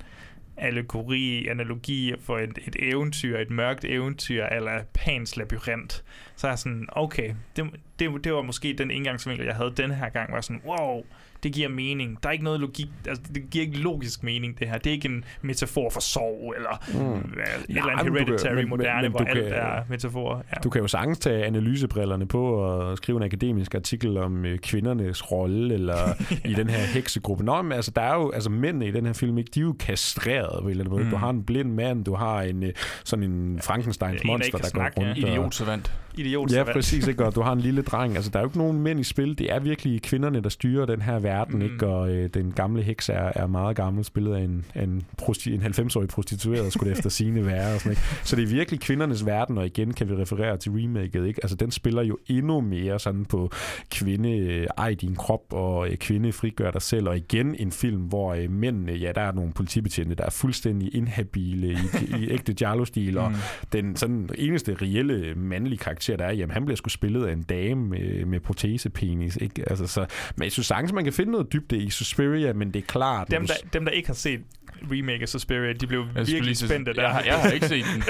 allegori, analogi for et, et eventyr, et mørkt eventyr, eller Pans labyrint, så er jeg sådan, okay, det, det, det var måske den indgangsvinkel, jeg havde den her gang, var sådan, wow, det giver mening. Der er ikke noget logik, altså det giver ikke logisk mening, det her. Det er ikke en metafor for sorg, eller mm. et eller andet men du kan- hereditary men- men- moderne, hvor du alt kan- er metaforer. Ja. Du kan jo sagtens tage analysebrillerne på og skrive en akademisk artikel om øh, kvindernes rolle, eller i den her heksegruppe. Nå, men altså, der er jo, altså mændene i den her film, ikke, de er jo kastreret på en eller anden måde. Mm. Du har en blind mand, du har en øh, sådan en Frankensteins En, der monster, ikke der kan går snakke, ja. rundt. og- Idiot savant. Idiot, Ja, præcis, ikke? Og du har en lille dreng. Altså, der er jo ikke nogen mænd i spil. Det er virkelig kvinderne, der styrer den her verden, Mm. ikke? Og øh, den gamle heks er, er meget gammel, spillet af en, en, prosti- en 90-årig prostitueret, skulle det efter sine være. Og sådan, ikke? Så det er virkelig kvindernes verden, og igen kan vi referere til remaket, ikke? Altså, den spiller jo endnu mere sådan på kvinde, øh, ej din krop, og øh, kvinde frigør dig selv. Og igen en film, hvor øh, mændene, ja, der er nogle politibetjente, der er fuldstændig inhabile i, i ægte Giallo-stil, og Mm. den sådan eneste reelle mandlige karakter karakter, der er, jamen han bliver sgu spillet af en dame med, med protesepenis, ikke? Altså, så, men jeg synes sagtens, man kan finde noget dybde i Suspiria, men det er klart... Dem der, du- dem, der ikke har set remake af Suspiria, de blev Jeg virkelig spændte der. Jeg, har- jeg har ikke set den.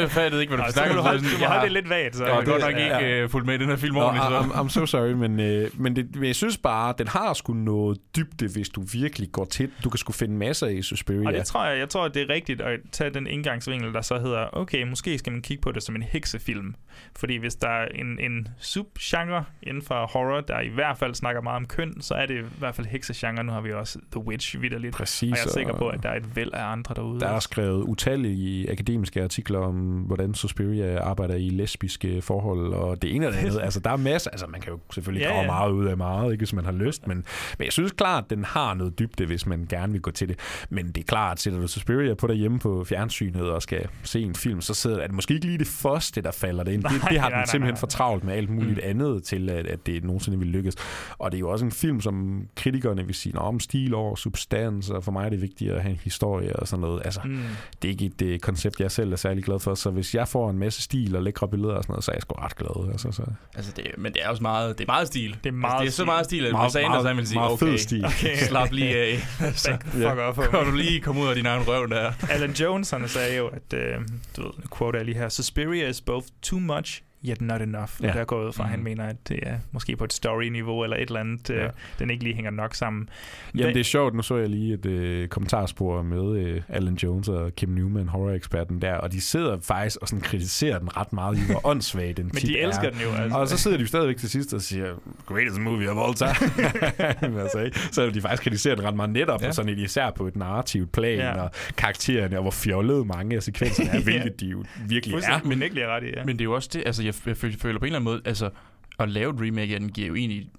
Jeg fattede ikke, hvad du Nå, må om. du må holde har- det lidt vagt, så. Jeg har godt nok ja. ikke øh, fulgt med i den her film Nå, ordentligt. så. I'm, I'm so sorry, men, øh, men, det, men jeg synes bare, den har sgu noget dybde, hvis du virkelig går til. Du kan sgu finde masser i Suspiria. Og det tror jeg, jeg tror, at det er rigtigt at tage den indgangsvinkel, der så hedder, okay, måske skal man kigge på det som en heksefilm. Fordi hvis der er en, en subgenre inden for horror, der i hvert fald snakker meget om køn, så er det i hvert fald heksegenre. Nu har vi også The Witch vidderligt. Præcis, Og jeg er sikker på, at der er et væld af andre derude. Der er skrevet utallige akademiske artikler om, hvordan Suspiria arbejder i lesbiske forhold, og det ene og det andet. altså, der er masser. Altså, man kan jo selvfølgelig Ja, grave ja. meget ud af meget, ikke, hvis man har lyst, men, men jeg synes klart, at den har noget dybde, hvis man gerne vil gå til det. Men det er klart, at sætter du Suspiria på derhjemme på fjernsynet og skal se en film, så sidder er det måske ikke lige det første, der falder det ind. Det, Nej, det har nej, den nej, simpelthen nej. for travlt med alt muligt Mm. andet til, at, at det nogensinde vil lykkes. Og det er jo også en film, som kritikerne vil sige, "Nå, om stil over substans, og for mig er det vigtigt at have en historie og sådan noget. Altså, Mm. det er ikke et øh, koncept, jeg selv er særlig glad for, så hvis jeg får en masse stil og lækre billeder og sådan noget, så er jeg sgu ret glad. Altså, så. Altså, det, men det er også meget, det er meget stil. Det er meget altså, det er så meget stil, at Meget- meget- han vil sige, meget fed okay, stil. Okay. slap lige af. så fuck off. kan du lige komme ud af din egen røv der. Alan Jones, han sagde jo, at, øh, du ved, quote jeg lige her, Suspiria is both too much, yet not enough. Ja. Ja. Og der går ud fra, at han mener, at det er måske på et story-niveau eller et eller andet, øh, Ja. den ikke lige hænger nok sammen. Jamen, det er sjovt. Nu så jeg lige et øh, kommentarspor med øh, Alan Jones og Kim Newman, horror-eksperten der, og de sidder faktisk og sådan kritiserer den ret meget i, hvor åndssvag den Men de elsker er. den jo. Altså. Og så sidder de jo stadigvæk til sidst og siger, greatest movie of all time. Altså, ikke? så de faktisk kritiserer den ret meget netop, Ja. ja. sådan især på et narrativt plan, Ja. ja. og karaktererne, og hvor fjollede mange af sekvenserne er, hvilket de jo virkelig er. Fuldstændig, men ikke lige ret i, ja. Men det er jo også det, altså jeg, jeg føler, føler på en eller anden måde, altså at lave et remake af den giver jo egentlig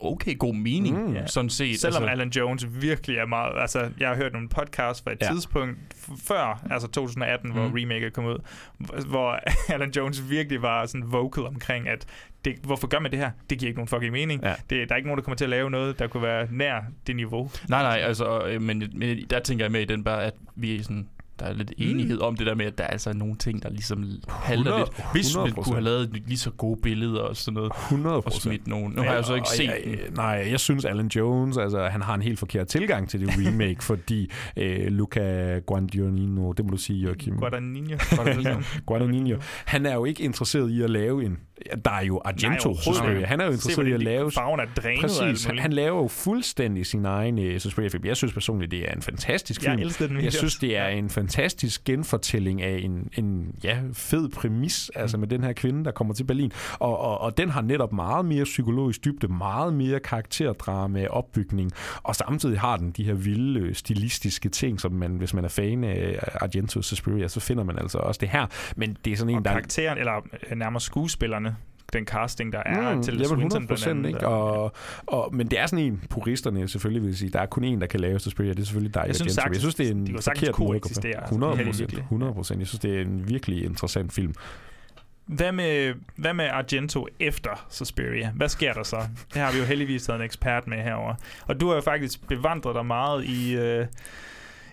okay god mening, Mm. sådan set. Selvom altså, Alan Jones virkelig er meget... Altså, jeg har hørt nogle podcasts fra et ja. Tidspunkt før, altså 2018, hvor Mm. remake kom ud, hvor- Alan Jones virkelig var sådan vocal omkring, at det, hvorfor gør man det her? Det giver ikke nogen fucking mening. Ja. Det, der er ikke nogen, der kommer til at lave noget, der kunne være nær det niveau. Nej, nej, altså, øh, men, men der tænker jeg med i den bare, at vi er sådan, der er lidt enighed om det der med, at der er altså nogle ting, der ligesom halter 100 lidt. Hvis man 100%. kunne have lavet lige så gode billeder og sådan noget, 100 og smidt nogen. Nu Ja, har jeg så ikke set jeg, den. Nej, jeg synes, Alan Jones, altså, han har en helt forkert tilgang til det remake, fordi øh, Luca Guadagnino, det må du sige, Joachim. Guadagnino. Guadagnino. Guadagnino. Han er jo ikke interesseret i at lave en... Der er jo Argento overhovedet Suspiria. Han er jo Se, interesseret i at lave... farven er drænet Præcis. Han, han laver jo fuldstændig sin egen uh, Suspiria-film. Jeg synes personligt, det er en fantastisk Jeg film. elskede den Jeg synes, det er en fantastisk genfortælling af en, en ja, fed præmis, altså Mm. med den her kvinde, der kommer til Berlin. Og, og, og den har netop meget mere psykologisk dybde, meget mere karakterdrama, opbygning, og samtidig har den de her vilde stilistiske ting, som man, hvis man er fan af Argento Suspiria, så finder man altså også det her. Men det er sådan en, Og der... karakteren, eller nærmere skuespillerne, den casting, der er Mm, til jamen, Swinton 100 blandt andet, ikke? Og, og, men det er sådan en, puristerne selvfølgelig vil sige, der er kun en, der kan lave Suspiria, det er selvfølgelig dig, Jeg synes Argento. Jeg synes, det er en de forkert måde at gå på. koexistere, altså, 100 helt procent. virkelig. 100 procent. Jeg synes, det er en virkelig interessant film. Hvad med, hvad med Argento efter Suspiria? Hvad sker der så? Det har vi jo heldigvis taget en ekspert med herover. Og du har jo faktisk bevandret dig meget i, øh,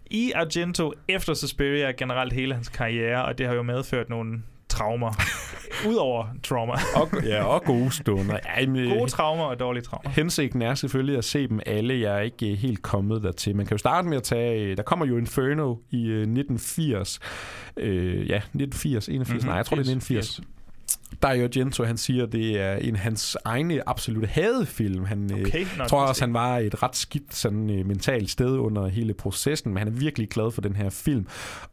i Argento efter Suspiria, generelt hele hans karriere, og det har jo medført nogle traumer. Udover trauma. Og, ja, og gode stunder. Ja, men, Gode traumer og dårlige traumer. Hensigten er selvfølgelig at se dem alle. Jeg er ikke øh, helt kommet dertil. Man kan jo starte med at tage... øh, Der kommer jo Inferno i øh, 1980. Øh, ja, 1980, 81. Mhm, Mm-hmm. Nej, jeg tror, det er 1980. Dario Argento, han siger, det er en af hans egne absolutte hadefilm. Han øh, Okay, nå, tror det også, han var et ret skidt sådan, øh, mentalt sted under hele processen, men han er virkelig glad for den her film.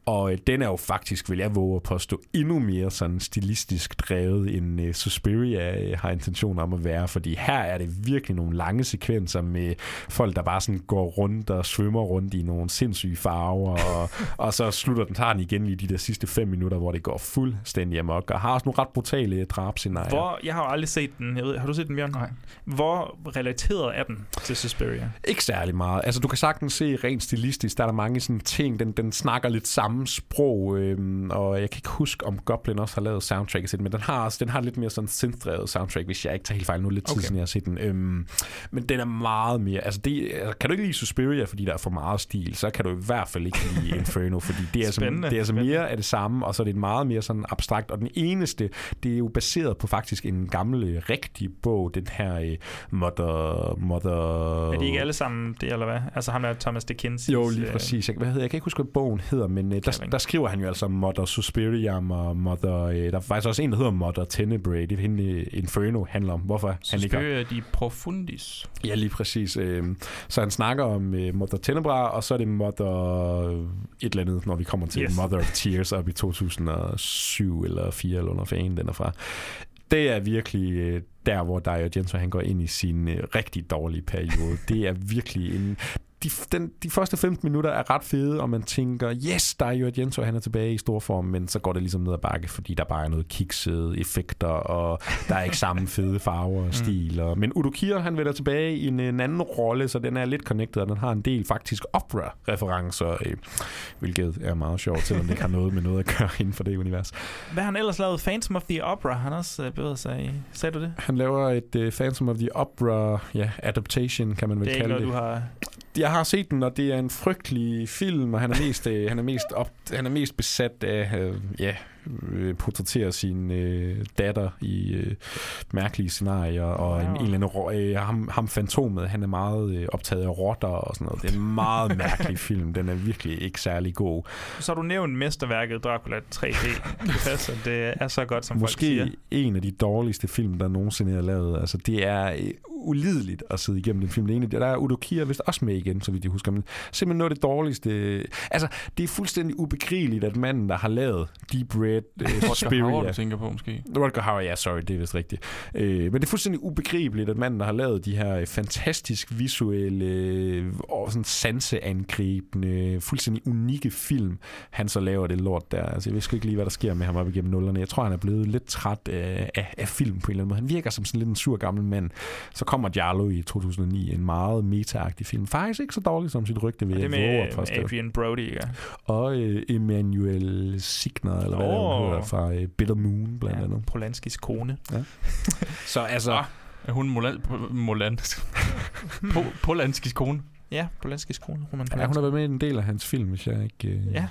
Og øh, den er jo faktisk, vil jeg våge at påstå, endnu mere sådan stilistisk drevet, end øh, Suspiria øh, har intentioner om at være. Fordi her er det virkelig nogle lange sekvenser med folk, der bare sådan går rundt og svømmer rundt i nogle sindssyge farver. Og, og så slutter den, tager den igen lige de der sidste fem minutter, hvor det går fuldstændig amok. Og har også nogle ret brutale drabscenarier. Hvor, jeg har jo aldrig set den. Jeg ved, har du set den, Bjørn? Nej. Hvor relateret er den til Suspiria? Ikke særlig meget. Altså, du kan sagtens se rent stilistisk, der er der mange sådan ting, den, den snakker lidt samme sprog, øhm, og jeg kan ikke huske, om Goblin også har lavet soundtracket til den, men den har, også, den har lidt mere sådan synth-drevet soundtrack, hvis jeg ikke tager helt fejl. Nu lidt tid Okay. siden, jeg har set den. Øhm, men den er meget mere... Altså, det, altså, kan du ikke lide Suspiria, fordi der er for meget stil, så kan du i hvert fald ikke lide Inferno, fordi det er, altså, Spændende, det er altså mere af det samme, og så er det meget mere sådan abstrakt. Og den eneste, det det er jo baseret på faktisk en gammel, øh, rigtig bog, den her øh, Mother... Mother Er de ikke alle sammen det, eller hvad? Altså ham er Thomas Dickinson. jo, lige præcis. Jeg, hvad hedder, jeg kan ikke huske, hvad bogen hedder, men øh, der, der skriver han jo altså Mother Suspirium og Mother... Øh, der er faktisk også en, der hedder Mother Tenebrae. Det er hende øh, Inferno handler om. Hvorfor han ikke har- Suspiria de profundis. Ja, lige præcis. Øh, Så han snakker om øh, Mother Tenebra, og så er det Mother et eller andet, når vi kommer til yes. Mother of Tears op i 2007 eller 4 eller under fanden den er fra. Det er virkelig øh, der, hvor Dario Argento han går ind i sin øh, rigtig dårlige periode. Det er virkelig en... De, den, de første 15 minutter er ret fede, og man tænker, yes, Dario Argento han er tilbage i stor form, men så går det ligesom ned ad bakke, fordi der bare er noget kiksede effekter, og der er ikke samme fede farver og stil. Og, men Udo Kier, han vender tilbage i en, en anden rolle, så den er lidt connected, og den har en del faktisk opera-referencer, øh, hvilket er meget sjovt, selvom det ikke har noget med noget at gøre inden for det univers. Hvad har han ellers lavet? Phantom of the Opera. Han også øh, bevæget sig i... Sagde du det? Han laver et uh, Phantom of the Opera ja, adaptation, kan man vel Det er ikke kalde noget, det. du har... Jeg har set den, og det er en frygtelig film, og han er mest, øh, han er mest, op, han er mest besat af øh, ja, øh, portrættere sin øh, datter i øh, mærkelige scenarier, og en, en eller anden, øh, ham, ham fantomet, han er meget øh, optaget af rotter og sådan noget. Det er en meget mærkelig film. Den er virkelig ikke særlig god. Så har du nævnt mesterværket Dracula 3D. Det passer. Det er så godt, som folk siger. Måske en af de dårligste film, der nogensinde er lavet. Altså, det er øh, ulideligt at sidde igennem den film. Det ene, der er Udo Kier vist også med igen, så vidt jeg husker. Men simpelthen noget af det dårligste. Altså, det er fuldstændig ubegriveligt, at manden, der har lavet Deep Red uh, Rutger Hauer, Suspiria... du tænker på måske. Rutger Hauer, ja, sorry, det er vist rigtigt. Øh, men det er fuldstændig ubegribeligt, at manden, der har lavet de her øh, fantastisk visuelle øh, og sådan sanseangribende, fuldstændig unikke film, han så laver det lort der. Altså, jeg ved sgu ikke lige, hvad der sker med ham op igennem nullerne. Jeg tror, han er blevet lidt træt af, af, af film på en eller anden måde. Han virker som sådan lidt en sur gammel mand. Så kommer Jarlo i 2009, en meget meta film. Faktisk ikke så dårlig som sit rygte, vil Og jeg det våge at med påstå. Adrian Brody, ja. Og øh, Emmanuel Signer, eller hvad Oh. det hedder, fra øh, Bitter Moon, blandt ja andet. Polanskis kone. Så altså... Ah, er hun Molan... Molan... po, Polanskis kone? Ja, Polanskis kone. Roman Ja, hun har været med i en del af hans film, hvis jeg ikke... Øh... Ja.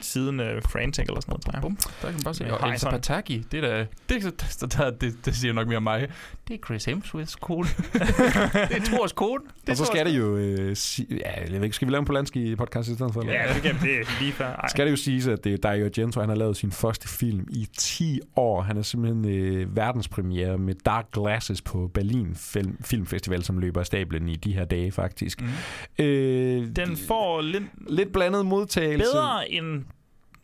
Siden uh, Frantic eller sådan noget, tror jeg. Bum, der kan man bare se. Med Og Elsa. Pataki, det er da... Det, det, det, det, det siger nok mere mig. Det er Chris Hemsworths kone. det er Thors kone. Det Og så skal det jo... Øh, si- ja, jeg ved ikke, skal vi lave en Polanski podcast i stedet for? eller? Ja, det kan det er lige før. Ej. Skal det jo siges, at det er Dario Argento, han har lavet sin første film i 10 år. Han er simpelthen øh, verdenspremiere med Dark Glasses på Berlin Film, Filmfestival, som løber af stablen i de her dage, faktisk. Mm. Øh, Den får lidt lidt blandet modtagelse. bedre end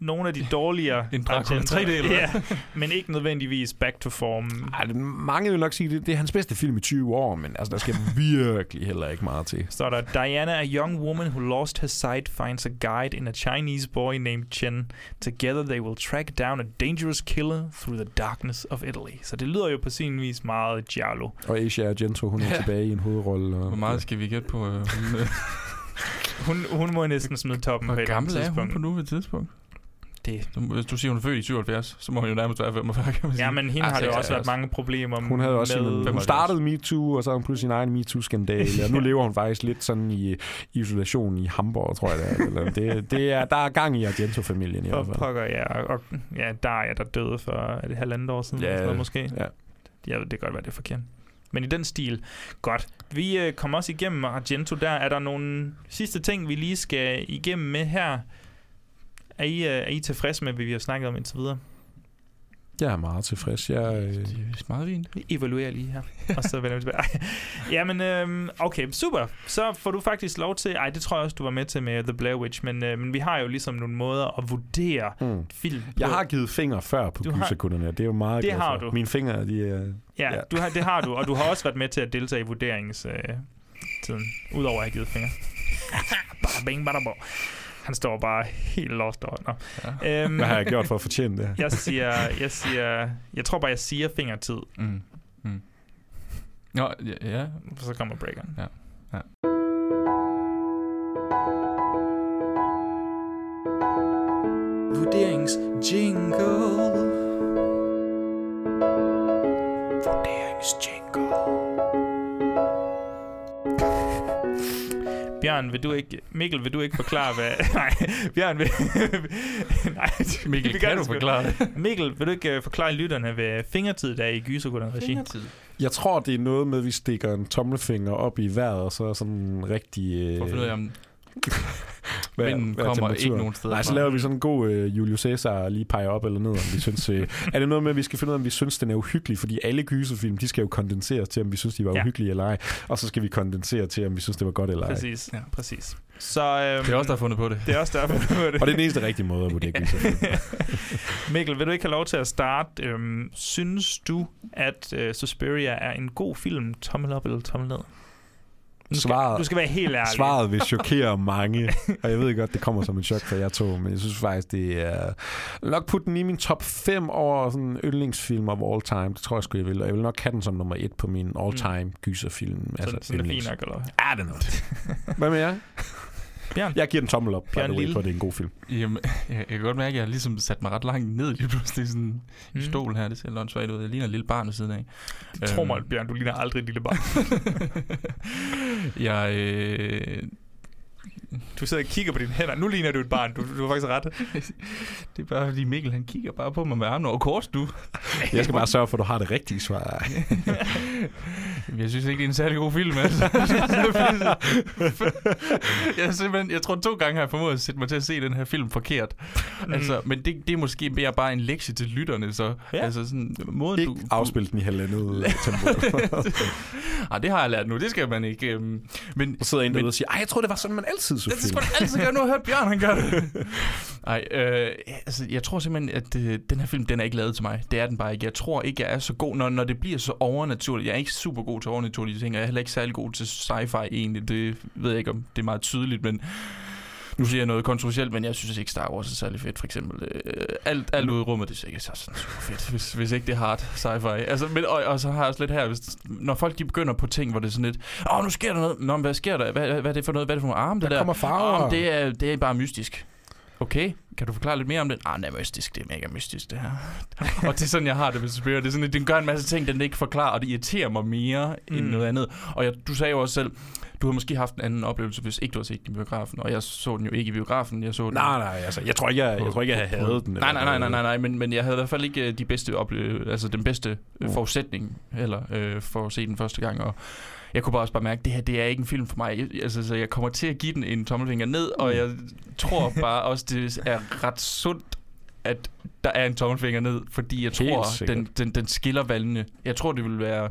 nogle af de dårligere En Dracula Argento. 3D, eller hvad? Ja, men ikke nødvendigvis back to form. Ej, mange vil nok sige, det, det er hans bedste film i 20 år, men altså, der skal virkelig heller ikke meget til. Så er der Diana, a young woman who lost her sight, finds a guide in a Chinese boy named Chen. Together they will track down a dangerous killer through the darkness of Italy. Så det lyder jo på sin vis meget Giallo. Og Asia Argento, hun er Ja. tilbage i en hovedrolle. Og, Hvor meget skal vi gætte på? Øh, hun, øh, Hun, hun må næsten smide toppen på hvor et eller andet gammel er hun på nuværende tidspunkt? Det. Hvis du siger, hun er født i 77, så må hun jo nærmest være 45, kan man sige. Ja, men hende Ah, har det jo også 76. været mange problemer Hun havde også med. sin, hun 75. startede MeToo, og så har hun pludselig sin egen MeToo-skandale, og nu lever hun faktisk lidt sådan i isolation i Hamburg, tror jeg det er. Eller det, det er der er gang i Argento-familien i hvert fald. pokker, ja. Og, ja, Daria, der døde for er det halvandet år siden. Ja, eller sådan noget, måske. Ja. Jeg ved, det kan godt være, det er forkert. Men i den stil, godt. Vi øh, kommer også igennem Argento. Der er der nogle sidste ting, vi lige skal igennem med her. Er I, øh, er I tilfredse med, hvad vi har snakket om indtil videre? Jeg er meget tilfreds. Jeg, øh, Det er meget fint. Vi evaluerer lige her, og så vender vi tilbage. Jamen, øhm, okay, super. Så får du faktisk lov til... Ej, det tror jeg også, du var med til med The Blair Witch, men, øh, men vi har jo ligesom nogle måder at vurdere mm. film på. jeg har givet fingre før på Du har- gyserkunderne. Det er jo meget Det har for. du. Mine fingre, de er... Ja, Ja. Du har, det har du, og du har også været med til at deltage i vurderingstiden, øh, udover at have givet fingre. bada bing, bada bo. Han står bare helt lost over. Nå. Ja. Øhm, Hvad har jeg gjort for at fortjene det? jeg siger, jeg siger, jeg tror bare, jeg siger fingertid, Mm. Mm. Nå, ja, ja. så kommer breakeren. Ja. Ja. Vurderingsjingle. Vurderingsjingle. Bjørn, vil du ikke... Mikkel, vil du ikke forklare, hvad... Nej, Bjørn vil... Nej, Mikkel, vi kan du forklare det? Mikkel, vil du ikke øh, forklare lytterne, hvad fingertid der er i Gysergutterne regi? Fingertid. Jeg tror, det er noget med, at vi stikker en tommelfinger op i vejret, og så er sådan en rigtig... Øh, For at finde ud af, om hvad- vinden hvad er kommer ikke nogen steder Nej, så laver vi sådan en god øh, Julius Caesar lige peger op eller ned, om vi synes... Øh, er det noget med, at vi skal finde ud af, om vi synes, den er uhyggelig? Fordi alle gyserfilm, de skal jo kondenseres til, om vi synes, de var Ja. uhyggelige eller ej. Og så skal vi kondensere til, om vi synes, det var godt eller ej. Præcis, Ja. præcis. Så, øhm, Det er også der har fundet på det. det er også derfor, du det. Og det er den eneste rigtige måde at vurdere gyserfilm. Mikkel, vil du ikke have lov til at starte? Øhm, synes du, at øh, Suspiria er en god film? Tommel op eller tommel ned? Du skal, Svaret- du skal være helt ærlig. Svaret vil chokere mange, og jeg ved godt, det kommer som en chok for jer to, men jeg synes faktisk, det er... Nok putte den i min top 5 over sådan yndlingsfilm of all time. Det tror jeg sgu, jeg vil. Og jeg vil nok have den som nummer 1 på min all-time gyserfilm. Så, altså, sådan er fint nok, eller? Ja, det er noget. Hvad med jer? Bjørn? Jeg giver den tommel op, by Bjørn the way, for det er en god film. Jamen, jeg, jeg kan godt mærke, at jeg har ligesom sat mig ret langt ned lige pludselig sådan mm. I stolen her. Det ser lunchvejt ud. Jeg ligner et lille barn ved siden af. Tro Øhm, mig, Bjørn, du ligner aldrig et lille barn. jeg, øh, Du sidder og kigger på dine hænder. Nu ligner du et barn. Du, du har faktisk ret. det er bare fordi Mikkel, han kigger bare på mig med armene over kors, du. Jeg skal bare sørge for, at du har det rigtige svar. Jeg synes ikke, det er en særlig god film, altså. jeg, simpelthen, jeg tror, to gange har jeg formået at sætte mig til at se den her film forkert. Mm. Altså, men det, det er måske mere bare en lektie til lytterne, så. Ja. Altså sådan, måden Ikke du... afspil den i halvandet tempo. Ej, det har jeg lært nu. Det skal man ikke. Øhm, men Så sidder en derude og siger, ej, jeg tror det var sådan, man altid det skal man altid gøre. Nu har jeg hørt Bjørn, han gør det. Nej, øh, altså, jeg tror simpelthen, at øh, den her film, den er ikke lavet til mig. Det er den bare ikke. Jeg tror ikke, jeg er så god, når, når det bliver så overnaturligt. Jeg er ikke super god til overnaturlige ting, og jeg er heller ikke særlig god til sci-fi egentlig. Det ved jeg ikke, om det er meget tydeligt, men nu siger jeg noget kontroversielt, men jeg synes ikke, Star Wars er særlig fedt, for eksempel. Øh, alt, alt ude i rummet, det er sikkert så sådan super fedt, hvis, hvis ikke det er hard sci-fi. Altså, men, og, og, så har jeg også lidt her, hvis, når folk de begynder på ting, hvor det er sådan lidt, åh, nu sker der noget. Nå, men hvad sker der? Hvad, hvad er det for noget? Hvad er det for nogle arme, Der der? kommer farver. Men det, er, det er bare mystisk. Okay, kan du forklare lidt mere om det? Ah, det er mystisk, det er mega mystisk, det her. og det er sådan, jeg har det med Suspiria. Det er sådan, at den gør en masse ting, den ikke forklarer, og det irriterer mig mere mm. end noget andet. Og jeg, du sagde jo også selv, du har måske haft en anden oplevelse, hvis ikke du har set den i biografen. Og jeg så den jo ikke i biografen. Jeg så den Nej, nej, altså, jeg tror ikke, jeg, jeg, tror ikke, jeg havde hadet den. Nej, nej, nej, nej, nej, nej men, men jeg havde i hvert fald ikke øh, de bedste ople- altså den bedste Mm. forudsætning heller øh, for at se den første gang, og jeg kunne bare også bare mærke, at det her det er ikke en film for mig. Jeg, altså, så jeg kommer til at give den en tommelfinger ned, og Mm. jeg tror bare også, det er ret sundt, at der er en tommelfinger ned, fordi jeg Helt tror, sikkert. den, den, den skiller valgene. Jeg tror, det ville være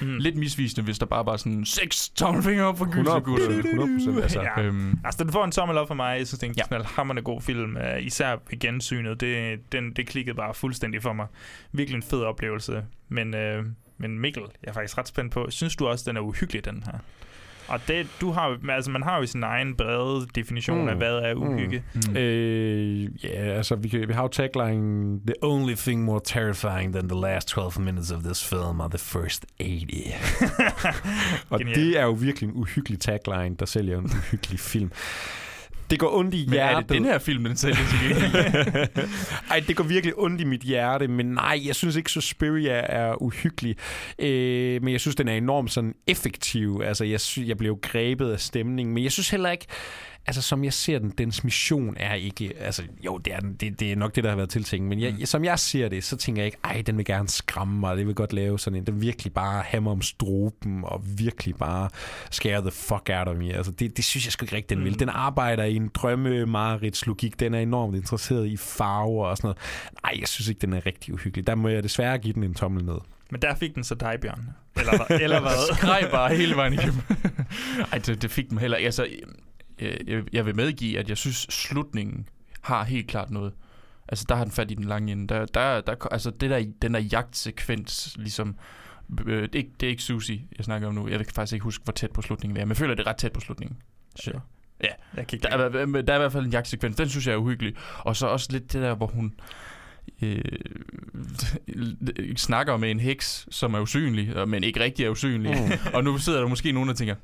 Mm. lidt misvisende, hvis der bare var sådan seks tommelfingre op for 100 gysergutter. 100 altså. Ja. Øhm, Altså, den får en tommel op for mig. Jeg synes, det er en Ja. knaldhammerende god film. Uh, især i gensynet. Det, den, det klikkede bare fuldstændig for mig. Virkelig en fed oplevelse. Men, uh, men Mikkel, jeg er faktisk ret spændt på. Synes du også, den er uhyggelig, den her? Og det, du har, altså, man har jo sin egen brede definition mm. Mm. af, hvad er Mm. uhygge. mm. Øh, ja, altså, vi, kan, vi har jo tagline, The only thing more terrifying than the last 12 minutes of this film are the first 80. Og Genialt. det er jo virkelig en uhyggelig tagline, der sælger en uhyggelig film. Det går ondt i Men hjertet. er det den her film, den sælger gengæld? Ej, det går virkelig ondt i mit hjerte, men nej, jeg synes ikke, Suspiria er uhyggelig. Øh, men jeg synes, den er enormt sådan effektiv. Altså, jeg, sy- jeg blev grebet af stemningen, men jeg synes heller ikke, altså som jeg ser den, dens mission er ikke, altså jo, det er, den, det, det er nok det, der har været tiltænkt, men jeg, Mm. som jeg ser det, så tænker jeg ikke, ej, den vil gerne skræmme mig, det vil godt lave sådan en, den virkelig bare hammer om struben, og virkelig bare scare the fuck out of me. Altså, det, det synes jeg sgu ikke rigtigt, den vil. Mm. Den arbejder i en drømme logik. Den er enormt interesseret i farver og sådan noget. Nej, jeg synes ikke, den er rigtig uhyggelig. Der må jeg desværre give den en tommel ned. Men der fik den så dig, Bjørn. Eller, eller hvad? skreg bare hele vejen igennem. Ej, det, det fik dem heller. Altså, jeg, jeg, jeg vil medgive, at jeg synes, slutningen har helt klart noget. Altså, der har den fat i den lange ende. Der, der, der, altså, det der, den der jagtsekvens, ligesom... Øh, det, er ikke, det er ikke Susi, jeg snakker om nu. Jeg kan faktisk ikke huske, hvor tæt på slutningen det er. Men jeg føler, det er ret tæt på slutningen. Sure. Ja. Jeg kan Der er, der er i hvert fald en jagtsekvens. Den synes jeg er uhyggelig. Og så også lidt det der, hvor hun øh, snakker med en heks, som er usynlig, men ikke rigtig er usynlig. Mm. og nu sidder der måske nogen, der tænker,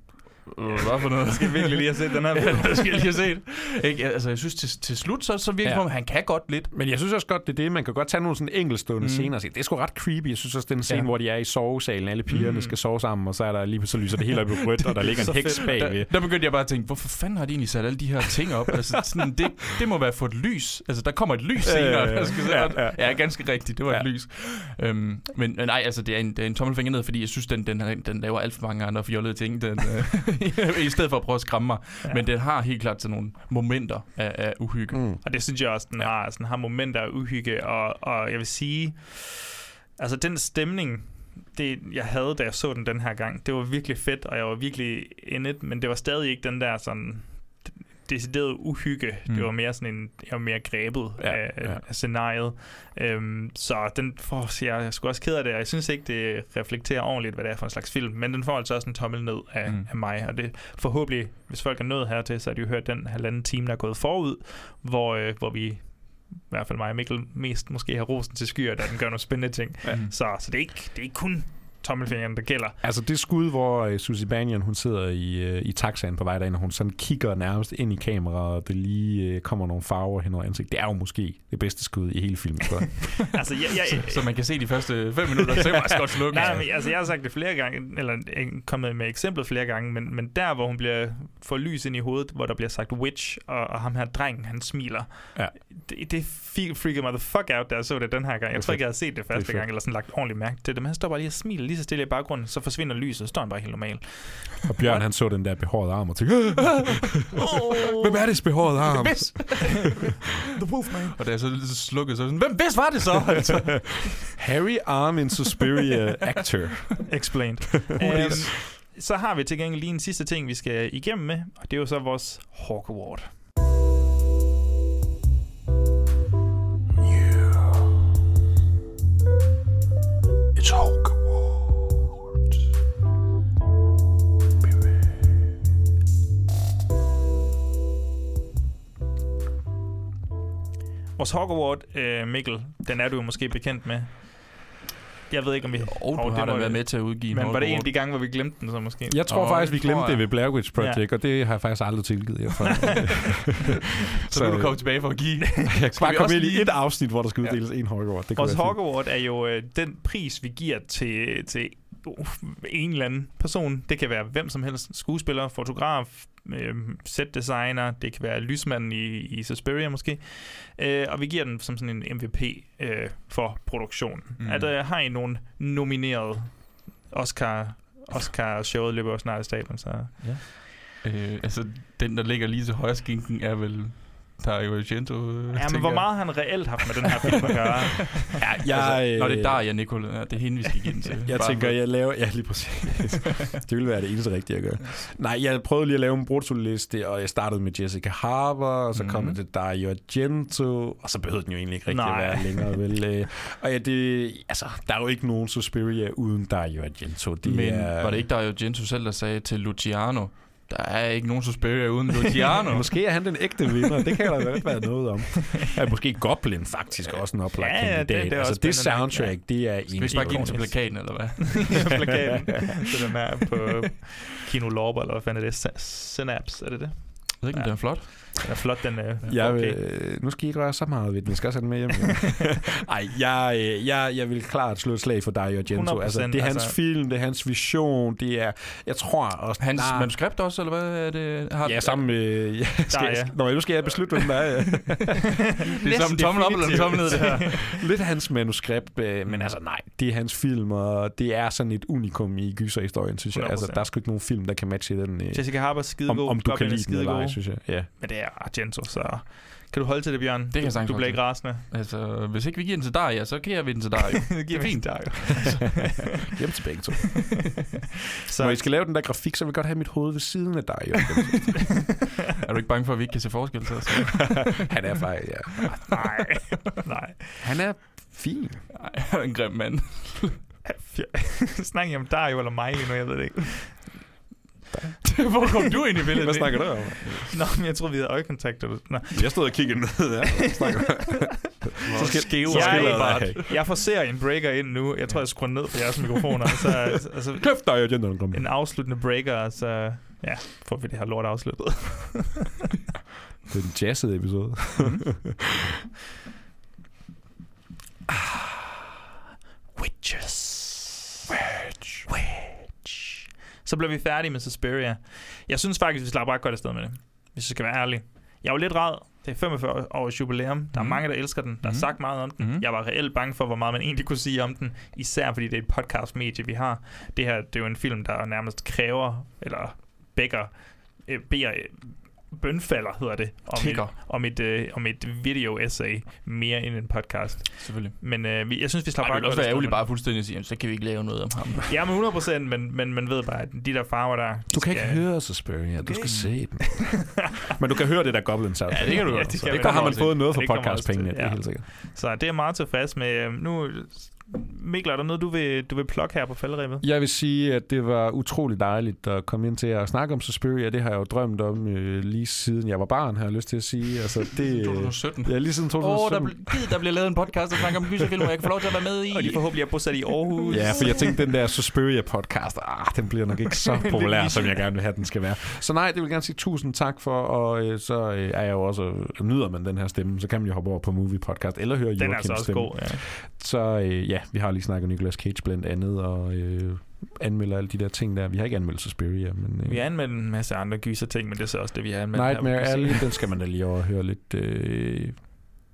øh, hvad for noget? Jeg skal virkelig lige have set den her ja, film. det skal jeg lige have set. Ikke? Altså, jeg synes til, til slut, så, så virker det Ja. som om, han kan godt lidt. Men jeg synes også godt, det er det. Man kan godt tage nogle sådan enkeltstående Mm. scener og sige, det er sgu ret creepy. Jeg synes også, den scene, Ja. ja. hvor de er i sovesalen, alle pigerne Mm. skal sove sammen, og så er der lige så lyser det helt op i rødt, og der ligger en heks bagved. Der, der begyndte jeg bare at tænke, hvorfor fanden har de egentlig sat alle de her ting op? Altså, sådan, det, det må være for et lys. Altså, der kommer et lys senere. Øh, der skal, ja, ja, ja. ja. ja, ganske rigtigt. Det var ja. Ja. et lys. Øhm, men nej, altså, det er en, det er en tommelfinger ned, fordi jeg synes, den, den, den, den laver alt for mange andre fjollede ting, den, øh, i stedet for at prøve at skræmme mig. Ja. Men den har helt klart sådan nogle momenter af, af uhygge. Mm. Og det synes jeg også, den har. Altså, den har momenter af uhygge, og, og jeg vil sige, altså den stemning, det, jeg havde, da jeg så den den her gang, det var virkelig fedt, og jeg var virkelig in it, men det var stadig ikke den der sådan decideret uhygge. Mm. Det var mere sådan en, jeg var mere grebet ja, af, ja. af scenariet. Øhm, så den får, jeg er sgu også ked af det, og jeg synes ikke, det reflekterer ordentligt, hvad det er for en slags film, men den får altså også en tommel ned af, mm. Mm. af mig, og det forhåbentlig, hvis folk er nået hertil, så har de jo hørt den halvanden time, der er gået forud, hvor, øh, hvor vi i hvert fald mig og Mikkel mest måske har rosen til skyer, da den gør nogle spændende ting. Ja. Så, så det, er ikke, det er ikke kun tommelfingeren, der gælder. Altså det skud, hvor uh, Susie Banyan, hun sidder i, uh, i taxaen på vej derind, og hun sådan kigger nærmest ind i kameraet, og det lige uh, kommer nogle farver hen over ansigtet. Det er jo måske det bedste skud i hele filmen, jeg. altså, jeg, jeg, Så, så man kan se de første fem minutter, så man også godt slukke. Nej, men, altså, jeg har sagt det flere gange, eller øh, kommet med eksemplet flere gange, men, men der, hvor hun bliver får lys ind i hovedet, hvor der bliver sagt witch, og, og ham her drengen, han smiler. Ja. Det, det freakede mig the fuck out, da jeg så det den her gang. Jeg er tror ikke, jeg havde set det første fedt. gang, eller sådan lagt ordentligt mærke til det, men han står bare lige og smiler lige så stille i baggrunden, så forsvinder lyset, så står han bare helt normal. Og Bjørn, han så den der behårede arm og tænkte, hvem er det behårede arm? The Wolfman. Og da jeg så slukkede, så sådan, hvem hvis var det så? Altså. Harry Armin Suspiria actor. Explained. um, så har vi til gengæld lige en sidste ting, vi skal igennem med, og det er jo så vores Hawk Award. It's Hulk Vores Award, øh, Mikkel, den er du jo måske bekendt med. Jeg ved ikke, om vi... Og du Hov, har det da må- været med til at udgive Men en var det en af de gange, hvor vi glemte den så måske? Jeg tror Åh, faktisk, vi glemte det ved Blair Witch Project, Ja. og det har jeg faktisk aldrig tilgivet jer for. Så nu er du kommet tilbage for at give. jeg kan bare vi komme også ind i et afsnit, hvor der skal uddeles en Hawk Award. Det Vores. Award er jo øh, den pris, vi giver til, til uh, en eller anden person. Det kan være hvem som helst. Skuespiller, fotograf, øh, setdesigner. Det kan være lysmanden i, i Suspiria måske. Øh, og vi giver den som sådan en MVP øh, for produktionen. Mm. At øh, har I nogen nomineret Oscar... Oscar-showet løber jo snart i stablen, så... Øh, altså, den, der ligger lige til højre skinken, er vel Dario Argento. øh, Ja, men tænker hvor meget han reelt haft med den her film at gøre? Ja, jeg, altså, Nå, det er øh, Daria Nicole. Ja, det er hende, vi skal give den til. Jeg Bare tænker, for- jeg laver... Ja, lige præcis. det ville være det eneste rigtige at gøre. Nej, jeg prøvede lige at lave en bruttoliste, og jeg startede med Jessica Harbour, og så mm. kom Mhm. jeg til Dario Argento, og så behøvede den jo egentlig ikke rigtig Nej. at være længere, vel? øh. Og ja, det... Altså, der er jo ikke nogen Suspiria uden Dario Argento. Det Men er, var det ikke Dario Argento selv, der sagde til Luciano, der er ikke nogen Suspiria uden Luciano? Måske er han den ægte vinder. Det kan der vel være noget om. Ja, måske Goblin faktisk også en oplagt Ja, ja, det- det er altså, også det soundtrack, det er Skal vi bare give den til plakaten, eller hvad? plakaten. Så den er på Kino Lorber, eller hvad fanden er det? Sy- Synapse, er det det? Jeg ved ikke, Ja. den er flot. Den er flot, den er Jeg vil, okay. nu skal I ikke røre så meget ved den. Jeg skal også have den med hjem. Ej, jeg, øh, jeg, jeg vil klart slå et slag for Argento. 100%, Altså, det er hans altså. film, det er hans vision, det er... Jeg tror også... Hans der- manuskript også, eller hvad er det? Har, Ja, sammen med... Ja, skal, Daria. Nå, nu skal jeg beslutte, hvem der er. ja. Det er som tommel op eller tommel ned, det her. Lidt hans manuskript, øh, men altså nej, det er hans film, og det er sådan et unikum i gyserhistorien, synes jeg. Altså, 100%. der er sgu ikke nogen film, der kan matche den. Øh, Jessica Harbour er skidegod. om, om du kan lide den eller ej, synes jeg. Ja. Men det er Argento, så... Kan du holde til det, Bjørn? kan jeg du, sagtens du bliver holde ikke rasende. Altså, hvis ikke vi giver den til Daria, så giver vi den til Dario. det giver fint. Der, Hjem til begge to. så Når I skal lave den der grafik, så vil jeg godt have mit hoved ved siden af dig. er du ikke bange for, at vi ikke kan se forskel til os? Han er faktisk, ja. nej, nej. Han er fin. Nej, han er en grim mand. Snakker I om Dario eller mig nu? Jeg ved det ikke. Hvor kom du ind i billedet? Hvad snakker du om? Nå, men jeg troede, vi havde øjekontakt. eller- Nå. Jeg stod og kiggede ned, ja. Hvad snakker Så skal skæve Jeg, skiller jeg, dig. jeg forser en breaker ind nu. Jeg tror, jeg skruer ned på jeres mikrofoner. Så, altså, Kæft dig, jeg gender den en afsluttende breaker, så Ja, får vi det her lort afsluttet. Det er en jazzet episode. Witches. Witch. Witch. Så blev vi færdige med Suspiria. Jeg synes faktisk, vi slapper ret godt afsted med det. Hvis jeg skal være ærlig. Jeg var lidt ræd. Det er 45 års jubilæum. Der er Mhm. mange, der elsker den. Der er Mhm. sagt meget om den. Mhm. Jeg var reelt bange for, hvor meget man egentlig kunne sige om den. Især fordi det er et podcast-medie, vi har. Det her det er jo en film, der nærmest kræver, eller bækker, øh, beder, øh, bønfalder hedder det, om et, Tigger. om et, øh, om et video-essay mere end en podcast. Selvfølgelig. Men øh, vi- jeg synes, vi slapper Ej, ret det ville også godt være ærgerligt bare fuldstændig at sige, "Jamen, så kan vi ikke lave noget om ham. Ja, men 100 procent, men, men man ved bare, at de der farver der... Du kan ikke høre Suspiria, du skal se den. Men du kan høre det der Goblin Sound. Ja, det kan du Ja, godt. det Så kan Det vi der har godt man fået noget for Det podcastpengene, til, det er ja. helt sikkert. Så det er meget tilfreds med. Øh, Nu, Mikkel, er der noget, du vil, du vil plukke her på faldrebet? Jeg vil sige, at det var utrolig dejligt at komme ind til at snakke om Suspiria. Det har jeg jo drømt om øh, lige siden jeg var barn, har jeg lyst til at sige. Altså, det, 2017. Ja, lige siden Åh, oh, der, 2017. bl- gid, der bliver lavet en podcast, der snakker om gyserfilm, hvor jeg kan få lov til at være med i. Og de forhåbentlig er bosat i Aarhus. Ja, for jeg tænkte, den der Suspiria-podcast, ah, den bliver nok ikke så populær, som så- jeg gerne vil have, den skal være. Så nej, det vil jeg gerne sige tusind tak for, og øh, så øh, er jeg jo også, øh, nyder man den her stemme, så kan man jo hoppe over på Movie Podcast, eller høre Den er Joachims altså også stemme. god, ja. Så øh, ja, vi har lige snakket Nicolas Cage blandt andet, og øh, anmelder alle de der ting der. Vi har ikke anmeldt Suspiria, men... Øh, Vi har anmeldt en masse andre gyser ting, men det er så også det, vi har anmeldt. her, Nightmare sige. Alley, den skal man da lige over og høre lidt, øh,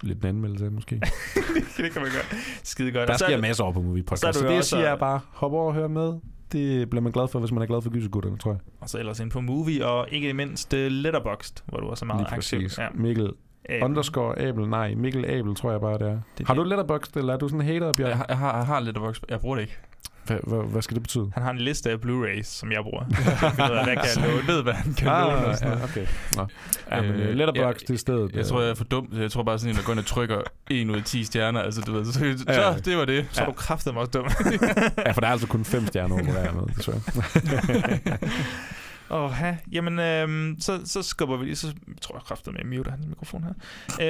lidt en anmeldelse af, måske. det kan man gøre. Skide godt. Der så er sker masser over på Movie så Podcast. Så jo det, jeg siger, er bare, hop over og hør med. Det bliver man glad for, hvis man er glad for gysergutterne, tror jeg. Og så ellers ind på Movie, og ikke mindst uh, Letterboxd, hvor du også er meget aktiv. Ja. Mikkel Abel. underscore Abel. Nej, Mikkel Abel, tror jeg bare, det er. Det- har du Letterboxd, eller er du sådan en hater, Bjørn? Jeg, har- jeg har, jeg af Jeg bruger det ikke. Hvad, hvad, hvad skal det betyde? Han har en liste af Blu-rays, som jeg bruger. Jeg hvad kan jeg låne? ved, hvad han kan Ah, låne ja, okay. Nå. Ja, men Øh, øh, Letterboxd, jeg- det stedet. Jeg tror, jeg er for dum. Jeg tror bare sådan en, der går ind og trykker 1 ud af 10 stjerner. Altså, du ved, så, så, Ja, ja. det var det. Så er du kraftet også dum. Ja, for der er altså kun fem stjerner, hvor jeg er med, desværre. Åh, oh, jamen, øhm, så, så skubber vi lige, så tror jeg kraftet med at mute hans mikrofon her.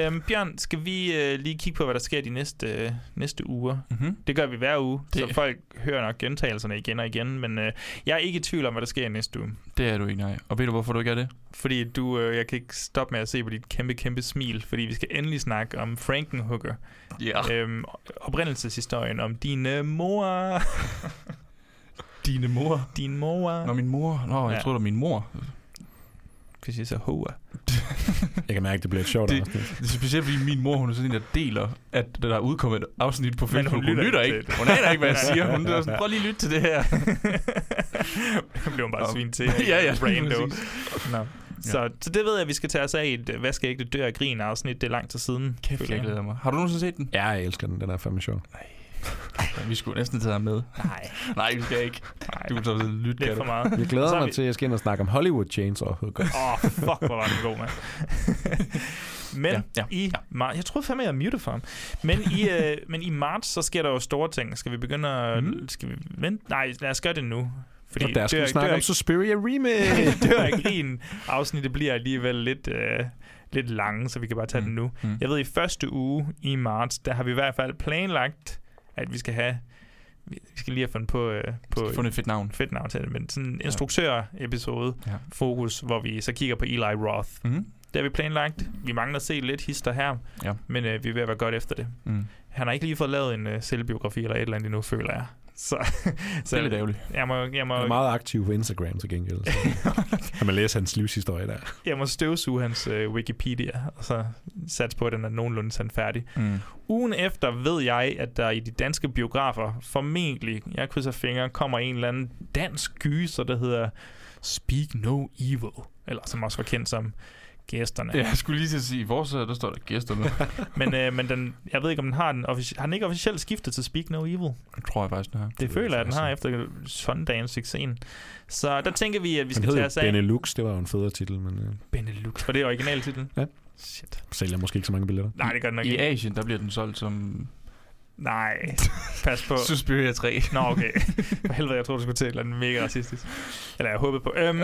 Øhm, Bjørn, skal vi øh, lige kigge på, hvad der sker de næste, øh, næste uger? Mm-hmm. Det gør vi hver uge, det... så folk hører nok gentagelserne igen og igen, men øh, jeg er ikke i tvivl om, hvad der sker næste uge. Det er du ikke, nej. Og ved du, hvorfor du ikke er det? Fordi du, øh, jeg kan ikke stoppe med at se på dit kæmpe, kæmpe smil, fordi vi skal endelig snakke om Frankenhooker. Ja. Øhm, oprindelseshistorien om din øh, mor. Dine mor. Din mor. Nå, min mor. Nå, jeg Ja. tror det var min mor. Hvis jeg så hoa. Jeg kan mærke, det bliver et sjovt Det- afsnit. Det er specielt, fordi min mor, hun er sådan en, der deler, at der er udkommet et afsnit på Men Facebook. hun Hun, lytter lytter ikke ikke. Hun aner ikke, hvad jeg siger. Hun er sådan, prøv lige at lytte til det her. Det blev hun bare svin til. Ja, ja, Rando. Nå. Så, så det ved jeg, at vi skal tage os af i et øh, Hvad skal ikke det dør af grin afsnit. Det er lang tid siden. Kæft, jeg glæder mig. Har du nogensinde set den? Ja, jeg elsker den. Den er fandme sjov. Ja, vi skulle næsten tage ham med. Nej, Nej, vi skal ikke. nej. Du kan så lytte, Lidt for meget. Jeg glæder er mig vi- til, at jeg skal ind og snakke om Hollywood Chainsaw. Åh, oh, fuck, hvor var den god, mand. men Ja, ja, i marts... Jeg troede fandme, jeg muted for ham. Men i, øh, men i marts, så sker der jo store ting. Skal vi begynde at... Mhm. Skal vi vente? Nej, lad os gøre det nu. Fordi Og der skal dør- vi snakke dør- om Suspiria Remake. dør af grin. Afsnittet bliver alligevel lidt, øh, lidt lange, så vi kan bare tage Mm. den nu. Mm. Jeg ved, i første uge i marts, der har vi i hvert fald planlagt, at vi skal have... Vi skal lige have fundet på, øh, på fundet et fedt navn. fedt navn til det, men sådan en instruktør-episode, Ja. fokus, hvor vi så kigger på Eli Roth. Mm. Det har vi planlagt. Vi mangler at se lidt hister her, Ja. men øh, vi er ved at være godt efter det. Mm. Han har ikke lige fået lavet en øh, selvbiografi eller et eller andet endnu, føler jeg. Så, Det er lidt ærgerligt. jeg må, jeg, må, Han er meget aktiv på Instagram til gengæld. Så. kan man læse hans livshistorie der. jeg må støvsuge hans øh, Wikipedia, og så satse på, at den er nogenlunde sandfærdig. Mm. Ugen efter ved jeg, at der i de danske biografer formentlig, jeg krydser fingre, kommer en eller anden dansk gyser, der hedder Speak No Evil, eller som også var kendt som Gæsterne. Ja, jeg skulle lige til at sige, i vores der står der gæsterne. Men, øh, men den, jeg ved ikke, om den har den offici- har den ikke officielt skiftet til Speak No Evil? Det tror jeg faktisk, den har. Det føler jeg, at den har efter Sundance-succesen. Så der tænker vi, at vi skal tage os af Benelux, det var jo en federe titel, men øh, Benelux. Var det originaltitlen? Ja. Shit. sælger måske ikke så mange billetter. Nej, det gør den nok I ikke. Asien, der bliver den solgt som Nej, pas på. Suspiria 3. Nå, okay. For helvede, jeg tror du skulle til et eller andet mega racistisk. Eller jeg håbede på. Øhm,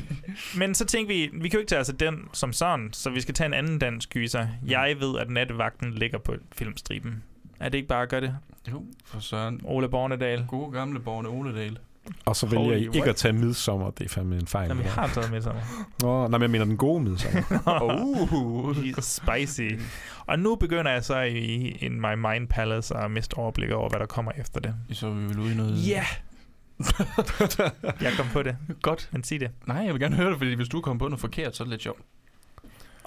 men så tænkte vi, vi kan jo ikke tage af den som sådan, så vi skal tage en anden dansk gyser. Jeg ved, at nattevagten ligger på filmstriben. Er det ikke bare at gøre det? jo, for søren. Ole Bornedal. Gode gamle Borne Oledal. Og så vælger Holy I ikke what? at tage midsommer. Det er fandme en fejl. Jamen, vi det har taget med sommer. Nå, nej, men jeg mener den gode midsommer. uh, spicy. Og nu begynder jeg så i in my mind palace at miste overblik over, hvad der kommer efter det. Så er vi vel ude i noget... Ja! jeg kom på det. Godt. Men sig det. Nej, jeg vil gerne høre det, fordi hvis du kommer på noget forkert, så er det lidt sjovt.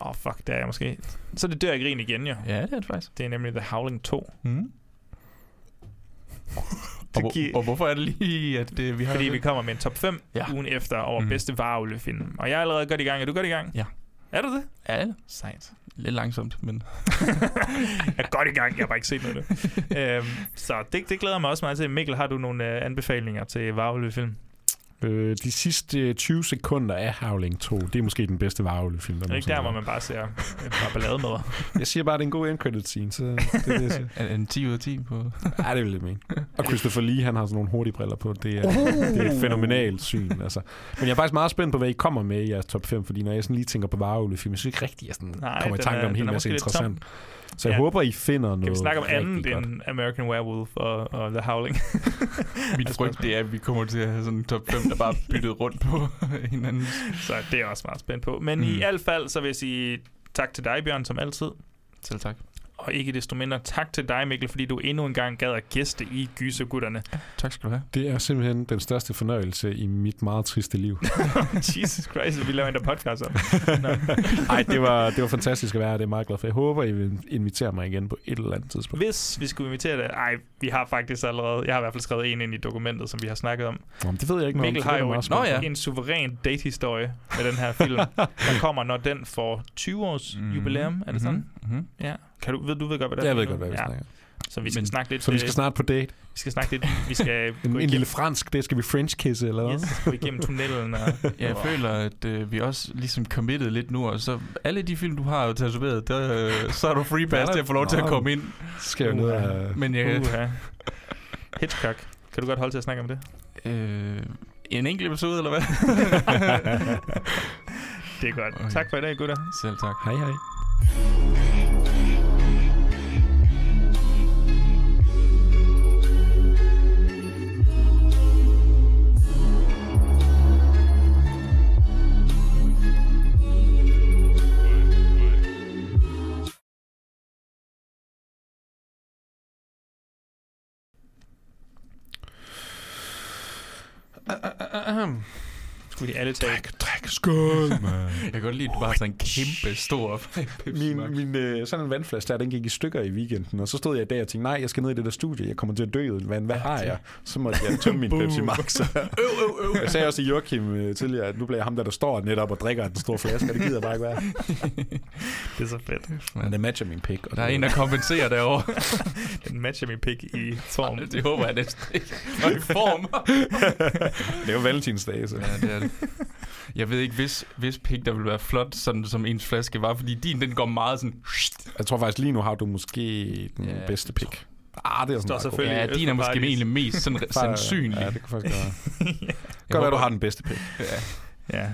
Åh, oh, fuck, det er jeg måske. Så det dør jeg grin igen, jo. Ja, det er det faktisk. Det er nemlig The Howling 2. Mm. Og, hvor, og hvorfor er det lige, at det, vi har... Fordi vi kommer med en top 5 Ja. ugen efter over mm. bedste varulvefilm. Og jeg er allerede godt i gang. Er du godt i gang? Ja. Er du det? Ja, Sejt. lidt langsomt, men... jeg er godt i gang. Jeg har bare ikke set noget det. øhm, så det, det glæder mig også meget til. Mikkel, har du nogle øh, anbefalinger til varulvefilm? Øh, de sidste 20 sekunder af Howling 2, det er måske den bedste varulvefilm. Det er ikke der, hvor man bare ser et par ballademøder. Jeg siger bare, det er en god end credit scene, så det er det, jeg siger. Er det en 10 ud af 10 på... Ja, det vil jeg mene. Og Christopher Lee, han har sådan nogle hurtige briller på. Det er, det er et fænomenalt syn. Altså. Men jeg er faktisk meget spændt på, hvad I kommer med i jeres top 5, fordi når jeg sådan lige tænker på varulvefilm, jeg synes ikke rigtigt, jeg sådan Nej, kommer i tanke er- om en hel er masse interessant. Så jeg Ja. håber, I finder noget Kan vi snakke om andet end American Werewolf og, og The Howling? Mit frygt, det er, at vi kommer til at have sådan en top 5, der bare byttet rundt på hinanden. Så det er også meget spændt på. Men mm. Mm. i hvert fald, så vil jeg sige tak til dig, Bjørn, som altid. Selv tak. Og ikke desto mindre tak til dig, Mikkel, fordi du endnu en gang gad at gæste i Gysergutterne. Tak skal du have. Det er simpelthen den største fornøjelse i mit meget triste liv. Jesus Christ, vi laver en der podcast om. Nå. Ej, det var, det var fantastisk at være her. Det er jeg meget glad for. Jeg håber, I vil invitere mig igen på et eller andet tidspunkt. Hvis vi skulle invitere dig... Ej, vi har faktisk allerede... Jeg har i hvert fald skrevet en ind i dokumentet, som vi har snakket om. Nå, men det ved jeg ikke noget om, Mikkel har jo en, ja. en suveræn date-historie med den her film, der kommer, når den får 20 års Mhm. jubilæum. Er det sådan? Mm-hmm. Ja. Kan du, ved, du ved godt, hvad det er? Jeg ved godt, hvad vi snakker. Så vi skal Men- snakke lidt... Så vi skal øh, snart på date. vi skal snakke lidt... Vi skal En, en lille fransk, det skal vi french kisse, eller hvad? Yes, gå igennem tunnelen. Og, Jeg føler, at øh, vi også ligesom committed lidt nu, og så alle de film, du har tatoveret, der, øh, så er du free pass til at få lov til at Nå. komme ind. Så skal jeg jo ned. Men jeg, Uh-huh. Hitchcock. Kan du godt holde til at snakke om det? øh, en enkelt episode, eller hvad? Det er godt. Okay. Tak for i dag, gutter. Selv tak. Hej, hej. De alle tage... Dræk, skål, man. Jeg kan godt lide, at du bare sådan en kæmpe stor. Min, min øh, sådan en vandflaske der, den gik i stykker i weekenden, og så stod jeg i dag og tænkte, nej, jeg skal ned i det der studie, jeg kommer til at dø uden vand, hvad har jeg? Så måtte jeg tømme min Pepsi Max. Jeg sagde også til Joachim øh, tidligere, at nu bliver jeg ham der, der står netop og drikker den store flaske, og det gider jeg bare ikke være. Det er så fedt. Men det matcher min pik. Og Der er en, der kompenserer derovre. Den matcher min pik i form. det håber jeg næsten ikke. Og i form. Det er jo valentinsdag, så. Ja, det er det. Jeg ved ikke, hvis, hvis pik, der vil være flot, sådan som ens flaske var, fordi din, den går meget sådan... Jeg tror faktisk lige nu har du måske den Ja, bedste pik. Ah, det er sådan selvfølgelig- Ja, din er måske egentlig mest sådan sandsynlig. Ja, det kan faktisk være. Jeg Godt være, du har den bedste pik. Ja. Ja,